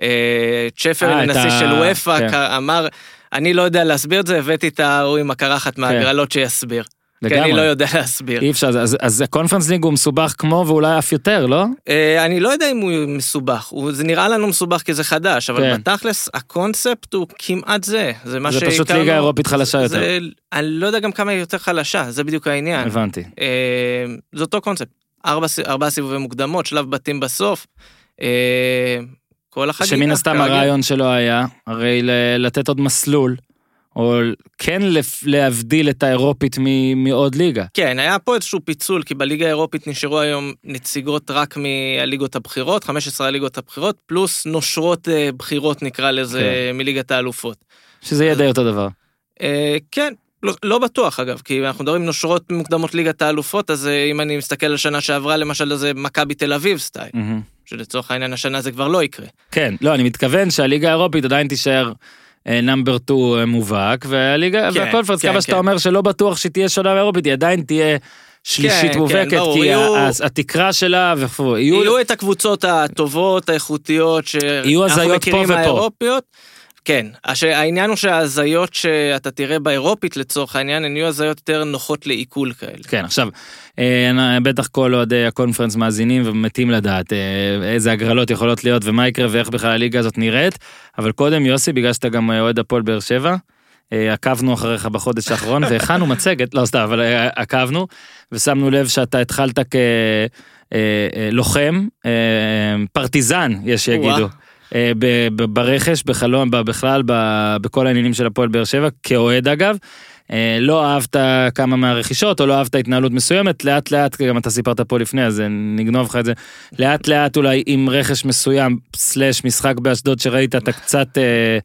אה, צ'פר, אה, הנשיא ה- של וופא, כן. אמר, אני לא יודע להסביר את זה, הבאתי את ההוא עם הקרחת מהגרלות שיסביר. כי אני לא יודע להסביר. אי אפשר, אז, אז הקונפרנס ליג הוא מסובך כמו ואולי אף יותר, לא? אה, אני לא יודע אם הוא מסובך, הוא- זה נראה לנו מסובך כי זה חדש, אבל כן. בתכלס הקונספט הוא כמעט זה. זה מה זה פשוט שהכרנו- ליגה אירופית חלשה יותר. זה, אני לא יודע גם כמה היא יותר חלשה, זה בדיוק העניין. הבנתי. אה, זה אותו קונספט, ארבע, ארבעה סיבובי מוקדמות, שלב בתים בסוף. אה, כל החגיגה. שמן הסתם. הרעיון שלו היה, הרי לתת עוד מסלול, או כן להבדיל את האירופית מ- מעוד ליגה. כן, היה פה איזשהו פיצול, כי בליגה האירופית נשארו היום נציגות רק מהליגות הבכירות, 15 הליגות הבכירות, פלוס נושרות אה, בכירות נקרא לזה, כן. מליגת האלופות. שזה יהיה די אותו דבר. אה, כן, לא, לא בטוח אגב, כי אנחנו מדברים נושרות מוקדמות ליגת האלופות, אז אה, אם אני מסתכל על שנה שעברה, למשל, זה מכבי תל אביב סטייל, מהמם. שלצורך העניין השנה זה כבר לא יקרה. כן, לא, אני מתכוון שהליגה האירופית עדיין תישאר נאמבר 2 מובהק, והליגה, כן, והקונפרנס, כן, כמה שאתה כן. אומר שלא בטוח שהיא תהיה שונה מאירופית, היא עדיין תהיה שלישית כן, מובהקת, כן, ברור, כי יהיו- ה- התקרה שלה וכו', יהיו... יהיו את הקבוצות הטובות, האיכותיות, שאנחנו מכירים ופה. כן, הש- העניין הוא שההזיות שאתה תראה באירופית לצורך העניין, הן יהיו הזיות יותר נוחות לעיכול כאלה. כן, עכשיו, אה, בטח כל אוהדי הקונפרנס מאזינים ומתים לדעת אה, איזה הגרלות יכולות להיות ומה יקרה ואיך בכלל הליגה הזאת נראית, אבל קודם יוסי, בגלל שאתה גם אה, אוהד הפועל באר שבע, אה, עקבנו אחריך בחודש האחרון והכנו מצגת, לא סתם, אבל אה, עקבנו, ושמנו לב שאתה התחלת כלוחם, פרטיזן, יש שיגידו. אה, ברכש, בחלום, בכלל, בכל העניינים של הפועל באר שבע, כאוהד אגב. אה, לא אהבת כמה מהרכישות, או לא אהבת התנהלות מסוימת, לאט לאט, גם אתה סיפרת פה לפני, אז נגנוב לך את זה, לאט לאט אולי עם רכש מסוים, סלאש משחק באשדוד שראית, אתה קצת אה,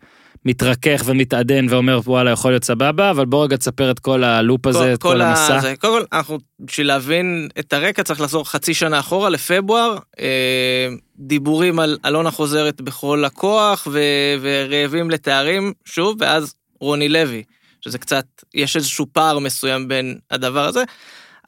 מתרכך ומתעדן ואומר וואלה יכול להיות סבבה, אבל בוא רגע תספר את כל הלופ הזה, את כל המסע. זה, קודם כל, אנחנו, בשביל להבין את הרקע צריך לחזור חצי שנה אחורה לפברואר, אה, דיבורים על אלונה חוזרת בכל הכוח ו, ורעבים לתארים, שוב, ואז רוני לוי. שזה קצת, יש איזשהו פער מסוים בין הדבר הזה,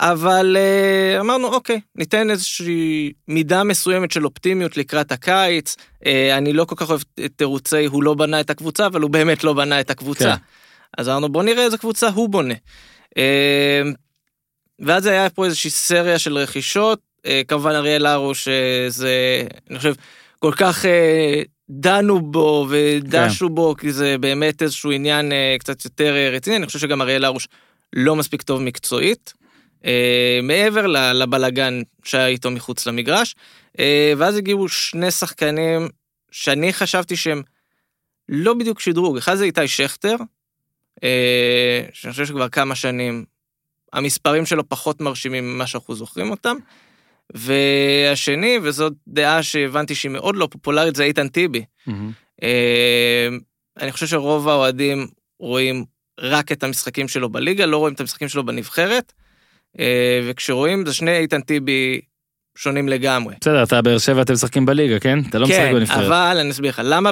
אבל uh, אמרנו, אוקיי, ניתן איזושהי מידה מסוימת של אופטימיות לקראת הקיץ. Uh, אני לא כל כך אוהב את תירוצי, הוא לא בנה את הקבוצה, אבל הוא באמת לא בנה את הקבוצה. כן. אז אמרנו, בוא נראה איזה קבוצה הוא בונה. Uh, ואז היה פה איזושהי סריה של רכישות, כמובן אריאל הרוש, שזה, אני חושב, כל כך דנו בו ודשו כן. בו, כי זה באמת איזשהו עניין אה, קצת יותר אה, רציני, אני חושב שגם אריאל הרוש לא מספיק טוב מקצועית, אה, מעבר לבלגן שהיה איתו מחוץ למגרש, אה, ואז הגיעו שני שחקנים שאני חשבתי שהם לא בדיוק שדרוג, אחד זה איתי שכטר, אה, שאני חושב שכבר כמה שנים המספרים שלו פחות מרשימים ממה שאנחנו זוכרים אותם. והשני, וזאת דעה שהבנתי שהיא מאוד לא פופולרית, זה איתן טיבי. Mm-hmm. אני חושב שרוב האוהדים רואים רק את המשחקים שלו בליגה, לא רואים את המשחקים שלו בנבחרת, אה, וכשרואים זה שני איתן טיבי שונים לגמרי. בסדר, אתה באר שבע, אתם משחקים בליגה, כן? אתה לא משחק בנבחרת. כן, אבל אני אסביר לך, למה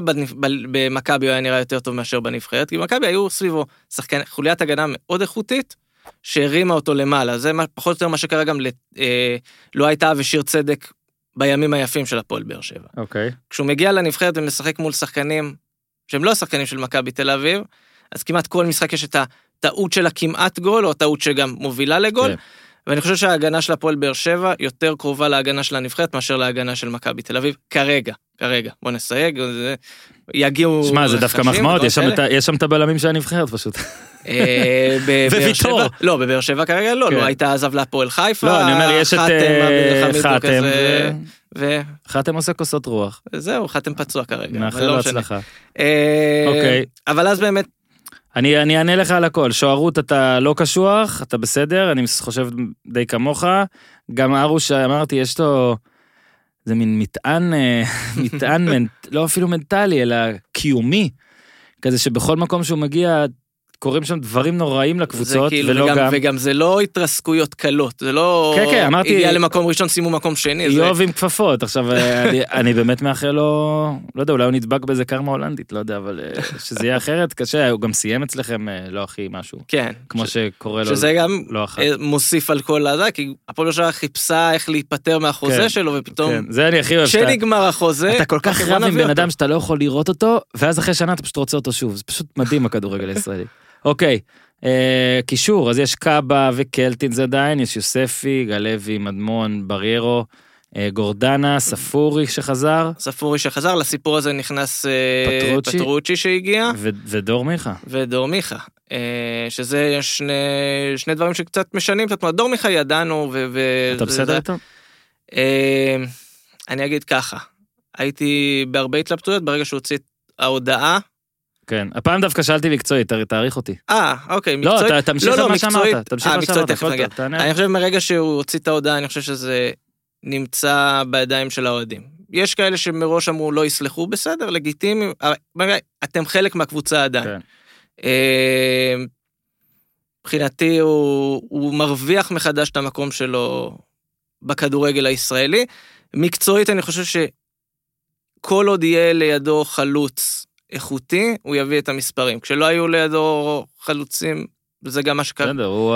במכבי הוא היה נראה יותר טוב מאשר בנבחרת? כי במכבי היו סביבו שחקן, חוליית הגנה מאוד איכותית, שהרימה אותו למעלה. זה פחות או יותר מה שקרה גם, אה, לא הייתה ושיר צדק בימים היפים של הפועל באר שבע. אוקיי. כשהוא מגיע לנבחרת ומשחק מול שחקנים שהם לא שחקנים של מכבי תל אביב, אז כמעט כל משחק יש את הטעות של הכמעט גול, או הטעות שגם מובילה לגול. כן. ואני חושב שההגנה של הפועל באר שבע יותר קרובה להגנה של הנבחרת מאשר להגנה של מכבי תל אביב, כרגע, כרגע. בוא נסייג, יגיעו... שמע, זה דווקא מחמאות, יש שם את הבלמים של הנבחרת פשוט. אה, וויטור. לא, בבאר שבע כרגע לא, לא הייתה עזב להפועל חיפה. לא, אני אומר, יש את חתם, ו... חתם עושה כוסות רוח. זהו, חתם פצוע כרגע. מאחל לו לא הצלחה. אה, אוקיי. אבל אז באמת... אני, אני אענה לך על הכל, שוערות אתה לא קשוח, אתה בסדר, אני חושב די כמוך. גם ארוש, אמרתי, יש לו... זה מין מטען, אה, מטען, לא אפילו מנטלי, אלא קיומי. כזה שבכל מקום שהוא מגיע, קורים שם דברים נוראים לקבוצות, כאילו, ולא וגם, גם... וגם זה לא התרסקויות קלות, זה לא... כן, כן, אמרתי... הגיע למקום ראשון, שימו מקום שני. איוב זה... עם כפפות, עכשיו, אה, אני, אני באמת מאחל לו, לא יודע, אולי הוא נדבק באיזה קרמה הולנדית, לא יודע, אבל אה, שזה יהיה אחרת, קשה, הוא גם סיים אצלכם אה, לא הכי משהו. כן. כמו ש... שקורה לו, שזה גם לא מוסיף על כל הזה, כי הפועל שלך חיפשה איך להיפטר מהחוזה כן, שלו, ופתאום... כן, זה אני הכי אוהב. כשנגמר החוזה... אתה כל כך רב עם בן אדם שאתה לא יכול לראות אותו, ואז אחרי שנה אתה פשוט רוצה אותו שוב, זה פשוט מדהים הכדורגל הישראלי. אוקיי, אה, קישור, אז יש קאבה וקלטין זה עדיין, יש יוספי, גלוי, מדמון, בריירו, אה, גורדנה, ספורי שחזר. ספורי שחזר, לסיפור הזה נכנס אה, פטרוצ'י, פטרוצ'י שהגיע. ו- ודור מיכה. ודור מיכה, אה, שזה שני, שני דברים שקצת משנים את התמונה. דור מיכה ידענו ו... ו- אתה בסדר איתו? אה, אני אגיד ככה, הייתי בהרבה התלבטויות ברגע שהוא הוציא את ההודעה כן, הפעם דווקא שאלתי מקצועית, תאריך אותי. אה, אוקיי, מקצועית. לא, תמשיך לא, על מה שאמרת, תמשיך על מה שאמרת, הכל טוב, תענה. אני חושב מרגע שהוא הוציא את ההודעה, אני חושב שזה נמצא בידיים של האוהדים. יש כאלה שמראש אמרו לא יסלחו, בסדר, לגיטימי, אתם חלק מהקבוצה עדיין. כן. אה, מבחינתי הוא, הוא מרוויח מחדש את המקום שלו בכדורגל הישראלי. מקצועית אני חושב שכל עוד יהיה לידו חלוץ איכותי, הוא יביא את המספרים. כשלא היו לידו חלוצים, זה גם מה שקרה. בסדר, הוא...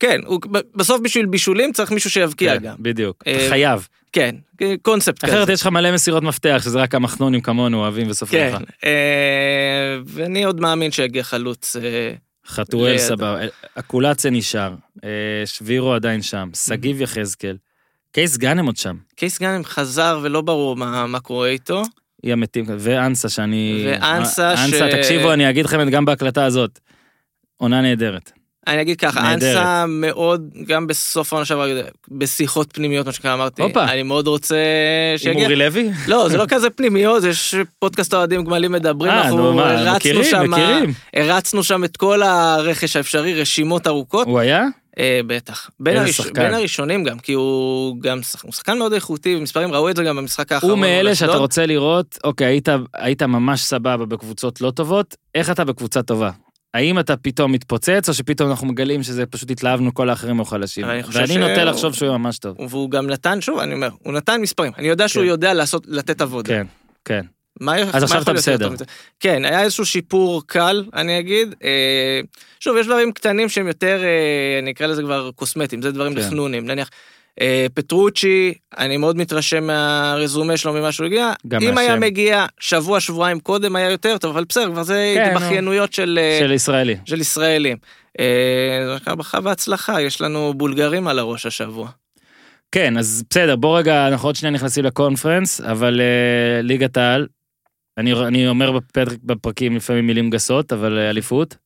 כן, הוא, בסוף בשביל בישולים צריך מישהו שיבקיע כן, גם. בדיוק, אתה אה, חייב. כן, קונספט כזה. אחרת יש לך מלא מסירות מפתח, שזה רק המחנונים כמונו אוהבים וסופרים לך. כן, אה, ואני עוד מאמין שיגיע חלוץ. אה, חתואל סבבה, אקולציה נשאר, שבירו עדיין שם, שגיב יחזקאל. קייס גאנם עוד שם. קייס גאנם חזר ולא ברור מה, מה קורה איתו. היא המתים, ואנסה שאני... ואנסה ש... אנסה, תקשיבו, אני אגיד לכם גם בהקלטה הזאת. עונה נהדרת. אני אגיד ככה, נהדרת. אנסה מאוד, גם בסוף העונה שעברה, בשיחות פנימיות, מה שנקרא, אמרתי, הופה. אני מאוד רוצה עם שיגיע. אורי לוי? לא, זה לא כזה פנימיות, יש פודקאסט אוהדים גמלים מדברים, אה, אנחנו נו, הרצנו מכירים, שם, מכירים. הרצנו שם את כל הרכש האפשרי, רשימות ארוכות. הוא היה? אה, בטח. בין, הראש... בין הראשונים גם, כי הוא גם הוא שחקן מאוד איכותי, במספרים ראו את זה גם במשחק האחרון. הוא מאלה שאתה. רוצה לראות, אוקיי, היית, היית ממש סבבה בקבוצות לא טובות, איך אתה בקבוצה טובה? האם אתה פתאום מתפוצץ, או שפתאום אנחנו מגלים שזה פשוט התלהבנו כל האחרים היו חלשים? אבל אני חושב ואני שהוא- נוטה לחשוב שהוא ממש טוב. והוא גם נתן, שוב, אני אומר, הוא נתן מספרים. אני יודע שהוא כן. יודע לעשות, לתת עבודה. כן, כן. מה, מה אז עכשיו יכול אתה בסדר. כן, היה איזשהו שיפור קל, אני אגיד. אה, שוב, יש דברים קטנים שהם יותר, אה, אני אקרא לזה כבר קוסמטיים, זה דברים כן. לחנונים. נניח, אה, פטרוצ'י, אני מאוד מתרשם מהרזומה שלו, ממה שהוא הגיע. גם אם היה מהשם. מגיע שבוע, שבועיים קודם, היה יותר טוב, אבל בסדר, כבר זה כן, נו. התבכיינויות של... של ישראלי. של ישראלים. ברכה והצלחה, יש לנו בולגרים על הראש השבוע. כן, אז בסדר, בוא רגע, אנחנו עוד שנייה נכנסים לקונפרנס, אבל ליגת העל, אני, אני אומר בפרק, בפרקים לפעמים מילים גסות, אבל אה, אליפות.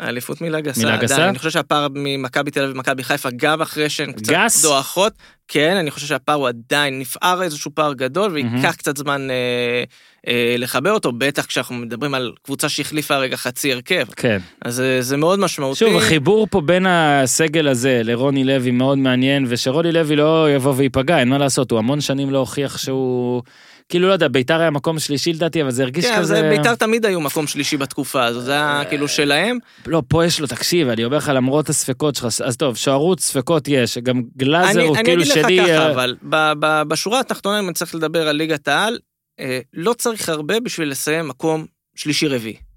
האליפות מילה גסה. מילה גסה? אני חושב שהפער ממכבי תל אביב ומכבי חיפה, גם אחרי שהן קצת גס? דועכות, כן, אני חושב שהפער הוא עדיין, נפער איזשהו פער גדול. וייקח קצת זמן אה, אה, לחבר אותו, בטח כשאנחנו מדברים על קבוצה שהחליפה רגע חצי הרכב. כן. אז אה, זה מאוד משמעותי. שוב, החיבור פה בין הסגל הזה לרוני לוי מאוד מעניין, ושרוני לוי לא יבוא וייפגע, אין מה לעשות, הוא המון שנים לא הוכיח שהוא... כאילו, לא יודע, ביתר היה מקום שלישי לדעתי, אבל זה הרגיש כן, כזה... זה בית"ר תמיד היו מקום שלישי בתקופה הזו, זה היה כאילו שלהם. לא, פה יש לו, תקשיב, אני אומר לך, למרות הספקות שלך, אז טוב, שוערות ספקות יש, גם גלאזר אני, הוא אני כאילו אגיד לך. ככה, אה, אבל בשורה התחתונה, אם אני צריך לדבר על ליגת העל, אה, לא צריך הרבה בשביל לסיים מקום שלישי-רביעי.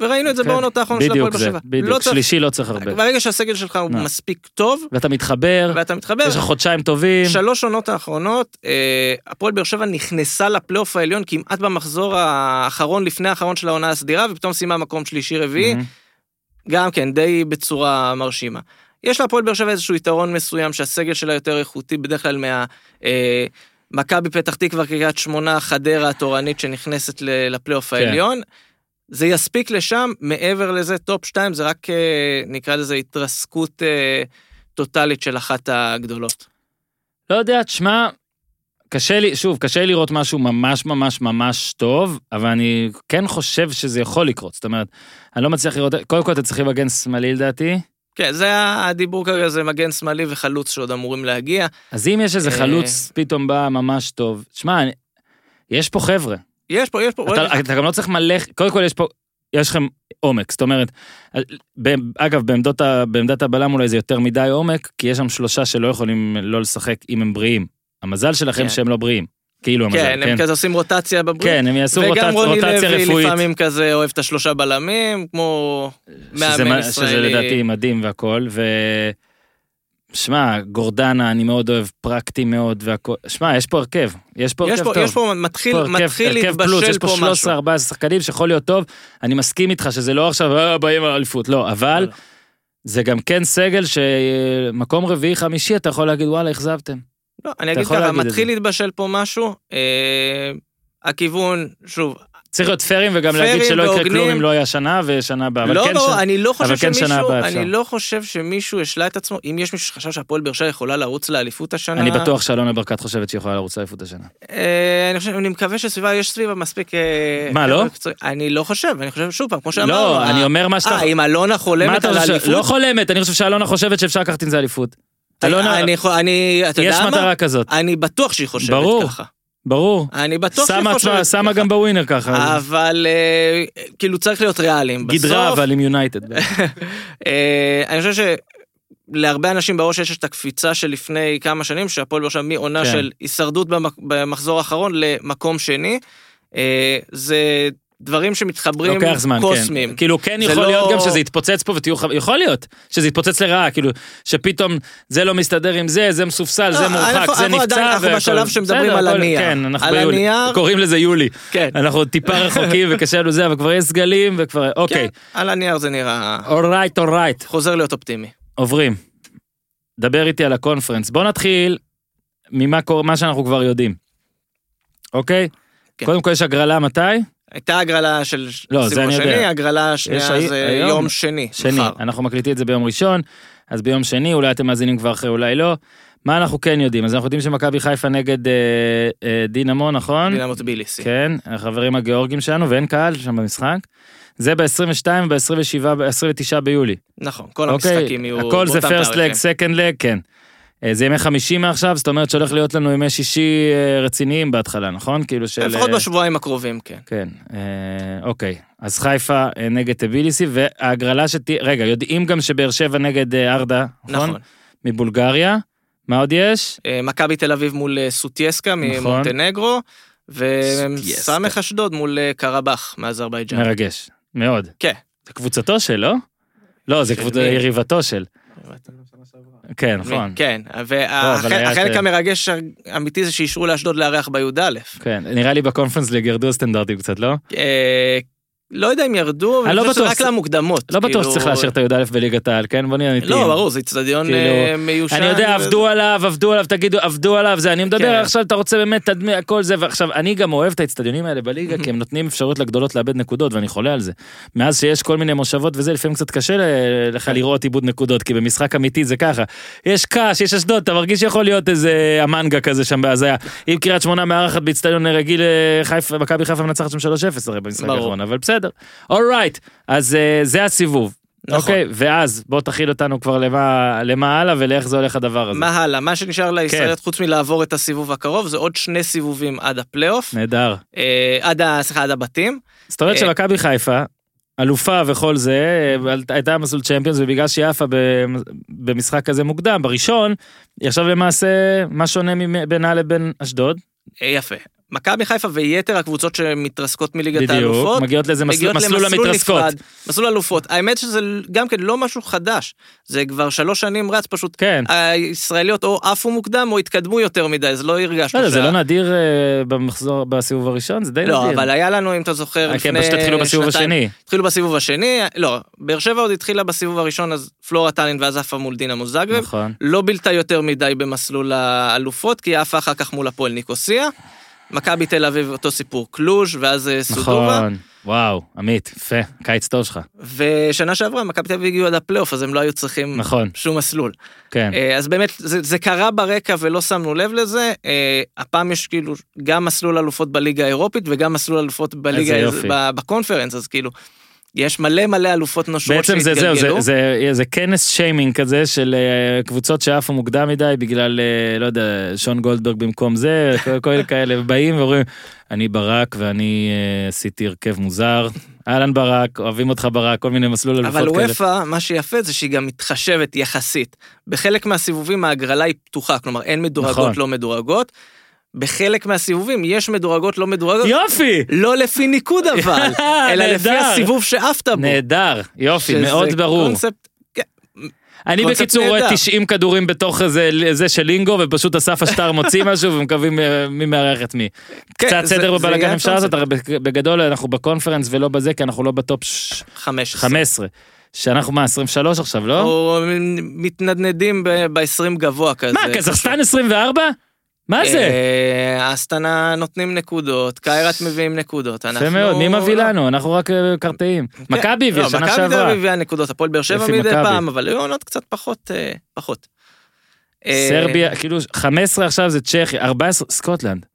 וראינו את זה כן, בעונות האחרונות של הפועל באר זה, שבע. לא בדיוק, צריך- שלישי לא צריך הרבה. ברגע שהסגל שלך הוא לא. מספיק טוב, ואתה מתחבר, ואתה מתחבר, יש לך חודשיים טובים. שלוש עונות האחרונות, אה, הפועל באר שבע נכנסה לפלייאוף העליון כמעט במחזור האחרון לפני האחרון של העונה הסדירה, ופתאום סיימה מקום שלישי-רביעי. גם כן, די בצורה מרשימה. יש להפועל באר שבע איזשהו יתרון מסוים שהסגל שלה יותר איכותי, בדרך כלל מה... אה, מכבי פתח תקווה, קריית שמונה, חדרה התורנית שנכנסת לפלייאוף כן. העליון. זה יספיק לשם, מעבר לזה, טופ 2 זה רק, אה, נקרא לזה, התרסקות אה, טוטאלית של אחת הגדולות. לא יודע, תשמע, קשה לי, שוב, קשה לי לראות משהו ממש ממש ממש טוב, אבל אני כן חושב שזה יכול לקרות. זאת אומרת, אני לא מצליח לראות, קודם כל אתה צריך מגן שמאלי לדעתי, כן, זה הדיבור כרגע, זה מגן שמאלי וחלוץ שעוד אמורים להגיע. אז אם יש איזה אה. חלוץ פתאום בא ממש טוב, שמע, אני- יש פה חבר'ה. יש פה, יש פה, אתה, אתה גם לא צריך מלא, קודם כל יש פה, יש לכם עומק, זאת אומרת, ב- אגב, בעמדות, בעמדת הבלם אולי זה יותר מדי עומק, כי יש שם שלושה שלא יכולים לא לשחק אם הם בריאים. המזל שלכם כן. שהם לא בריאים, כאילו המזל, כן, כן? הם כזה עושים רוטציה בבריאות. כן, הם יעשו וגם רוטצ- רוני רוטציה לוי רפואית. לפעמים כזה אוהב את השלושה בלמים, כמו מאמן מה- שזה ישראלי. לדעתי מדהים והכל, ו... שמע, גורדנה אני מאוד אוהב, פרקטי מאוד והכל. שמע, יש פה הרכב, יש פה הרכב פה, טוב. יש פה, מתחיל, פה הרכב- מתחיל הרכב פלוס, להתבשל יש פה פה משהו. 13-14 שחקנים שיכול להיות טוב, אני מסכים איתך שזה לא עכשיו "אה, באים על אליפות, לא, אבל לא. זה גם כן סגל שמקום רביעי חמישי אתה יכול להגיד וואלה אכזבתם. לא, אני אגיד ככה, מתחיל. להתבשל פה משהו. אה, הכיוון, שוב, צריך להיות פיירים וגם פיירים להגיד שלא יקרה. כלום אם לא יהיה שנה ושנה הבאה, אבל לא, כן לא, שנה- אני לא חושב כן שמישהו. אני לא חושב שמישהו השלה את עצמו, אם יש מישהו שחשב שהפועל באר שבע יכולה לרוץ לאליפות השנה, אני בטוח שאלונה ברקת חושבת שהיא יכולה לרוץ לאליפות השנה. אה, אני חושב, אני מקווה שסביבה, יש סביבה מספיק... אה, מה, לא? אני לא חושב, אני חושב, שוב פעם, כמו שאמרנו, לא, אה, אני אומר מה שאתה... אה, אם אלונה חולמת על? האליפות? לא חולמת, אני חושב שאלונה חושבת שאפשר לקחת עם זה אליפות. אלונה, אני, אני, אתה יש יודע מה? מטרה כזאת, אני בטוח שהיא חושבת ברור. ככה. ברור. אני בטוח שהיא חושבת עצמה, שמה ככה. גם בווינר ככה. אבל אה, כאילו צריך להיות ריאליים. גידרה אבל עם יונייטד. אה, אני חושב שלהרבה אנשים בראש יש את הקפיצה של לפני כמה שנים, שהפועל באר שבע מעונה כן. של הישרדות במחזור האחרון למקום שני. אה, זה דברים שמתחברים לוקח זמן, קוסמים. כן. כאילו כן זה יכול לא- להיות גם שזה יתפוצץ פה ותהיו חב... יכול להיות שזה יתפוצץ לרעה, כאילו שפתאום זה לא מסתדר עם זה, זה מסופסל, זה לא, מורחק, אנחנו- זה נפצע. עדיין- אנחנו בשלב שמדברים על הנייר. כן, אנחנו על ביולי. הנייר- קוראים לזה יולי. כן. אנחנו טיפה רחוקים וקשה לנו זה, אבל כבר יש סגלים וכבר, אוקיי. כן, על הנייר זה נראה אורייט, אורייט. חוזר להיות אופטימי. עוברים. דבר איתי על הקונפרנס. בוא נתחיל ממה שאנחנו כבר יודעים. אוקיי? כן. קודם כל יש הגרלה מתי? הייתה הגרלה של לא, סיבוב השני. הגרלה השנייה זה היום- יום שני. שני, מחר. אנחנו מקליטים את זה ביום ראשון, אז ביום שני, אולי אתם מאזינים כבר אחרי, אולי לא. מה אנחנו כן יודעים? אז אנחנו יודעים שמכבי חיפה נגד אה, אה, דינמו, נכון? דינמו טביליסי. כן, החברים הגיאורגים שלנו, ואין קהל שם במשחק. זה ב-22 וב-27, ב-29 ביולי. נכון, כל אוקיי, המשחקים יהיו הכל זה leg, תאריכים. second leg, כן. אה, זה ימי חמישי מעכשיו, זאת אומרת שהולך להיות לנו ימי שישי אה, רציניים בהתחלה, נכון? כאילו של... לפחות אה, בשבועיים הקרובים, כן. כן, אה, אוקיי. אז חיפה נגד טביליסי, וההגרלה שתהיה, רגע, יודעים גם שבאר שבע נגד ארדה, נכון? נכון. מבולגריה. מה עוד יש? אה, מכבי תל אביב מול סוטיאסקה נכון. ממונטנגרו, סוטיאסקה. וסמך אשדוד מול קרבאח מאזרבייג'אן. מרגש, מאוד. כן. זה קבוצתו של, לא? לא, זה? יריבתו של. כן, נכון. כן, היה והחלק ש- המרגש האמיתי זה שאישרו לאשדוד לארח בי"א. כן, נראה לי בקונפרנס ליג ירדו הסטנדרטים קצת, לא? לא יודע אם ירדו, אבל אני לא חושב שזה בטוח רק ש- למוקדמות. לא בטוח כאילו- שצריך לאשר את הי"א בליגת העל, כן? בוא נהיה אמיתיים. לא, ברור, זה איצטדיון כאילו, אה, מיושן. אני יודע, עבדו עליו, עבדו עליו, תגידו, עבדו עליו, זה, אני מדבר כן. עכשיו, אתה רוצה באמת, תדמי, הכל זה, ועכשיו, אני גם אוהב את האצטדיונים האלה בליגה, כי הם נותנים אפשרות לגדולות לאבד נקודות, ואני חולה על זה. מאז שיש כל מיני מושבות וזה, לפעמים קצת קשה לך לראות איבוד נקודות, כי במשחק אמיתי זה ככה. יש ק"ש, יש אשדוד, אתה מרגיש שיכול להיות איזה המנגה כזה שם בהזיה. אם קריית שמונה מארחת רגיל, אה, חיפה, מכבי חיפה מנצחת שם 3-0 הרי במשחק. האחרון, אבל בסדר. all right, אז אה, זה הסיבוב. נכון. אוקיי, ואז בוא תכיל אותנו כבר למה, למה הלאה ולאיך זה הולך הדבר הזה. מה הלאה? מה שנשאר כן. לישראליות חוץ מלעבור את הסיבוב הקרוב זה עוד שני סיבובים עד הפלייאוף, נהדר. אה, עד. סליחה, עד הבתים. זאת אומרת אה, שמכבי חיפה, אלופה וכל זה, הייתה מסלול צ'מפיונס, ובגלל שהיא עפה במשחק כזה מוקדם, בראשון, היא עכשיו למעשה, מה שונה בינה לבין אשדוד? אה, יפה. מכבי חיפה ויתר הקבוצות שמתרסקות מליגת בדיוק, האלופות, מגיעות לאיזה מסלול, מגיעות מסלול המתרסקות. נפרד, מסלול אלופות. האמת שזה גם כן לא משהו חדש, זה כבר שלוש שנים רץ, פשוט כן. הישראליות או עפו מוקדם או התקדמו יותר מדי, אז לא הרגשנו לא זה לא נדיר אה, במחזור, בסיבוב הראשון? זה די נדיר. לא, אבל היה לנו, אם אתה זוכר, אה, לפני כן, פשוט התחילו בסיבוב שנתיים- השני. התחילו בסיבוב השני, לא, באר שבע עוד התחילה בסיבוב הראשון, אז פלורה טלין ואז עפה מול דינמו זאגרב. נכון. לא בילתה יותר מדי במסלול האלופות, כי עפה אחר כך מול הפועל ניקוסיה. מכבי תל אביב אותו סיפור, קלוז' ואז אה, סודובה. נכון. וואו, עמית, יפה, קיץ טוב שלך. ושנה שעברה מכבי תל אביב הגיעו עד הפלייאוף, אז הם לא היו צריכים נכון, שום מסלול. כן. אה, אז באמת, זה, זה קרה ברקע ולא שמנו לב לזה. אה, הפעם יש כאילו גם מסלול אלופות בליגה האירופית וגם מסלול אלופות בליגה בקונפרנס, אז כאילו, יש מלא מלא אלופות נושרות בעצם זה זהו, שהתגלגלו. זה, זה, זה כנס שיימינג כזה של אה, קבוצות שעפו מוקדם מדי בגלל, אה, לא יודע, שון גולדברג במקום זה, כל, כאלה באים ואומרים, אני ברק ואני אה, עשיתי הרכב מוזר, אהלן ברק, אוהבים אותך ברק, כל מיני מסלול אלופות אבל כאלה. וופא, מה שיפה זה שהיא גם מתחשבת יחסית. בחלק מהסיבובים ההגרלה היא פתוחה, כלומר אין מדורגות נכון. לא מדורגות. בחלק מהסיבובים יש מדורגות לא מדורגות, יופי! לא לפי ניקוד אבל, אלא לפי. הסיבוב שעפת בו. נהדר, יופי, מאוד ברור. קונספט, כן, אני בקיצור רואה נהדר. 90 כדורים בתוך איזה זה של לינגו ופשוט אסף השטר מוציא משהו ומקווים אה, מי מארח את מי. כן, קצת זה- סדר זה בבלאגן אפשר לעשות, הרי בגדול אנחנו בקונפרנס ולא בזה כי אנחנו לא בטופ ש- 15. 15. שאנחנו מה 23 עכשיו לא? או מתנדנדים ב-20 גבוה כזה. מה קזחסטן 24? מה זה? אה, אסטנה נותנים נקודות, קיירת מביאים נקודות. יפה מאוד, מי מביא לא. לנו? אנחנו רק אה, קרטעים. כן. מכבי הביאה לא, שנה מכבי שעברה. אביב הביאה נקודות, הפועל באר שבע מדי מכבי. פעם, אבל היו עונות קצת פחות, אה, פחות. אה, סרביה, כאילו 15 עכשיו זה צ'כיה, 14 סקוטלנד.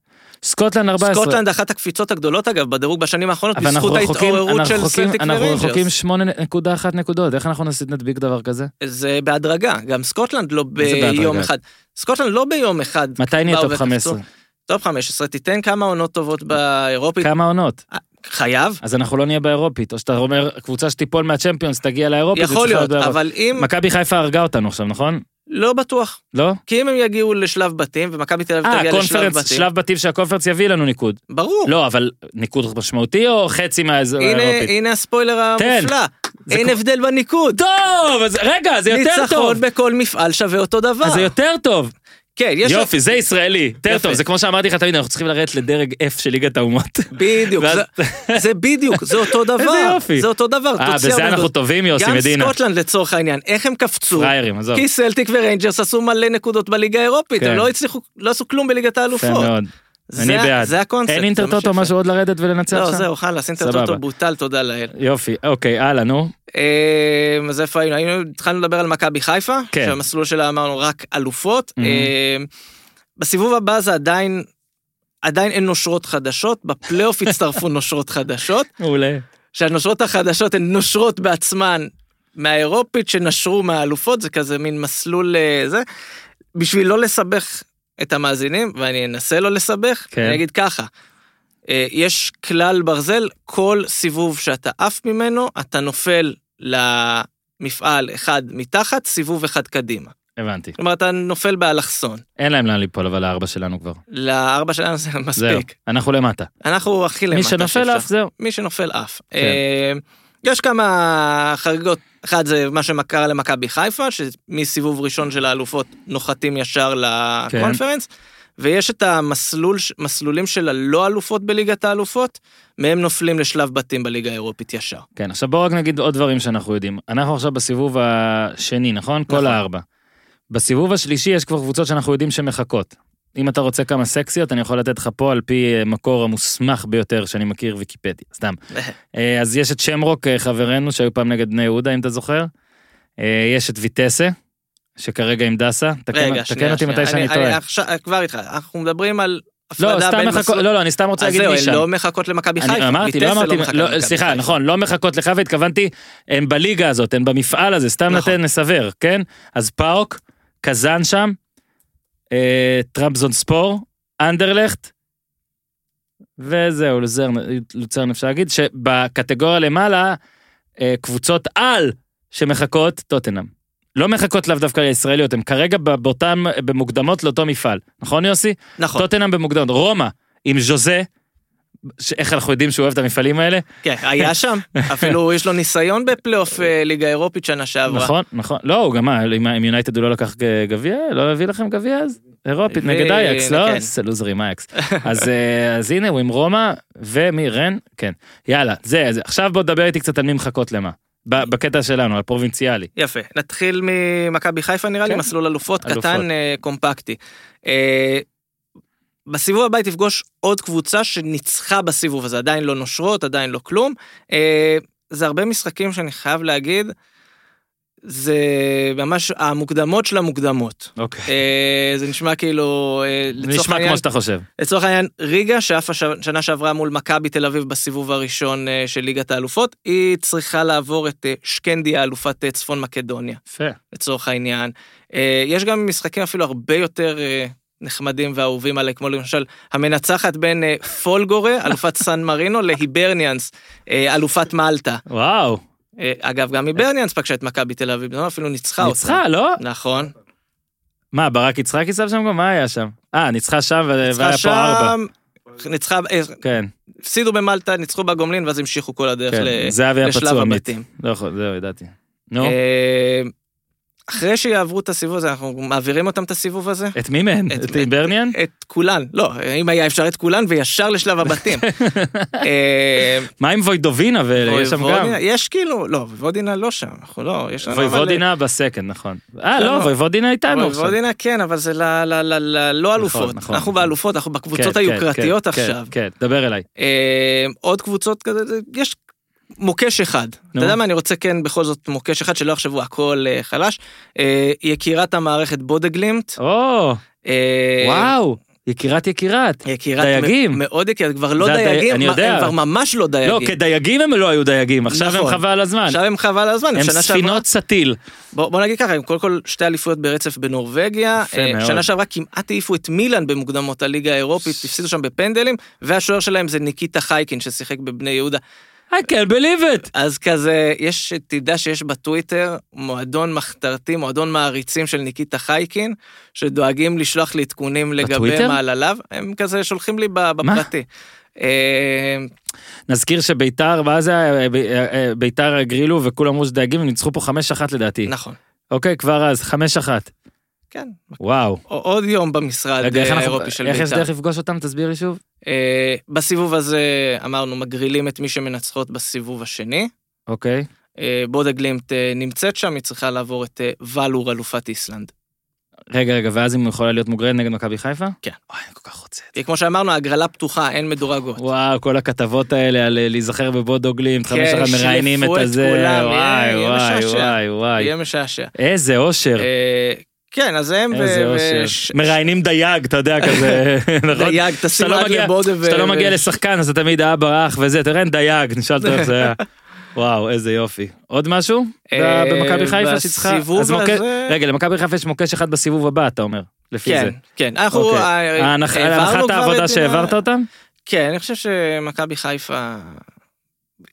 סקוטלנד 14. סקוטלנד אחת הקפיצות הגדולות אגב בדירוג בשנים האחרונות בזכות ההתעוררות של סלטיק אנחנו רחוקים וריינג'רס. 8.1 נקודות, איך אנחנו נס- נדביק דבר כזה? זה בהדרגה, גם סקוטלנד לא? ביום אחד. סקוטלנד לא ביום אחד. מתי נהיה טופ וקפצו. 15? טופ 15, תיתן כמה עונות טובות באירופית. כמה עונות? חייב. אז אנחנו לא נהיה באירופית, או שאתה אומר, קבוצה שתיפול מהצ'מפיונס תגיע לאירופית, יכול להיות. אבל אם... מכבי חיפה הרגה אותנו עכשיו, נכון? לא בטוח. לא? כי אם הם יגיעו לשלב בתים, ומכבי תל אביב אה, תגיע לשלב קונפרנס, בתים, שלב בתים שהקונפרנס יביא לנו ניקוד. ברור. לא, אבל ניקוד משמעותי או חצי מהאזור הנה, האירופית? הנה הספוילר תן. המופלא. אין הבדל בניקוד. טוב, אז רגע, זה יותר טוב. ניצחון בכל מפעל שווה אותו דבר. אז זה יותר טוב. כן, יש... יופי, זה ישראלי. יותר. טוב, זה כמו שאמרתי לך תמיד, אנחנו צריכים לרדת לדרג F של ליגת האומות. בדיוק, זה- בדיוק, זה אותו דבר. איזה יופי. זה אותו דבר. אה, בזה אנחנו. טובים, יוסי גם מדינה. סקוטלנד לצורך העניין, איך הם קפצו? פריירים, עזוב. כי סלטיק וריינג'רס עשו מלא נקודות בליגה האירופית, כן. הם לא הצליחו, לא עשו כלום בליגת האלופות. אני בעד. זה הקונספט. אין אינטרטוטו. משהו עוד לרדת ולנצח לא, שם? זהו, חלאס. אינטרטוטו בוטל, תודה לאל. יופי, אוקיי, הלאה, נו. אה, אז איפה היינו? היינו, התחלנו לדבר על מכבי חיפה, כן. שהמסלול שלה אמרנו רק אלופות. אה, בסיבוב הבא זה עדיין, עדיין אין נושרות חדשות, בפלייאוף הצטרפו נושרות חדשות, מעולה. שהנושרות החדשות הן נושרות בעצמן מהאירופית שנשרו מהאלופות, זה כזה מין מסלול אה, זה. בשביל לא לסבך את המאזינים, ואני אנסה לא לסבך, כן. אני אגיד ככה, אה, יש כלל ברזל, כל סיבוב שאתה עף ממנו, אתה נופל למפעל אחד מתחת, סיבוב אחד קדימה. הבנתי. כלומר, אתה נופל באלכסון. אין להם לאן ליפול, אבל הארבע שלנו כבר. לארבע שלנו זה זהו, מספיק. אנחנו למטה. אנחנו הכי למטה מי שנופל. אף זהו. מי שנופל עף. כן. אה, יש כמה חריגות, אחד זה מה שקרה למכבי חיפה, שמסיבוב ראשון של האלופות נוחתים ישר כן. לקונפרנס, ויש את המסלול, מסלולים של הלא אלופות בליגת האלופות, מהם נופלים לשלב בתים בליגה האירופית ישר. כן, עכשיו בואו רק נגיד עוד דברים שאנחנו יודעים. אנחנו עכשיו בסיבוב השני, נכון? כל נכון. הארבע. בסיבוב השלישי יש כבר קבוצות שאנחנו יודעים שמחכות. אם אתה רוצה כמה סקסיות, אני יכול לתת לך פה על פי אה, מקור המוסמך ביותר שאני מכיר, ויקיפדיה, סתם. אה, אז יש את שמרוק, אה, חברנו, שהיו פעם נגד בני יהודה, אם אתה זוכר. יש את ויטסה, שכרגע עם דסה. רגע, תקן אותי. מתי שאני אני- טועה. כבר איתך, אנחנו מדברים על לא, סתם מחכות. לא, לא, אני סתם רוצה אז להגיד זהו, מי הן שם. לא מחכות למכבי חיפה. אני אמרתי, ויטסה לא אמרתי, לא, סליחה. נכון, לא מחכות לחיפה, התכוונתי, הן בליגה הזאת, הן במפעל הזה, סתם נכון. נתן נסבר, כן? אז פאוק, קזאן שם, אה, טראמפזון ספור, אנדרלכט, וזהו, לוזרן, לוצרן אפשר להגיד, שבקטגוריה למעלה, אה, קבוצות על שמחכות, טוטנאם. לא מחכות לאו דווקא לישראליות, הן כרגע באותן, במוקדמות לאותו מפעל, נכון יוסי? נכון, טוטנאם במוקדמות, רומא, עם ז'וזה, איך אנחנו יודעים שהוא אוהב את המפעלים האלה? כן, היה שם, אפילו יש לו ניסיון בפלייאוף אה, ליגה אירופית שנה שעברה. נכון, נכון. לא, הוא גם מה, עם עם יונייטד הוא לא לקח ג- גביע? לא הביא לכם גביע אז? אירופית נגד אייקס, לא? כן. איזה לוזרים אייקס. אז אה, הנה הוא עם רומא ומי רן? כן. יאללה, זה. עכשיו בוא תדבר איתי קצת על מי מחכות למה. בקטע שלנו, הפרובינציאלי. יפה, נתחיל ממכבי חיפה נראה לי, כן. מסלול אלופות. קטן אה, קומפקטי. בסיבוב הבא היא תפגוש עוד קבוצה שניצחה בסיבוב הזה, עדיין לא נושרות, עדיין לא כלום. אה, זה הרבה משחקים שאני חייב להגיד, זה ממש המוקדמות של המוקדמות. אוקיי. אה, זה נשמע כאילו, אה, נשמע העניין, כמו שאתה חושב. לצורך העניין, ריגה, שעף הש- שנה שעברה מול מכבי תל אביב בסיבוב הראשון אה, של ליגת האלופות, היא צריכה לעבור את אה, שקנדיה, אלופת אה, צפון מקדוניה, יפה. לצורך העניין. אה, יש גם משחקים אפילו הרבה יותר אה, נחמדים ואהובים עליי, כמו למשל המנצחת בין אה, פולגורה, אלופת סן מרינו, להיברניאנס, אה, אלופת מלטה. וואו. אה, אגב, גם היברניאנס פגשה את מכבי תל אביב, לא, אפילו ניצחה אותה. ניצחה, לא? נכון. מה, ברק יצחקי שם שם גם? מה היה שם? אה, ניצחה שם ניצחה והיה פה ארבע. שם, ניצחה, כן, הפסידו במלטה, ניצחו בגומלין, ואז המשיכו כל הדרך כן. ל- זהבי היה לשלב פצוע עמית. הבתים. לא יכול, זהו, ידעתי. נו, אחרי שיעברו את הסיבוב הזה, אנחנו מעבירים אותם את הסיבוב הזה? את מי מהן? את- את היברניאן? את כולן, לא, אם היה אפשר את כולן וישר לשלב הבתים. אה, מה עם ווידובינה ויש שם גם? יש כאילו, לא, וויבודינה לא שם, אנחנו לא, יש לנו... אבל- וויבודינה בסקנד, נכון. אה, לא, וויבודינה איתנו עכשיו. וויבודינה כן, אבל זה לא אלופות. נכון, אנחנו נכון. באלופות, אנחנו כן, בקבוצות כן, היוקרתיות כן, עכשיו. כן, כן, דבר אליי. אה, עוד קבוצות כזה, זה- יש מוקש אחד. אתה יודע מה, אני רוצה כן בכל זאת מוקש אחד שלא יחשבו הכל אה, חלש. אה, יקירת המערכת בודגלימט. או, אה, וואו, יקירת יקירת. יקירת דייגים. מאוד יקירת, כבר לא דייגים, אני יודע. הם כבר ממש לא דייגים. לא, כדייגים הם לא היו דייגים, עכשיו הם נכון. חבל הזמן. עכשיו הם חבל הזמן, הם ספינות סטיל. בוא, בוא נגיד ככה, הם קודם כל שתי אליפויות ברצף בנורבגיה. שנה שעברה כמעט העיפו את מילאן במוקדמות הליגה האירופית, הפסידו שם בפנדלים, והשוער שלהם זה ניקיטה חייקין ששיחק בבני יהודה. I can't believe it. אז כזה, יש, תדע שיש בטוויטר מועדון מחתרתי, מועדון מעריצים של ניקיטה חייקין, שדואגים לשלוח לי עדכונים לגבי? מעלליו, הם כזה שולחים לי בפרטי. אה, נזכיר שביתר, מה זה? ב- אה, ביתר הגרילו וכולם אמרו שדייגים, הם ניצחו פה 5-1 לדעתי. נכון, אוקיי, כבר אז, 5-1. כן. וואו. עוד יום במשרד האירופי של איך יש בית"ר. דרך לפגוש אותם? תסביר לי שוב. אה, בסיבוב הזה אמרנו מגרילים את מי שמנצחות בסיבוב השני. אוקיי. אה, בודה גלימט אה, נמצאת שם, היא צריכה לעבור את ולור אלופת איסלנד. רגע, רגע, ואז היא יכולה להיות מוגרלת נגד מכבי חיפה? כן. וואי, אני כל כך רוצה את זה. כמו שאמרנו, הגרלה פתוחה, אין מדורגות. וואו, כל הכתבות האלה על להיזכר בבודו/גלימט, חמש כן, אחת מראיינים את שלפו את הזה, כולם, וואי, וואי. וואי, וואי. יהיה משעשע. איזה אושר, אה, כן, אז הם... איזה אושר. וש- מראיינים דייג, אתה יודע, כזה, נכון? דייג, תשים לא רק לבודה ו... כשאתה לא מגיע לשחקן, אז אתה תמיד אבא אח וזה, תראה, אין דייג, נשאל אותו איך זה היה. וואו, איזה יופי. עוד משהו? אה, במכבי חיפה שצריכה... בסיבוב הזה- רגע, למכבי חיפה יש מוקש אחד בסיבוב הבא, אתה אומר, לפי זה. כן, כן. אנחנו... אוקיי. אה, העברנו הנחת כבר העבודה את- שהעברת אותם? כן, אני חושב שמכבי חיפה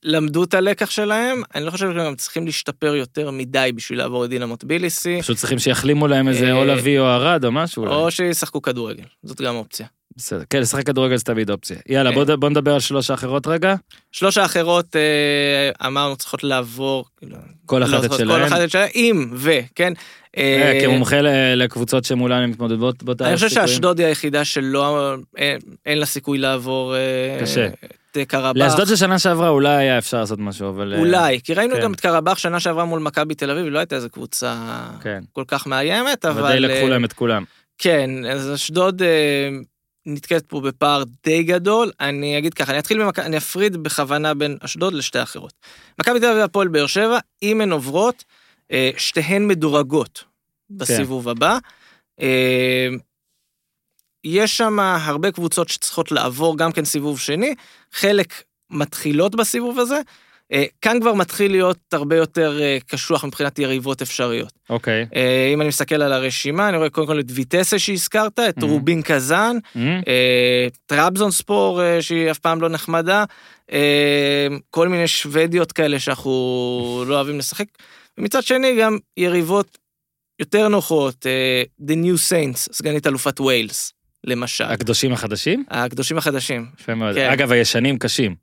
למדו את הלקח שלהם, אני לא חושב שהם צריכים להשתפר יותר מדי בשביל לעבור את דינמו טביליסי, פשוט צריכים שיחלימו להם איזה אה, או לביא או ארד או משהו. או שישחקו כדורגל, זאת גם אופציה. בסדר, כן, לשחק כדורגל זה תמיד אופציה. יאללה, כן. בוא ד- בוא נדבר על שלוש האחרות רגע. שלוש האחרות אה, אמרנו צריכות לעבור, כאילו, כל לא אחת את זוכר, כל. אחת את שלהם, אם ו, כן. אה, אה, כמומחה לקבוצות שמולן הם מתמודדות, בוא תאר אני חושב סיכויים. שאשדוד היא היחידה שלא, אין, אין לה סיכוי לעבור אה, קשה. את אה, קרבאח. לאשדוד של שנה שעברה אולי היה אפשר לעשות משהו, אבל... אה, אולי, כי ראינו כן. גם את קרבאח שנה שעברה מול מכבי תל אביב, לא הייתה איזה קבוצה כן. כל כך מאיימת, אבל... ודאי לקחו אה, להם את כולם. כן, אז אשדוד אה, נתקעת פה בפער די גדול. אני אגיד ככה, אני אתחיל, במכ... אני אפריד בכוונה בין אשדוד לשתי אחרות. מכבי תל אביב והפועל באר שבע, אם הן עוברות, אה, שתיהן מדורגות בסיבוב הבא. אה, יש שם הרבה קבוצות שצריכות לעבור גם כן סיבוב שני, חלק מתחילות בסיבוב הזה. אה, כאן כבר מתחיל להיות הרבה יותר אה, קשוח מבחינת יריבות אפשריות. אוקיי. אה, אם אני מסתכל על הרשימה, אני רואה קודם כל את ויטסה שהזכרת, את Mhm. רובין קזאן? אה, טראבזון ספור שהיא אף פעם לא נחמדה, כל מיני שוודיות כאלה שאנחנו לא אוהבים לשחק. ומצד שני גם יריבות יותר נוחות, The New Saints, סגנית אלופת ויילס, למשל. הקדושים החדשים? הקדושים החדשים. יפה מאוד. כן. אגב, הישנים קשים.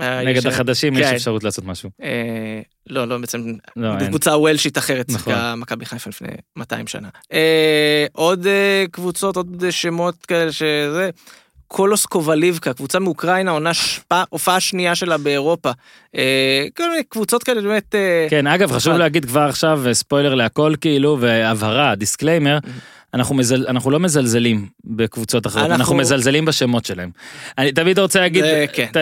אה, נגד החדשים יש כן. אפשרות לעשות משהו. אה, לא, לא, בעצם לא. בקבוצה וולשית אחרת נכון. שיחקה מכבי חיפה לפני 200 שנה. אה, עוד קבוצות, עוד שמות כאלה שזה, קולוס קובאליבקה, קבוצה מאוקראינה, עונה שפה, הופעה שנייה שלה באירופה. אה, כל מיני קבוצות כאלה באמת... אה, כן, אגב, חשוב אבל- להגיד כבר עכשיו, אה, ספוילר להכל כאילו, והבהרה, disclaimer, אנחנו, מזל, אנחנו לא מזלזלים בקבוצות אחרות, אנחנו... אנחנו- מזלזלים בשמות שלהם. אני תמיד רוצה להגיד, זה כן. ת,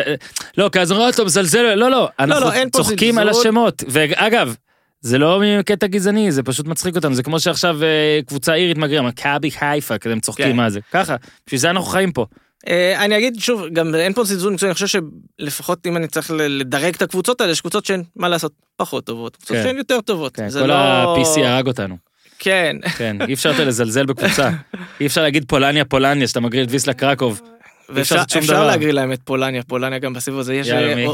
לא, כי אז אומרים, אתה מזלזל, לא, לא, אנחנו לא, פה צוחקים. על השמות. ואגב, זה לא מקטע גזעני, זה פשוט מצחיק אותנו, זה כמו שעכשיו קבוצה אירית מגרירה, מכבי חיפה, כזה הם צוחקים כן. מה זה. ככה, בשביל זה אנחנו חיים פה. אה, אני אגיד שוב, גם אין פה זלזול מקצועי, אני חושב שלפחות אם אני צריך לדרג את הקבוצות האלה, יש קבוצות שהן, מה לעשות, פחות טובות, קבוצות כן. שהן יותר טובות. כן, כל לא... ה-PC הרג אותנו. כן. כן, אי אפשר יותר לזלזל בקבוצה. אי אפשר להגיד פולניה, פולניה, שאתה מגריל את ויסלה קרקוב. ואפשר. להגריל להם את פולניה, פולניה גם בסיבוב הזה, יש אה,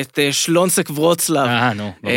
את אה, שלונסק ורוצלב. אה, נו, ברור.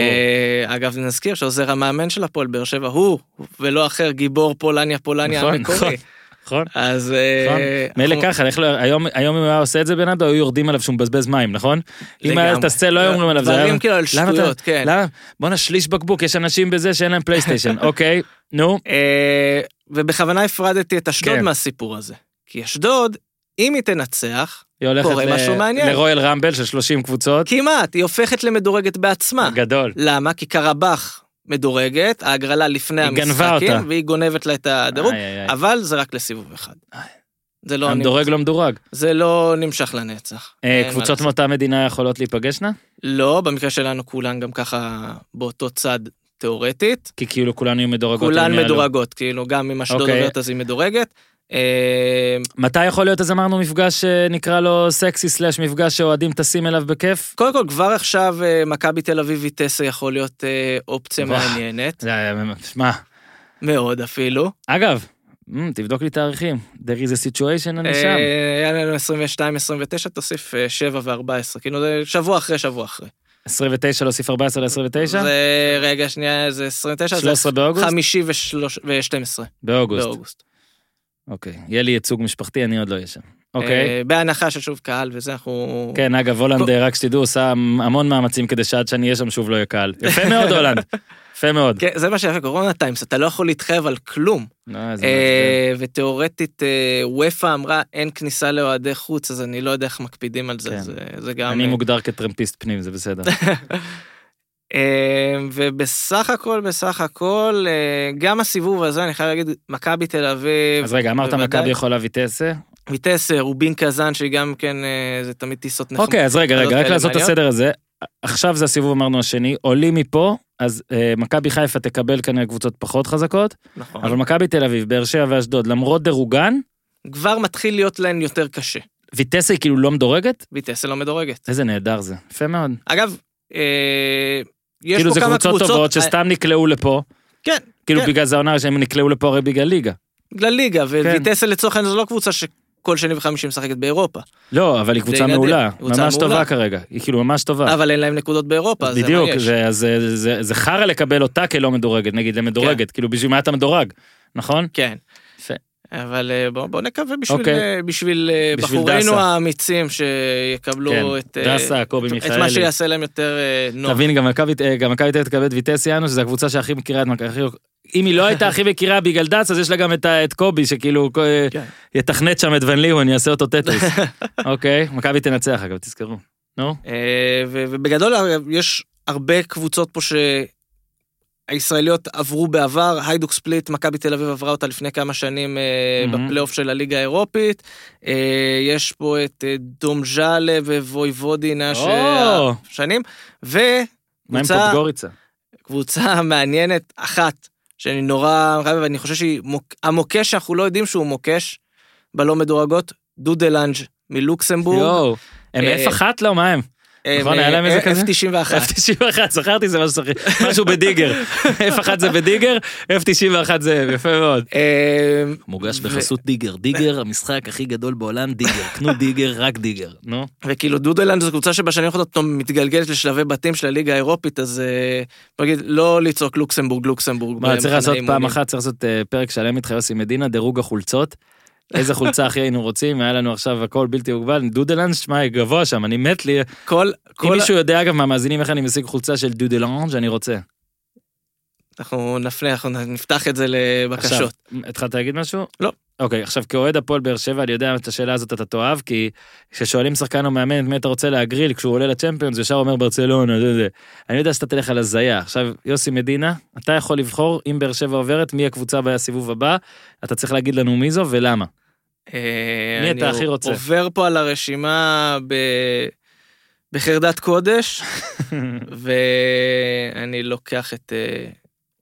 אגב, נזכיר שעוזר המאמן של הפועל באר שבע הוא, ולא אחר, גיבור פולניה, פולניה נכון, המקורי. נכון. אז... אה, נכון. מילא ככה, לא- היום אם הוא היה עושה את זה בן אדם, היו יורדים עליו שהוא מבזבז מים, נכון? אם היה לגמרי. תעשה, לא היו אומרים עליו, זה היה... דברים כאילו על שטויות, כן. למה? בואנה, שליש בקבוק, יש אנשים בזה שאין להם פלייסטיישן. אוקיי, נו. אה, ובכוונה הפרדתי את אשדוד כן. מהסיפור הזה. כי אשדוד, אם היא תנצח, היא הולכת קורה ל- משהו מעניין. לרויאל רמבל של 30 קבוצות. כמעט, היא הופכת למדורגת בעצמה. גדול. למה? כי קרבאח מדורגת, ההגרלה לפני היא המשחקים, אותה. והיא גונבת לה את הדירוג, איי, איי, איי. אבל זה רק לסיבוב אחד. איי. זה לא, המדורג לא מדורג. זה לא נמשך לנצח. אה, קבוצות. מאותה מדינה יכולות להיפגשנה? לא, במקרה שלנו כולן גם ככה באותו צד תיאורטית. כי כאילו כולנו יהיו מדורגות. כולן. מדורגות, כאילו גם אם אשדוד אוקיי. עוברת אז היא מדורגת. אה, מתי יכול להיות, אז אמרנו, מפגש שנקרא לו סקסי סלאש מפגש שאוהדים טסים אליו בכיף? קודם כל, כבר עכשיו אה, מכבי תל אביב ויטסה יכול להיות אה, אופציה. מעניינת, זה היה, שמע, מאוד אפילו. אגב, אמ, תבדוק לי תאריכים. There is a situation, אני שם. אה, היה לנו 22, 29, תוסיף 7 ו-14, כאילו זה שבוע אחרי שבוע אחרי. 29 להוסיף 14 ל-29? זה רגע שנייה זה 29, 13 זה באוגוסט? חמישי ו-12 באוגוסט. אוקיי. יהיה לי ייצוג משפחתי, אני עוד לא אהיה שם. אוקיי. אה, בהנחה ששוב קהל וזה אנחנו... כן, אגב, הולנד, רק שתדעו, עושה המון מאמצים כדי שעד שאני אהיה שם שוב לא יהיה קהל. יפה מאוד, הולנד. יפה מאוד. כן, זה מה שיפה, קורונה טיימס, אתה לא יכול להתחייב על כלום. לא, אה, ותיאורטית אה, וופא אמרה אין כניסה לאוהדי חוץ, אז אני לא יודע איך מקפידים על זה, כן. זה-. גם... אני מוגדר כטרמפיסט פנים, זה בסדר. אה, ובסך הכל, בסך הכל, אה, גם הסיבוב הזה, אני חייב להגיד, מכבי תל אביב, אז רגע, אמרת. מכבי יכולה ויטסה? ויטסר, רובין קזאן, שהיא גם כן, אה, זה תמיד טיסות נחמדות. אוקיי, אז רגע, רגע, רק לעשות את. הסדר הזה. עכשיו זה הסיבוב אמרנו השני, עולים מפה, אז אה, מכבי חיפה תקבל כנראה קבוצות פחות חזקות, נכון. אבל מכבי תל אביב, באר שבע ואשדוד, למרות דירוגן, כבר מתחיל להיות להן יותר קשה. ויטסה היא כאילו לא מדורגת? ויטסל לא מדורגת. איזה נהדר זה, יפה מאוד. אגב, אה, יש כאילו פה זה כמה קבוצות קבוצות, טובות אה, שסתם נקלעו לפה, כן, כאילו כן. בגלל זה העונה שהם נקלעו לפה הרי בגלל ליגה. בגלל ליגה, כן. וויטסל לצורך העניין זו לא קבוצה שכל שני וחמישי משחקת באירופה. לא, אבל היא קבוצה מעולה, קבוצה ממש מעולה. טובה כרגע, היא כאילו ממש טובה. אבל אין להם נקודות באירופה, אז זה מה בדיוק. זה- אז זה- זה- זה חרא לקבל אותה כלא מדורגת, נגיד למדורגת, כאילו בשביל מה אתה מדורג, נכון? כן. אבל אה, בוא, בוא נקווה בשביל, אוקיי. אה, בשביל, אה, בשביל בחורינו דסה. האמיצים שיקבלו כן, את, דסה, קובי את מיכאלי. מה שיעשה להם יותר נוח. תבין, גם מכבי תל אביב תקבל את ויטס יאנו, שזו הקבוצה שהכי מכירה את מכבי. אם היא לא הייתה הכי מכירה בגלל דס, אז יש לה גם את את קובי, שכאילו כן. יתכנת שם את ון ליאון, יעשה אותו טטריס. אוקיי, מכבי תנצח אגב, תזכרו. נו, ובגדול יש הרבה קבוצות פה שהישראליות עברו בעבר, היידוק ספליט, מכבי תל אביב עברה אותה לפני כמה שנים מהמם. בפלייאוף של הליגה האירופית. אה, יש פה את אה, דומז'אלה וויבודינה או. שנים, מה עם וקבוצה פודגוריצה? קבוצה מעניינת אחת, שאני נורא, ואני חושב שהיא, מוק- המוקש שאנחנו לא יודעים שהוא מוקש, בלא מדורגות, דודלנג' מלוקסמבורג. יואו, הם אה, F1 לא, מה הם? נכון, היה להם איזה כזה? F91. F91, זכרתי זה משהו בדיגר. F1 זה בדיגר, F91 זה יפה מאוד. אה, מוגש בחסות דיגר, דיגר המשחק הכי גדול בעולם, דיגר, קנו דיגר, רק דיגר. נו. וכאילו דודלנד זו קבוצה שבשנים האחרונות פתאום מתגלגלת לשלבי בתים של הליגה האירופית, אז אה, נגיד, לא לצעוק לוקסמבורג, לוקסמבורג. מה, צריך לעשות פעם. אחת, צריך לעשות אה, פרק שלם איתך יוסי מדינה, דירוג החולצות. איזה חולצה הכי היינו רוצים, היה לנו עכשיו הכל בלתי מוגבל, דודלנד, שמע, גבוה שם, אני מת לי. כל, אם כל, מישהו יודע אגב מהמאזינים איך אני משיג חולצה של דודלנד, אני רוצה. אנחנו נפנה, אנחנו נפתח את זה לבקשות. עכשיו, התחלת להגיד משהו? לא. אוקיי, עכשיו כאוהד הפועל באר שבע, אני יודע את השאלה הזאת אתה תאהב, כי כששואלים שחקן או מאמן את מי אתה רוצה להגריל כשהוא עולה לצ'מפיונס, ישר אומר ברצלונה, זה זה. אני יודע שאתה תלך על הזיה. עכשיו, יוסי מדינה, אתה יכול לבחור, אם באר שבע עוברת, מי הקבוצה בסיבוב הבא, אתה צריך להגיד לנו מי זו ולמה. אה, מי אתה אני הכי רוצה? עובר פה על הרשימה ב... בחרדת קודש, ואני לוקח את אה,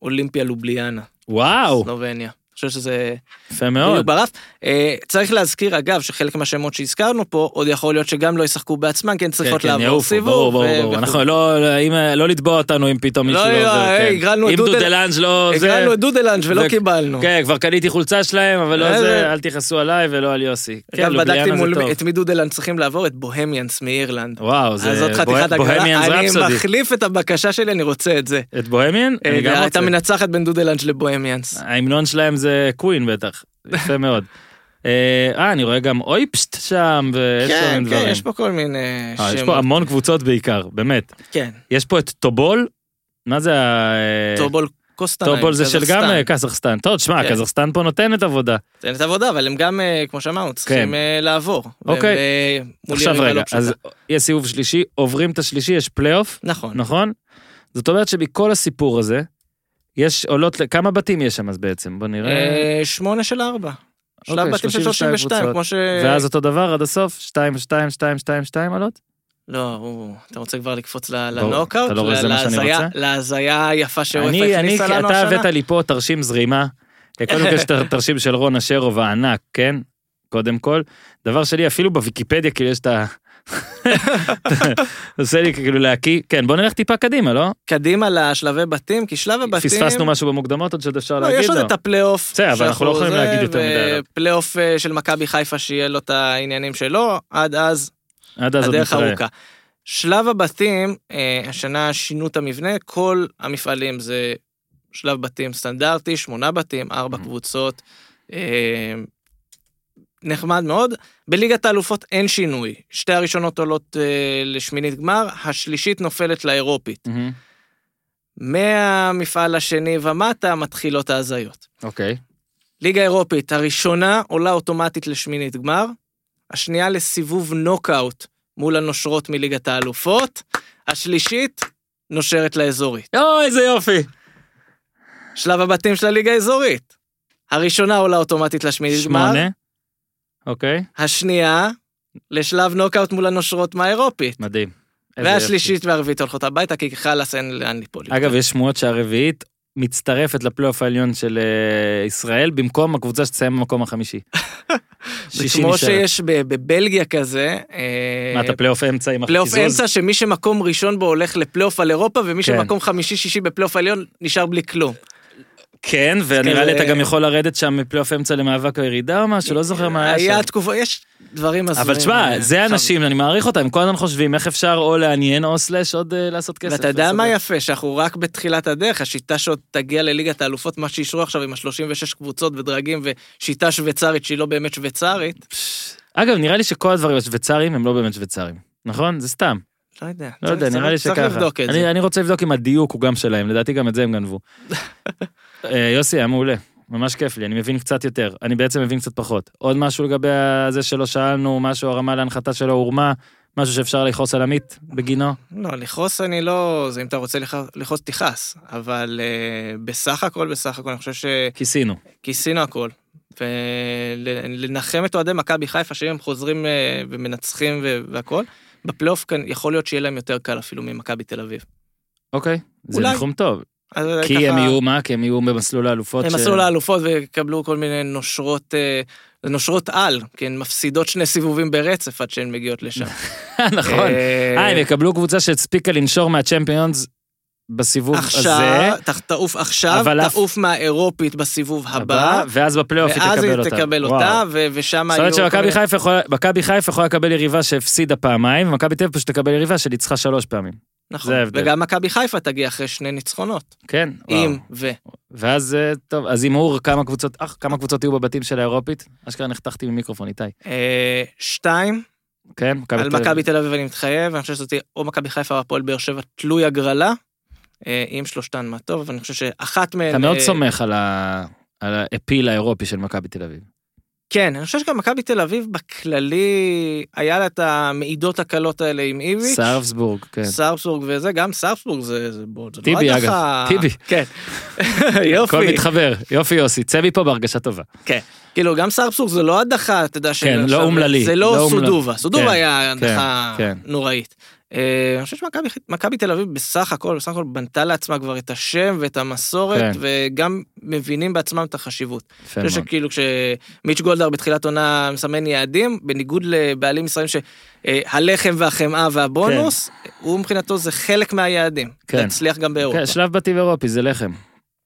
אולימפיה לובליאנה, וואו, סלובניה. אני חושב שזה יפה מאוד. ברף. אה, צריך להזכיר, אגב, שחלק מהשמות שהזכרנו פה, עוד יכול להיות שגם לא ישחקו בעצמם, כי הן צריכות כן, כן, לעבור יעופו, סיבוב. ברור, ברור, ו- ברור. אנחנו לא, אם, לא לתבוע אותנו אם פתאום מישהו לא, לא לא, היי, כן. הגרלנו את דודלנג' לא זה, הגרלנו את דודלנג' ולא קיבלנו. כן, כבר קניתי חולצה שלהם, אבל לא זה, אל תכעסו עליי ולא על יוסי. כן, אגב, בדקתי מול. את מי דודלנד צריכים לעבור, את בוהמיאנס מאירלנד. וואו, זה בוהמיאנס רפסודי. מחליף את הבקשה שלי, אני רוצה את זה. את בוהמיאן? אני גם אה, רוצה. הייתה מנצחת בין דודלנד לבוהמיאנס. ההמנון שלהם זה קווין בטח, יפה מאוד. אה, אה, אני רואה גם אויפשט שם, ויש כל כן, מיני כן, דברים. יש פה כל מיני אה, יש פה שמות. המון קבוצות בעיקר, באמת. כן, יש פה את טובול, מה זה ה... אה, טובול קוסטנאי. טובול זה של גם קזחסטן. טוב, תשמע, כן. קזחסטן פה נותנת עבודה. את עבודה, אבל הם גם, כמו שאמרנו, צריכים כן. לעבור. אוקיי. עכשיו רגע, לא. אז יש סיבוב שלישי, עוברים את השלישי, יש פלייאוף, נכון. נכון? זאת אומרת שמכל הסיפור הזה, יש עולות, כמה בתים יש שם אז בעצם? בוא נראה. אה, שמונה של ארבע. שלב אוקיי, בתים של 32 32, קבוצות. כמו ש... ואז אותו דבר עד הסוף? 2, 2, 2, 2, 2 עולות? לא, אתה רוצה כבר לקפוץ ל- ברור. לנוקאוט? אתה לא רואה שזה מה שאני רוצה? להזיה היפה אני, הכניסה לנו אתה השנה? הבאת לי פה תרשים זרימה. קודם כל יש את התרשים של רון אשרוב הענק, כן? קודם כל. דבר שלי, אפילו בוויקיפדיה, כאילו יש את ה... עושה לי כאילו להקיא, כן בוא נלך טיפה קדימה לא? קדימה לשלבי בתים, כי שלב הבתים... פספסנו משהו במוקדמות עוד שעוד אפשר לא, להגיד יש לו. עוד את הפלייאוף. בסדר, אבל אנחנו לא יכולים להגיד יותר מדי עליו. ופלייאוף אה, של מכבי חיפה שיהיה לו את העניינים שלו, עד אז עד אז הדרך. ארוכה. שלב הבתים, אה, השנה שינו את המבנה, כל המפעלים זה שלב בתים סטנדרטי, שמונה בתים, ארבע Mhm. קבוצות. נחמד מאוד. בליגת האלופות אין שינוי. שתי הראשונות עולות אה, לשמינית גמר, השלישית נופלת לאירופית. מהמם. מהמפעל השני ומטה מתחילות ההזיות. אוקיי. ליגה אירופית, הראשונה עולה אוטומטית לשמינית גמר, השנייה לסיבוב נוקאוט מול הנושרות מליגת האלופות, השלישית נושרת לאזורית. אוי, איזה יופי. שלב הבתים של הליגה האזורית. הראשונה עולה אוטומטית לשמינית גמר, שמונה. אוקיי, השנייה לשלב נוקאוט מול הנושרות מהאירופית. מדהים. והשלישית והרביעית הולכות הביתה, כי חלאס אין לאן ליפול. אגב, יש שמועות שהרביעית מצטרפת לפלייאוף העליון של אה, ישראל במקום הקבוצה שתסיים במקום החמישי. זה כמו. שיש בבלגיה כזה, אה, מה, אתה פלייאוף אמצע עם פלייאוף הקיזוז? אמצע שמי שמקום ראשון בו הולך לפלייאוף על אירופה, ומי כן. שמקום חמישי-שישי בפלייאוף העליון נשאר בלי כלום. כן, ונראה לי אתה גם יכול לרדת שם מפלייאוף אמצע למאבק או ירידה או משהו, לא זוכר מה היה שם. היה תקופה, יש דברים הזויים. אבל תשמע, אה, זה אנשים, אני מעריך אותם, הם כל הזמן חושבים איך אפשר או לעניין או slash עוד אה, לעשות כסף. ואתה יודע מה יפה? שאנחנו רק בתחילת הדרך, השיטה שעוד תגיע לליגת האלופות, מה שאישרו עכשיו עם ה-36 קבוצות ודרגים, ושיטה שוויצרית שהיא לא באמת שוויצרית, אגב, נראה לי שכל הדברים השוויצרים הם לא באמת שוויצרים, נכון? זה סתם. לא יודע. לא יודע, נראה לי צריך שככה. לבדוק את אני- זה. אני רוצה לבדוק אם הדיוק הוא גם שלהם, לדעתי גם את זה הם גנבו. אה, יוסי, היה מעולה. ממש כיף לי, אני מבין קצת יותר. אני בעצם מבין קצת פחות. עוד משהו לגבי זה שלא שאלנו, משהו הרמה להנחתה שלו הורמה, משהו שאפשר לכעוס על עמית בגינו? לא, לכעוס אני לא... זה אם אתה רוצה לכ- לכעוס, תכעס. אבל אה, בסך הכל, בסך הכל, אני חושב כיסינו. שכיסינו הכל. ולנחם את אוהדי מכבי חיפה, שאם הם חוזרים אה, ומנצחים ו- והכל, בפלייאוף כאן יכול להיות שיהיה להם יותר קל אפילו ממכבי תל אביב. אוקיי, זה. ניחום טוב. אז כי ככה- הם יהיו מה? כי הם יהיו במסלול האלופות. הם ש- מסלול האלופות ויקבלו כל מיני נושרות, אה, נושרות על, כי הן מפסידות שני סיבובים ברצף עד שהן מגיעות לשם. נכון. אה, הם יקבלו קבוצה שהספיקה לנשור מהצ'מפיונס בסיבוב הזה. עכשיו, תעוף עכשיו, אבל אף- תעוף מהאירופית בסיבוב הבא, ואז בפלייאוף היא ואז תקבל היא אותה. תקבל וואו. אותה, ו- ושם זאת היו... אומרת כל שמכבי חיפה יכולה- לקבל יריבה שהפסידה פעמיים, ומכבי תל אביב פשוט תקבל יריבה שניצחה שלוש פעמים. נכון. וגם מכבי חיפה תגיע אחרי שני ניצחונות. כן, וואו. אם ו... ואז, אה, טוב, אז הימור כמה קבוצות, אך, כמה קבוצות יהיו בבתים של האירופית? אשכרה נחתכתי ממיקרופון, איתי. אה, שתיים, כן, מכבי על תל אביב. מכבי תל אביב אני מתחייב, אני חושב שזאת תהיה או מכבי חיפה או הפועל באר שבע תלוי הגרלה. אה, אם שלושתן מה טוב, אבל אני חושב שאחת מהן... אתה מאוד אה, סומך על ה- על האפיל האירופי של מכבי תל אביב. כן, אני חושב שגם מכבי תל אביב בכללי, היה לה את המעידות הקלות האלה עם איביץ'. סרפסבורג, כן. סרפסבורג וזה, גם סרפסבורג זה, זה זה לא טיבי. אגב, טיבי. כן. יופי. הכל מתחבר, יופי יוסי, צא מפה בהרגשה טובה. כאילו, גם סרפסבורג זה לא הדחה, אתה יודע, כן, לא אומללי, זה לא לא סודובה, סודובה כן, היה הדחה כן. נוראית. אה, אני חושב שמכבי מכבי תל אביב בסך הכל, בסך הכל בנתה לעצמה כבר את השם ואת המסורת, כן. וגם מבינים בעצמם את החשיבות. יפה אני חושב מאוד. שכאילו כשמיץ' גולדהר בתחילת עונה מסמן יעדים, בניגוד לבעלים ישראלים שהלחם והחמאה והבונוס, הוא מבחינתו זה חלק מהיעדים. כן. להצליח גם באירופה. כן, שלב בתים אירופי, זה לחם.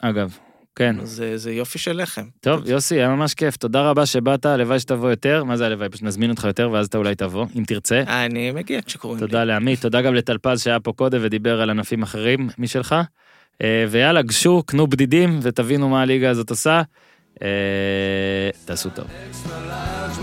אגב, כן. זה זה יופי של לחם. טוב, יוסי, היה ממש כיף, תודה רבה שבאת, הלוואי שתבוא יותר, מה זה הלוואי? פשוט נזמין אותך יותר ואז אתה אולי תבוא, אם תרצה. אני מגיע כשקוראים לי. תודה לעמית, תודה גם לטלפז שהיה פה קודם ודיבר על ענפים אחרים משלך. אה, ויאללה, גשו, קנו בדידים ותבינו מה הליגה הזאת עושה. אה, תעשו טוב. Extra large,